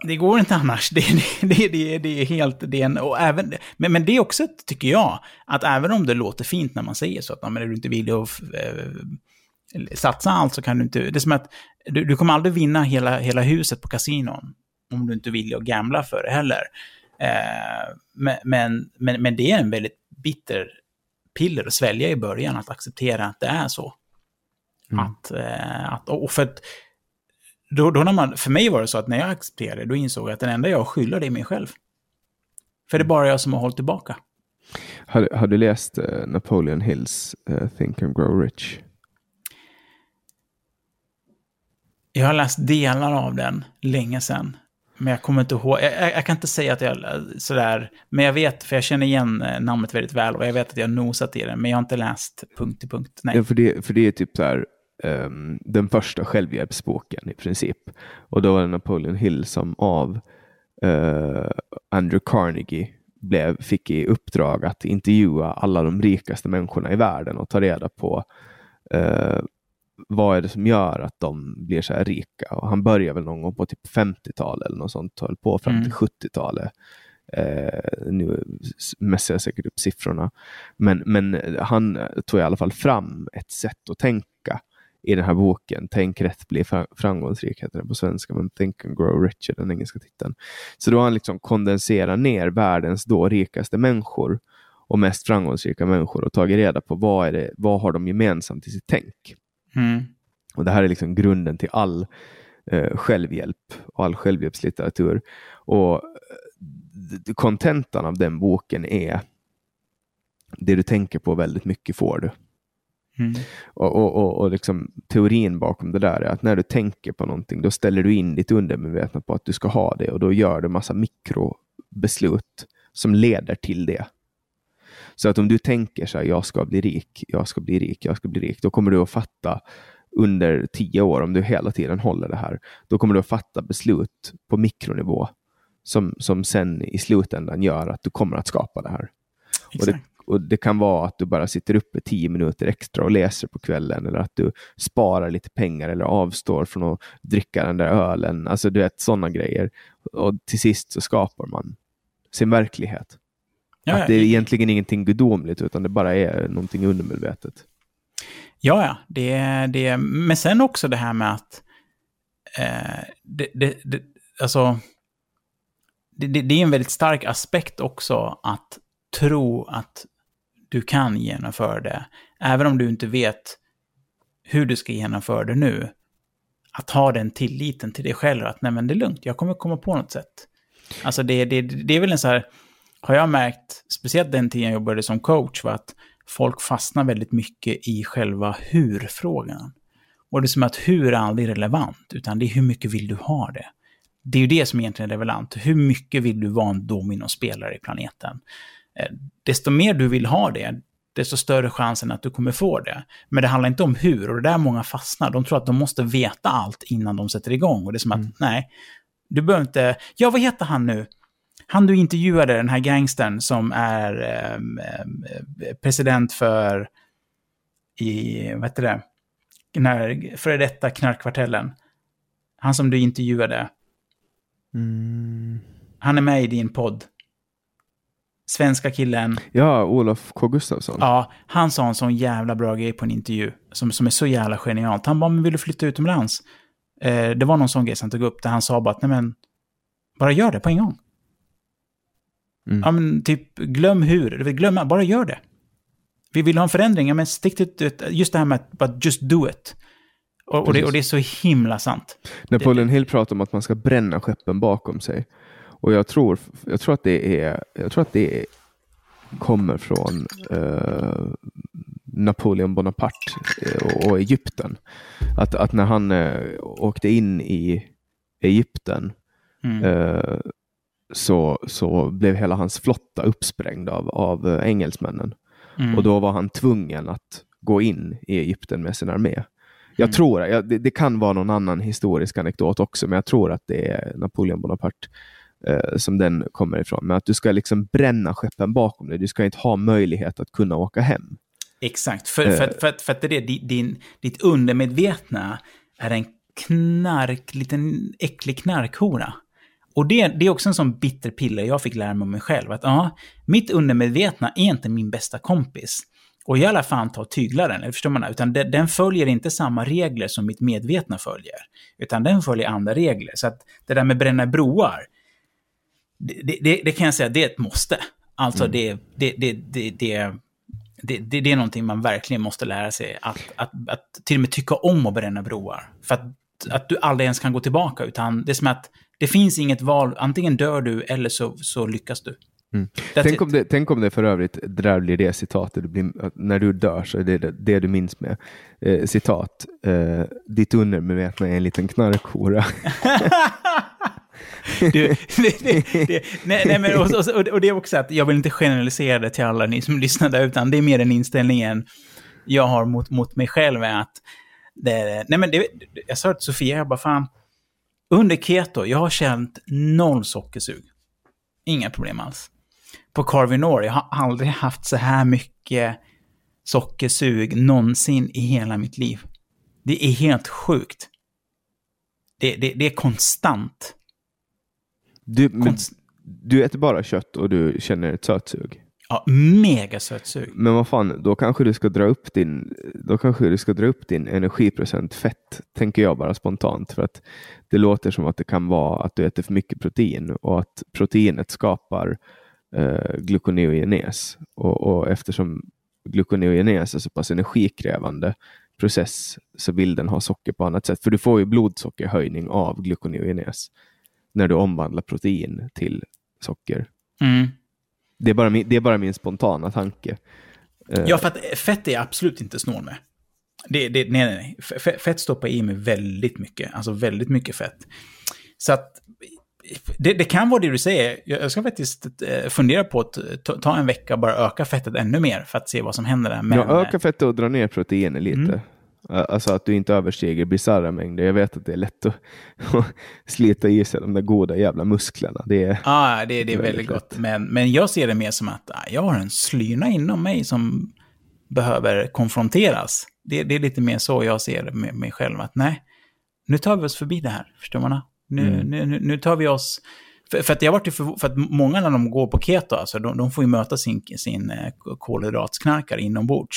det, går inte annars. Det, det, det, det är helt... Det är en, och även, men, men det är också, tycker jag, att även om det låter fint när man säger så, att men är du inte villig att äh, satsa allt så kan du inte... Det är som att du, du kommer aldrig vinna hela, hela huset på kasinon om du inte vill att gambla för det heller. Eh, men, men, men, det är en väldigt bitter piller att svälja i början, att acceptera att det är så. Mm. Att, eh, att, och för att, då, då när man, för mig var det så att när jag accepterade då insåg jag att den enda jag skyller det är mig själv. För det är bara jag som har hållit tillbaka. Har, har du läst uh, Napoleon Hills uh, Think and Grow Rich? Jag har läst delar av den länge sedan. Men jag kommer inte ihåg, jag, jag, kan inte säga att jag sådär, men jag vet, för jag känner igen eh, namnet väldigt väl och jag vet att jag nosat i det, men jag har inte läst punkt till punkt. Nej. Ja, för, det, för det är typ så här, um, den första självhjälpsboken i princip. Och då var det Napoleon Hill som av uh, Andrew Carnegie blev, fick i uppdrag att intervjua alla de rikaste människorna i världen och ta reda på uh, vad är det som gör att de blir så här rika? Och han började väl någon gång på typ 50-talet eller något sånt, höll på fram till mm. 70-talet. Eh, nu mässar jag säkert upp siffrorna. Men, men han tog i alla fall fram ett sätt att tänka i den här boken. Tänk rätt, bli framgångsrik heter den på svenska, men Think and Grow Rich är den engelska titeln. Så då har han liksom kondenserat ner världens då rikaste människor och mest framgångsrika människor och tagit reda på vad, är det, vad har de gemensamt i sitt tänk. Mm. Och Det här är liksom grunden till all eh, självhjälp och all självhjälpslitteratur. Och eh, kontentan av den boken är det du tänker på väldigt mycket får du. Mm. Och, och, och, och liksom, teorin bakom det där är att när du tänker på någonting, då ställer du in ditt undermedvetna på att du ska ha det och då gör du massa mikrobeslut som leder till det. Så att om du tänker så här, jag ska bli rik, jag ska bli rik, jag ska bli rik, då kommer du att fatta under tio år, om du hela tiden håller det här, då kommer du att fatta beslut på mikronivå som, som sen i slutändan gör att du kommer att skapa det här. Och det, och det, kan vara att du bara sitter uppe tio minuter extra och läser på kvällen eller att du sparar lite pengar eller avstår från att dricka den där ölen. Alltså du vet sådana grejer. Och till sist så skapar man sin verklighet. Ja, att det är egentligen ingenting gudomligt, utan det bara är någonting undermedvetet. Ja, ja. Det, det, men sen också det här med att... Eh, det, det, det, alltså, det, det, är en väldigt stark aspekt också att tro att du kan genomföra det. Även om du inte vet hur du ska genomföra det nu. Att ha den tilliten till dig själv att nej men det är lugnt, jag kommer komma på något sätt. Alltså det, det, det är väl en så här har jag märkt, speciellt den tiden jag jobbade som coach, var att folk fastnar väldigt mycket i själva hur-frågan. Och det är som att hur är aldrig relevant, utan det är hur mycket vill du ha det? Det är ju det som egentligen är relevant. Hur mycket vill du vara en dominospelare i planeten? Eh, desto mer du vill ha det, desto större chansen att du kommer få det. Men det handlar inte om hur, och det är där många fastnar. De tror att de måste veta allt innan de sätter igång. Och det är som att, mm. nej, du behöver inte... Ja, vad heter han nu? Han du intervjuade, den här gangstern som är eh, president för... I, vad heter det? Den här före detta knarkkvartellen. Han som du intervjuade. Mm. Han är med i din podd. Svenska killen. Ja, Olof K. Gustafsson. Ja, han sa en sån jävla bra grej på en intervju. Som, som är så jävla genialt. Han bara, men vill du flytta utomlands? Eh, det var någon sån grej som han tog upp där han sa bara att, nej men, bara gör det på en gång. Mm. Ja, men typ, glöm hur, glöm, bara gör det. Vi vill ha en förändring, ja men stick till, just det här med att just do it. Och, och, det, och det är så himla sant. Napoleon Hill pratar om att man ska bränna skeppen bakom sig. Och jag tror, jag tror att det är, jag tror att det är, kommer från uh, Napoleon Bonaparte och, och Egypten. Att, att när han uh, åkte in i Egypten mm. uh, så, så blev hela hans flotta uppsprängd av, av engelsmännen. Mm. Och då var han tvungen att gå in i Egypten med sin armé. Jag mm. tror, jag, det, det, kan vara någon annan historisk anekdot också, men jag tror att det är Napoleon Bonaparte eh, som den kommer ifrån. Men att du ska liksom bränna skeppen bakom dig. Du ska inte ha möjlighet att kunna åka hem. Exakt, för, för, för, för, att, för att det är din, ditt undermedvetna är en knark, liten äcklig knarkhora. Och det, det är också en sån bitter piller jag fick lära mig om mig själv. Att ja, mitt undermedvetna är inte min bästa kompis. Och i alla fall ta tygla den, förstår man? Utan den, den följer inte samma regler som mitt medvetna följer. Utan den följer andra regler. Så att det där med bränna broar, det, det, det kan jag säga, det är ett måste. Alltså mm. det, det, det, det, det, det, det, det är någonting man verkligen måste lära sig. Att, att, att till och med tycka om att bränna broar. För att, att du aldrig ens kan gå tillbaka. Utan det är som att det finns inget val. Antingen dör du eller så, så lyckas du. Mm. Tänk, om det, tänk om det för övrigt, det där blir det citatet, blir, när du dör så är det det, du minns med. Eh, citat, eh, ditt undermedvetna är en liten knarkhora. Du, det, det, det, nej, nej, men, och, och, och, det är också att jag vill inte generalisera det till alla ni som lyssnar där, utan det är mer den inställningen jag har mot, mot mig själv. Är att det, nej men jag sa till Sofia, jag bara fan, under keto, jag har känt noll sockersug. Inga problem alls. På Carvinor, jag har aldrig haft så här mycket sockersug någonsin i hela mitt liv. Det är helt sjukt. Det, det, det är konstant. Du, men, du äter bara kött och du känner ett sötsug? Ja, mega sötsug. Men vad fan, då kanske du ska dra upp din, då kanske du ska dra upp din energiprocent fett, tänker jag bara spontant. För att det låter som att det kan vara att du äter för mycket protein och att proteinet skapar eh, gluconeogenes. Och, och eftersom gluconeogenes är så pass energikrävande process så vill den ha socker på annat sätt. För du får ju blodsockerhöjning av gluconeogenes när du omvandlar protein till socker. Mm. Det, är bara min, det är bara min spontana tanke. Eh, ja, för att fett är absolut inte snål med. Det, det, nej, nej, nej. Fett stoppar i mig väldigt mycket. Alltså väldigt mycket fett. Så att det, det, kan vara det du säger. Jag ska faktiskt eh, fundera på att ta en vecka och bara öka fettet ännu mer för att se vad som händer där. Men, ja, öka fettet och dra ner proteinet lite. Mm. Alltså att du inte överstiger bisarra mängder. Jag vet att det är lätt att, slita i sig de där goda jävla musklerna. Det är, ah, det, det är väldigt, väldigt gott. Men, men jag ser det mer som att ah, jag har en slyna inom mig som behöver konfronteras. Det, det är lite mer så jag ser det med mig själv. Att nej, nu tar vi oss förbi det här. Förstår man? Nu, mm. nu, nu tar vi oss... För, för, att jag varit för, för att många när de går på keto, alltså, de, de får ju möta sin, sin eh, kolhydratsknarkare inombords.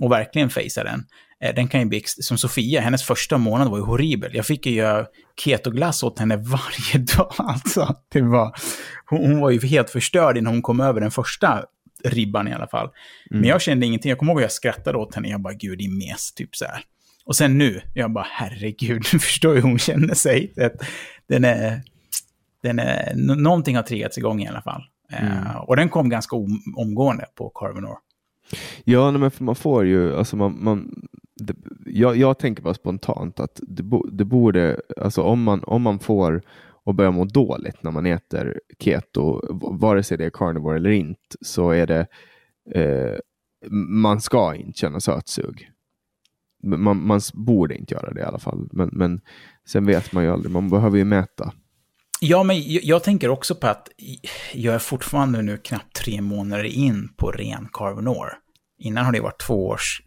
Och verkligen fejsa den. Eh, den kan ju bli, som Sofia, hennes första månad var ju horribel. Jag fick ju göra ketoglass åt henne varje dag. Alltså, det var, hon, var ju helt förstörd innan hon kom över den första ribban i alla fall. Mm. Men jag kände ingenting. Jag kommer ihåg att jag skrattade åt henne. Jag bara, gud, din mes, typ så här. Och sen nu, jag bara, herregud, nu förstår hur hon känner sig. Den är, den är, någonting har triggats igång i alla fall. Eh, mm. Uh, och den kom ganska om, omgående på Carvenor. Ja, men för man får ju, alltså man, man det, jag, jag tänker bara spontant att det, bo, det borde, alltså om man, om man får och börjar må dåligt när man äter keto, vare sig det är carnivore eller inte, så är det eh, man ska inte känna sötsug. Man, man borde inte göra det i alla fall, men, men sen vet man ju aldrig, man behöver ju mäta. Ja, men jag, jag, tänker också på att jag är fortfarande nu knappt tre månader in på ren carvinor. Innan har det varit två års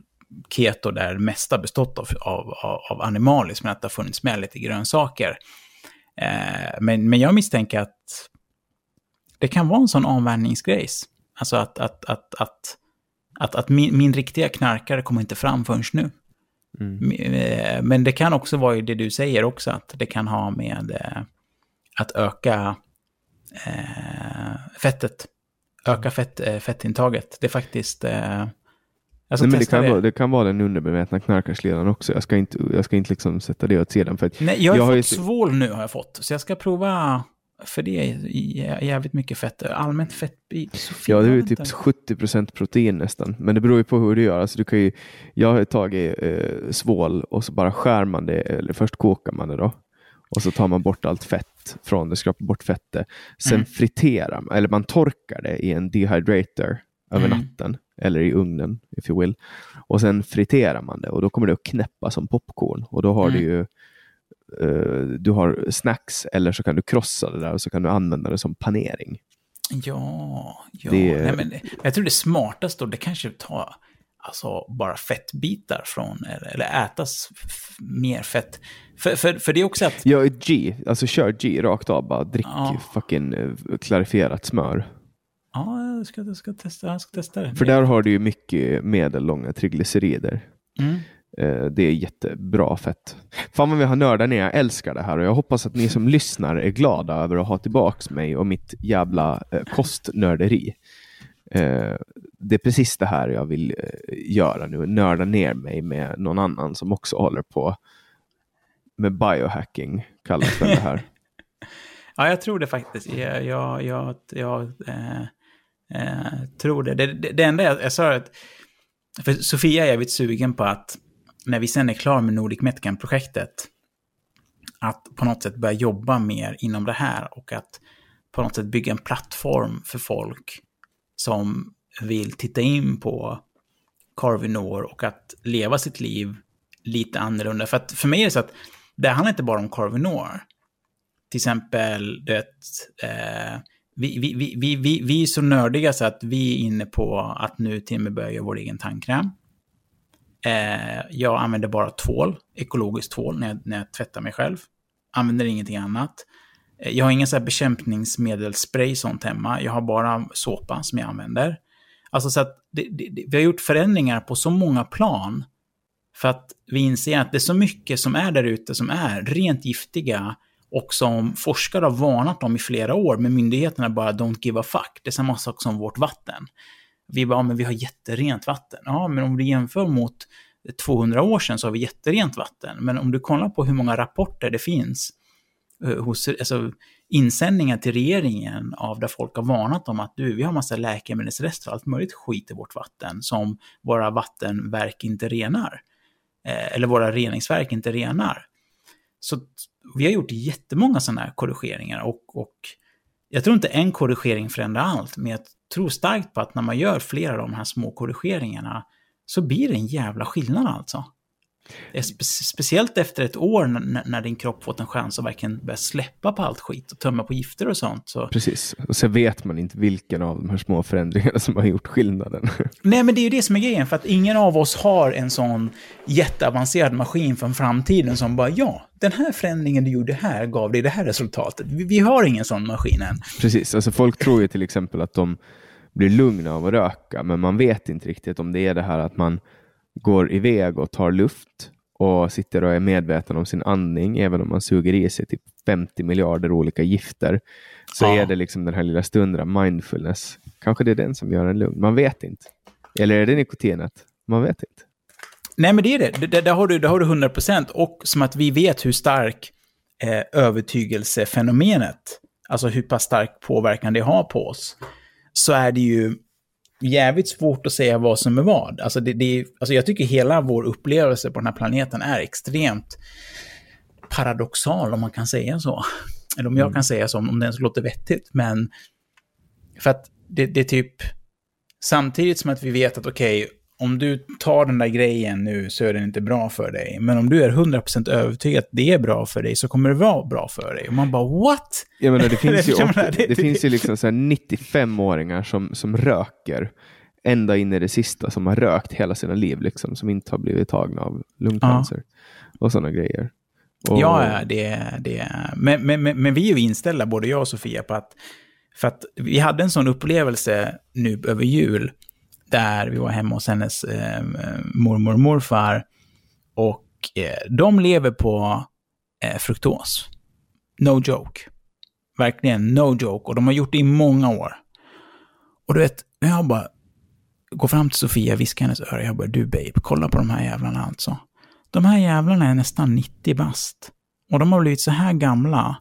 keto där det mesta bestått av, av, av animaliskt, men att det har funnits med lite grönsaker. Eh, men, men jag misstänker att det kan vara en sån avvänjningsgrejs. Alltså att, att, att, att, att, att min, min riktiga knarkare kommer inte fram förrän nu. Mm. Eh, men det kan också vara det du säger också, att det kan ha med eh, att öka eh, fettet. Öka fett, eh, fettintaget. Det är faktiskt... Eh, Nej, men det, kan det. Vara, det kan vara den underbemätna knarkarsledaren också. Jag ska inte, jag ska inte liksom sätta det åt sidan. För Nej, jag har, jag har fått svål nu har jag fått. Så jag ska prova, för det är jävligt mycket fett. Allmänt fett Ja, det är typ 70% protein nästan. Men det beror ju på hur du gör. Alltså, du kan ju, jag har tagit eh, svål och så bara skär man det, eller först kokar man det då. Och så tar man bort allt fett från det, skrapar bort fettet. Sen mm. friterar man, eller man torkar det i en dehydrator över mm. natten eller i ugnen, if you will. Och sen friterar man det och då kommer det att knäppa som popcorn och då har mm. du ju uh, du har snacks eller så kan du krossa det där och så kan du använda det som panering. Ja, ja. Det... Nej, men jag tror det smartaste då, det kanske tar alltså bara fettbitar från, eller, ätas mer fett. För, för, för det är också att... Ja, G, alltså kör G rakt av, bara drick ja. fucking uh, klarifierat smör. Ja, jag ska, jag ska, testa, jag ska testa det. För där har du ju mycket medellånga triglycerider. Mm. Eh, det är jättebra fett. Fan vad vi har nördat ner, jag älskar det här och jag hoppas att ni som lyssnar är glada över att ha tillbaks mig och mitt jävla eh, kostnörderi. Eh, det är precis det här jag vill eh, göra nu, nörda ner mig med någon annan som också håller på med biohacking, kallas det här. ja, jag tror det faktiskt. Jag, jag, jag, jag eh, Eh, tror det. Det, det. det, enda jag, jag sa att, för Sofia är jävligt sugen på att när vi sen är klara med Nordic Metcan-projektet, att på något sätt börja jobba mer inom det här och att på något sätt bygga en plattform för folk som vill titta in på Carvinor och att leva sitt liv lite annorlunda. För att för mig är det så att det handlar inte bara om Carvinor. Till exempel, det, eh, vi, vi, vi, vi, vi är så nördiga så att vi är inne på att nu till och med börja göra vår egen tandkräm. Eh, jag använder bara tvål, ekologiskt tvål, när jag, när jag tvättar mig själv. Använder ingenting annat. Eh, jag har ingen så här bekämpningsmedelsspray sånt hemma. Jag har bara såpa som jag använder. Alltså så att det, det, vi har gjort förändringar på så många plan. För att vi inser att det är så mycket som är där ute som är rent giftiga och som forskare har varnat om i flera år, men myndigheterna bara don't give a fuck. Det är samma sak som vårt vatten. Vi bara, ja, men vi har jätterent vatten. Ja, men om du jämför mot 200 år sedan så har vi jätterent vatten. Men om du kollar på hur många rapporter det finns Eh, hos alltså, insändningar till regeringen av där folk har varnat om att du, vi har massa läkemedelsrester och allt möjligt skit i vårt vatten som våra vattenverk inte renar. Eh, eller våra reningsverk inte renar. Så vi har gjort jättemånga sådana här korrigeringar och, och jag tror inte en korrigering förändrar allt, men jag tror starkt på att när man gör flera av de här små korrigeringarna så blir det en jävla skillnad alltså. Spe speciellt efter ett år när, din kropp fått en chans att verkligen börja släppa på allt skit och tömma på gifter och sånt. Så... Precis, och sen vet man inte vilken av de här små förändringarna som har gjort skillnaden. Nej, men det är ju det som är grejen, för att ingen av oss har en sån jätteavancerad maskin från framtiden som bara ja, den här förändringen du gjorde här gav dig det här resultatet. Vi, vi har ingen sån maskin än. Precis, alltså folk tror ju till exempel att de blir lugna av att röka, men man vet inte riktigt om det är det här att man går iväg och tar luft och sitter och är medveten om sin andning, även om man suger i sig typ 50 miljarder olika gifter, så ja. är det liksom den här lilla stunden mindfulness. Kanske det är den som gör en lugn. Man vet inte. Eller är det nikotinet? Man vet inte. Nej, men det är det. Där, där, har, du, där har du 100 procent. Och som att vi vet hur stark eh, övertygelsefenomenet, alltså hur pass stark påverkan det har på oss, så är det ju jävligt svårt att säga vad som är vad. Alltså, det, det, alltså jag tycker hela vår upplevelse på den här planeten är extremt paradoxal, om man kan säga så. Eller om jag kan säga så, om det ens låter vettigt. Men för att det, det är typ, samtidigt som att vi vet att okej, okay, om du tar den där grejen nu så är den inte bra för dig. Men om du är 100% övertygad att det är bra för dig så kommer det vara bra för dig. Och man bara what? Jag menar, det finns ju, det, det, det finns ju liksom 95-åringar som, som röker ända in i det sista, som har rökt hela sina liv, liksom, som inte har blivit tagna av lungcancer. Ja. Och sådana grejer. Och... Ja, det, det men, men, men, men vi är ju inställda, både jag och Sofia, på att för att vi hade en sån upplevelse nu över jul, där vi var hemma hos hennes eh, mormor och morfar. Och eh, de lever på eh, fruktos. No joke. Verkligen no joke. Och de har gjort det i många år. Och du vet, jag bara går fram till Sofia, viskar hennes öra. Jag bara, du babe, kolla på de här jävlarna alltså. De här jävlarna är nästan 90 bast. Och de har blivit så här gamla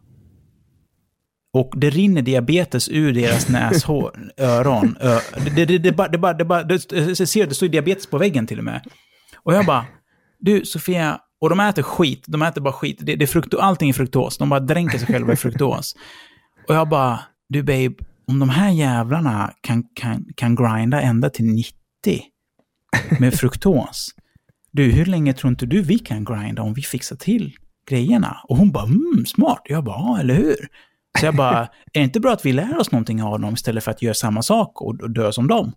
och det rinner diabetes ur deras näshår, öron. Ö, det, det, det, bara, det, bara, det, bara, det, ser, det står diabetes på väggen till och med. Och jag bara, du Sofia, och de äter skit, de äter bara skit. Det, det är frukt, allting är fruktos, de bara dränker sig själva i fruktos. Och jag bara, du babe, om de här jävlarna kan, kan, kan grinda ända till 90 med fruktos, du, hur länge tror inte du vi kan grinda om vi fixar till grejerna? Och hon bara, mm, smart. Jag bara, ja, eller hur? Så jag bara, är det inte bra att vi lär oss någonting av dem istället för att göra samma sak och, och dö som dem?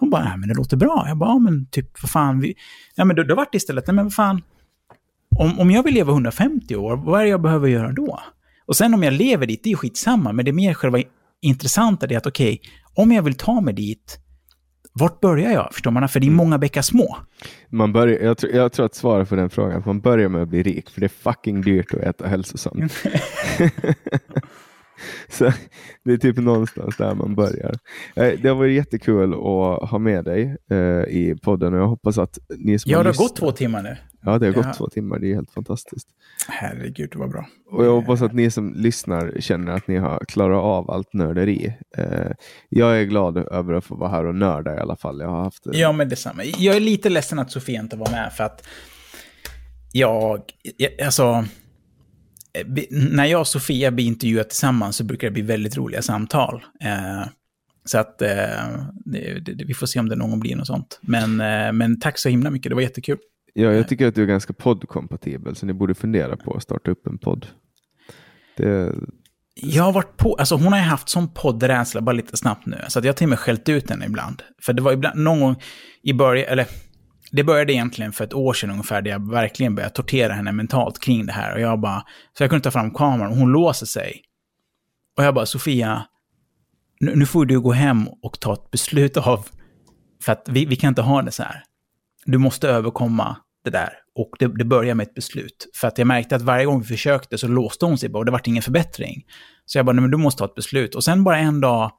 Hon bara, nej men det låter bra. Jag bara, ja men typ, vad fan, vi... Ja men då, då vart det istället, nej men vad fan, om, om jag vill leva 150 år, vad är det jag behöver göra då? Och sen om jag lever dit, det är ju skitsamma, men det är mer själva intressanta, det är att okej, okay, om jag vill ta mig dit, vart börjar jag? Förstår man? För det är mm. många bäckar små. Man börjar, jag, tror, jag tror att svaret på den frågan, att man börjar med att bli rik, för det är fucking dyrt att äta hälsosamt. Så det är typ någonstans där man börjar. Eh, det har varit jättekul att ha med dig eh, i podden och jag hoppas att ni som Ja, har det har gått två timmar nu. Ja, det har gått ja. två timmar. Det är helt fantastiskt. Herregud, det var bra. Och jag hoppas att ni som lyssnar känner att ni har klarat av allt nörderi. Eh, jag är glad över att få vara här och nörda i alla fall. Jag har haft... Ja, men detsamma. Jag är lite ledsen att Sofia inte var med för att jag, alltså, Eh, när jag och Sofia blir intervjuade tillsammans så brukar det bli väldigt roliga samtal. Eh, så att eh, det, det, vi får se om det någon gång blir något sånt. Men, eh, men tack så himla mycket, det var jättekul. Ja, jag tycker att du är ganska poddkompatibel, så ni borde fundera på att starta upp en podd. Det... Jag har varit på, alltså hon har ju haft sån poddrädsla bara lite snabbt nu, så att jag har till och med skällt ut henne ibland. För det var ibland, någon gång i början, eller det började egentligen för ett år sedan ungefär, där jag verkligen började tortera henne mentalt kring det här. Och jag bara, så jag kunde ta fram kameran och hon låser sig. Och jag bara, Sofia, nu, nu får du gå hem och ta ett beslut av, för att vi, vi kan inte ha det så här. Du måste överkomma det där. Och det, det började med ett beslut. För att jag märkte att varje gång vi försökte så låste hon sig bara och det vart ingen förbättring. Så jag bara, nej men du måste ta ett beslut. Och sen bara en dag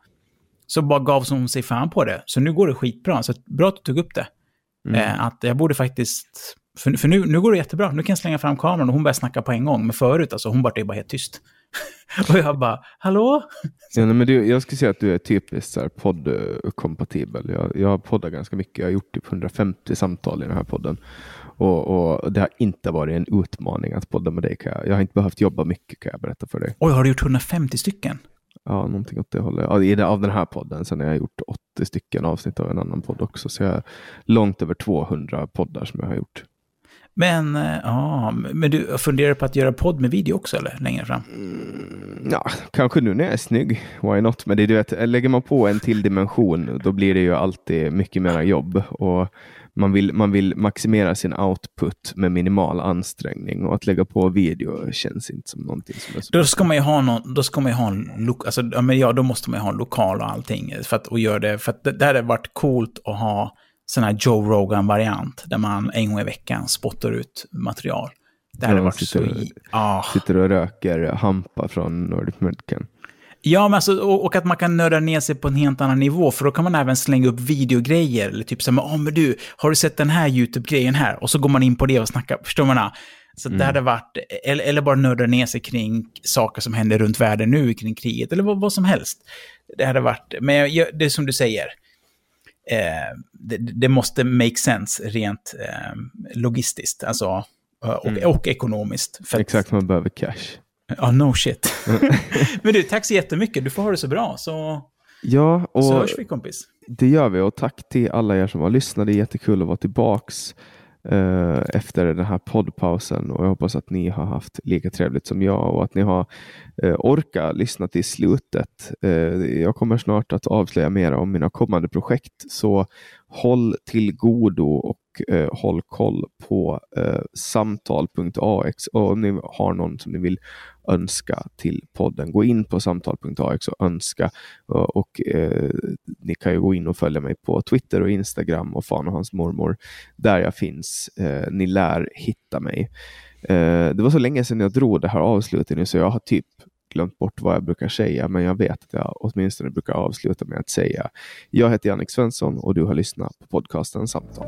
så bara gav hon sig fan på det. Så nu går det skitbra. Så bra att du tog upp det. Mm. Eh, att jag borde faktiskt... För, för nu, nu går det jättebra. Nu kan jag slänga fram kameran och hon börjar snacka på en gång. Men förut, alltså, hon bara, bara helt tyst. och jag bara, hallå? Ja, men du, jag skulle säga att du är typiskt poddkompatibel. Jag, jag har poddat ganska mycket. Jag har gjort typ 150 samtal i den här podden. Och, och, det har inte varit en utmaning att podda med dig. Kan jag. jag har inte behövt jobba mycket kan jag berätta för dig. Oj, har du gjort 150 stycken? Ja, någonting åt det hållet. Ja, i det, av den här podden. Sen har jag gjort 80 stycken avsnitt av en annan podd också. Så jag har långt över 200 poddar som jag har gjort. Men, eh, ja, men du funderar på att göra podd med video också eller längre fram? Mm, ja, kanske nu när jag är snygg. Why not? Men det, du vet, lägger man på en till dimension, då blir det ju alltid mycket mer jobb. Och man vill, man vill maximera sin output med minimal ansträngning och att lägga på video känns inte som någonting som är så Då ska man ju ha någon, då ska man ju ha en, alltså, ja, då måste man ju ha en lokal och allting för att och göra det, för att det, det hade varit coolt att ha sån här Joe Rogan-variant, där man en gång i veckan spottar ut material. Det hade ja, varit sitter, så... Ah. Sitter och röker hampa från Nordic Medicine. Ja, men alltså, och, och, att man kan nörda ner sig på en helt annan nivå, för då kan man även slänga upp videogrejer. Eller typ som, oh, men du, har du sett den här YouTube-grejen här? Och så går man in på det och snackar, förstår man? Så mm. det hade varit, eller, eller bara nörda ner sig kring saker som händer runt världen nu, kring kriget, eller vad, vad som helst. Det hade varit, men jag, det är som du säger, eh, det, det, måste make sense rent eh, logistiskt, alltså, och, mm. och ekonomiskt. Exakt, man behöver cash. Ja, no shit. Men du, tack så jättemycket. Du får ha det så bra, så, Ja, och så hörs vi kompis. det gör vi. Och tack till alla er som har lyssnat. Det är jättekul att vara tillbaks eh, efter den här poddpausen. Och jag hoppas att ni har haft lika trevligt som jag och att ni har eh, orkat lyssna till slutet. Eh, jag kommer snart att avslöja mer om mina kommande projekt. Så håll till godo och eh, håll koll på eh, samtal.ax. Och om ni har någon som ni vill önska till podden, gå in på samtal.ax och önska. Och, och eh, ni kan ju gå in och följa mig på Twitter och Instagram och fan och hans mormor där jag finns. Eh, ni lär hitta mig. Eh, det var så länge sedan jag drog det här avslutet nu så jag har typ glömt bort vad jag brukar säga, men jag vet att jag åtminstone brukar avsluta med att säga jag heter Jannik Svensson och du har lyssnat på podcasten Samtal.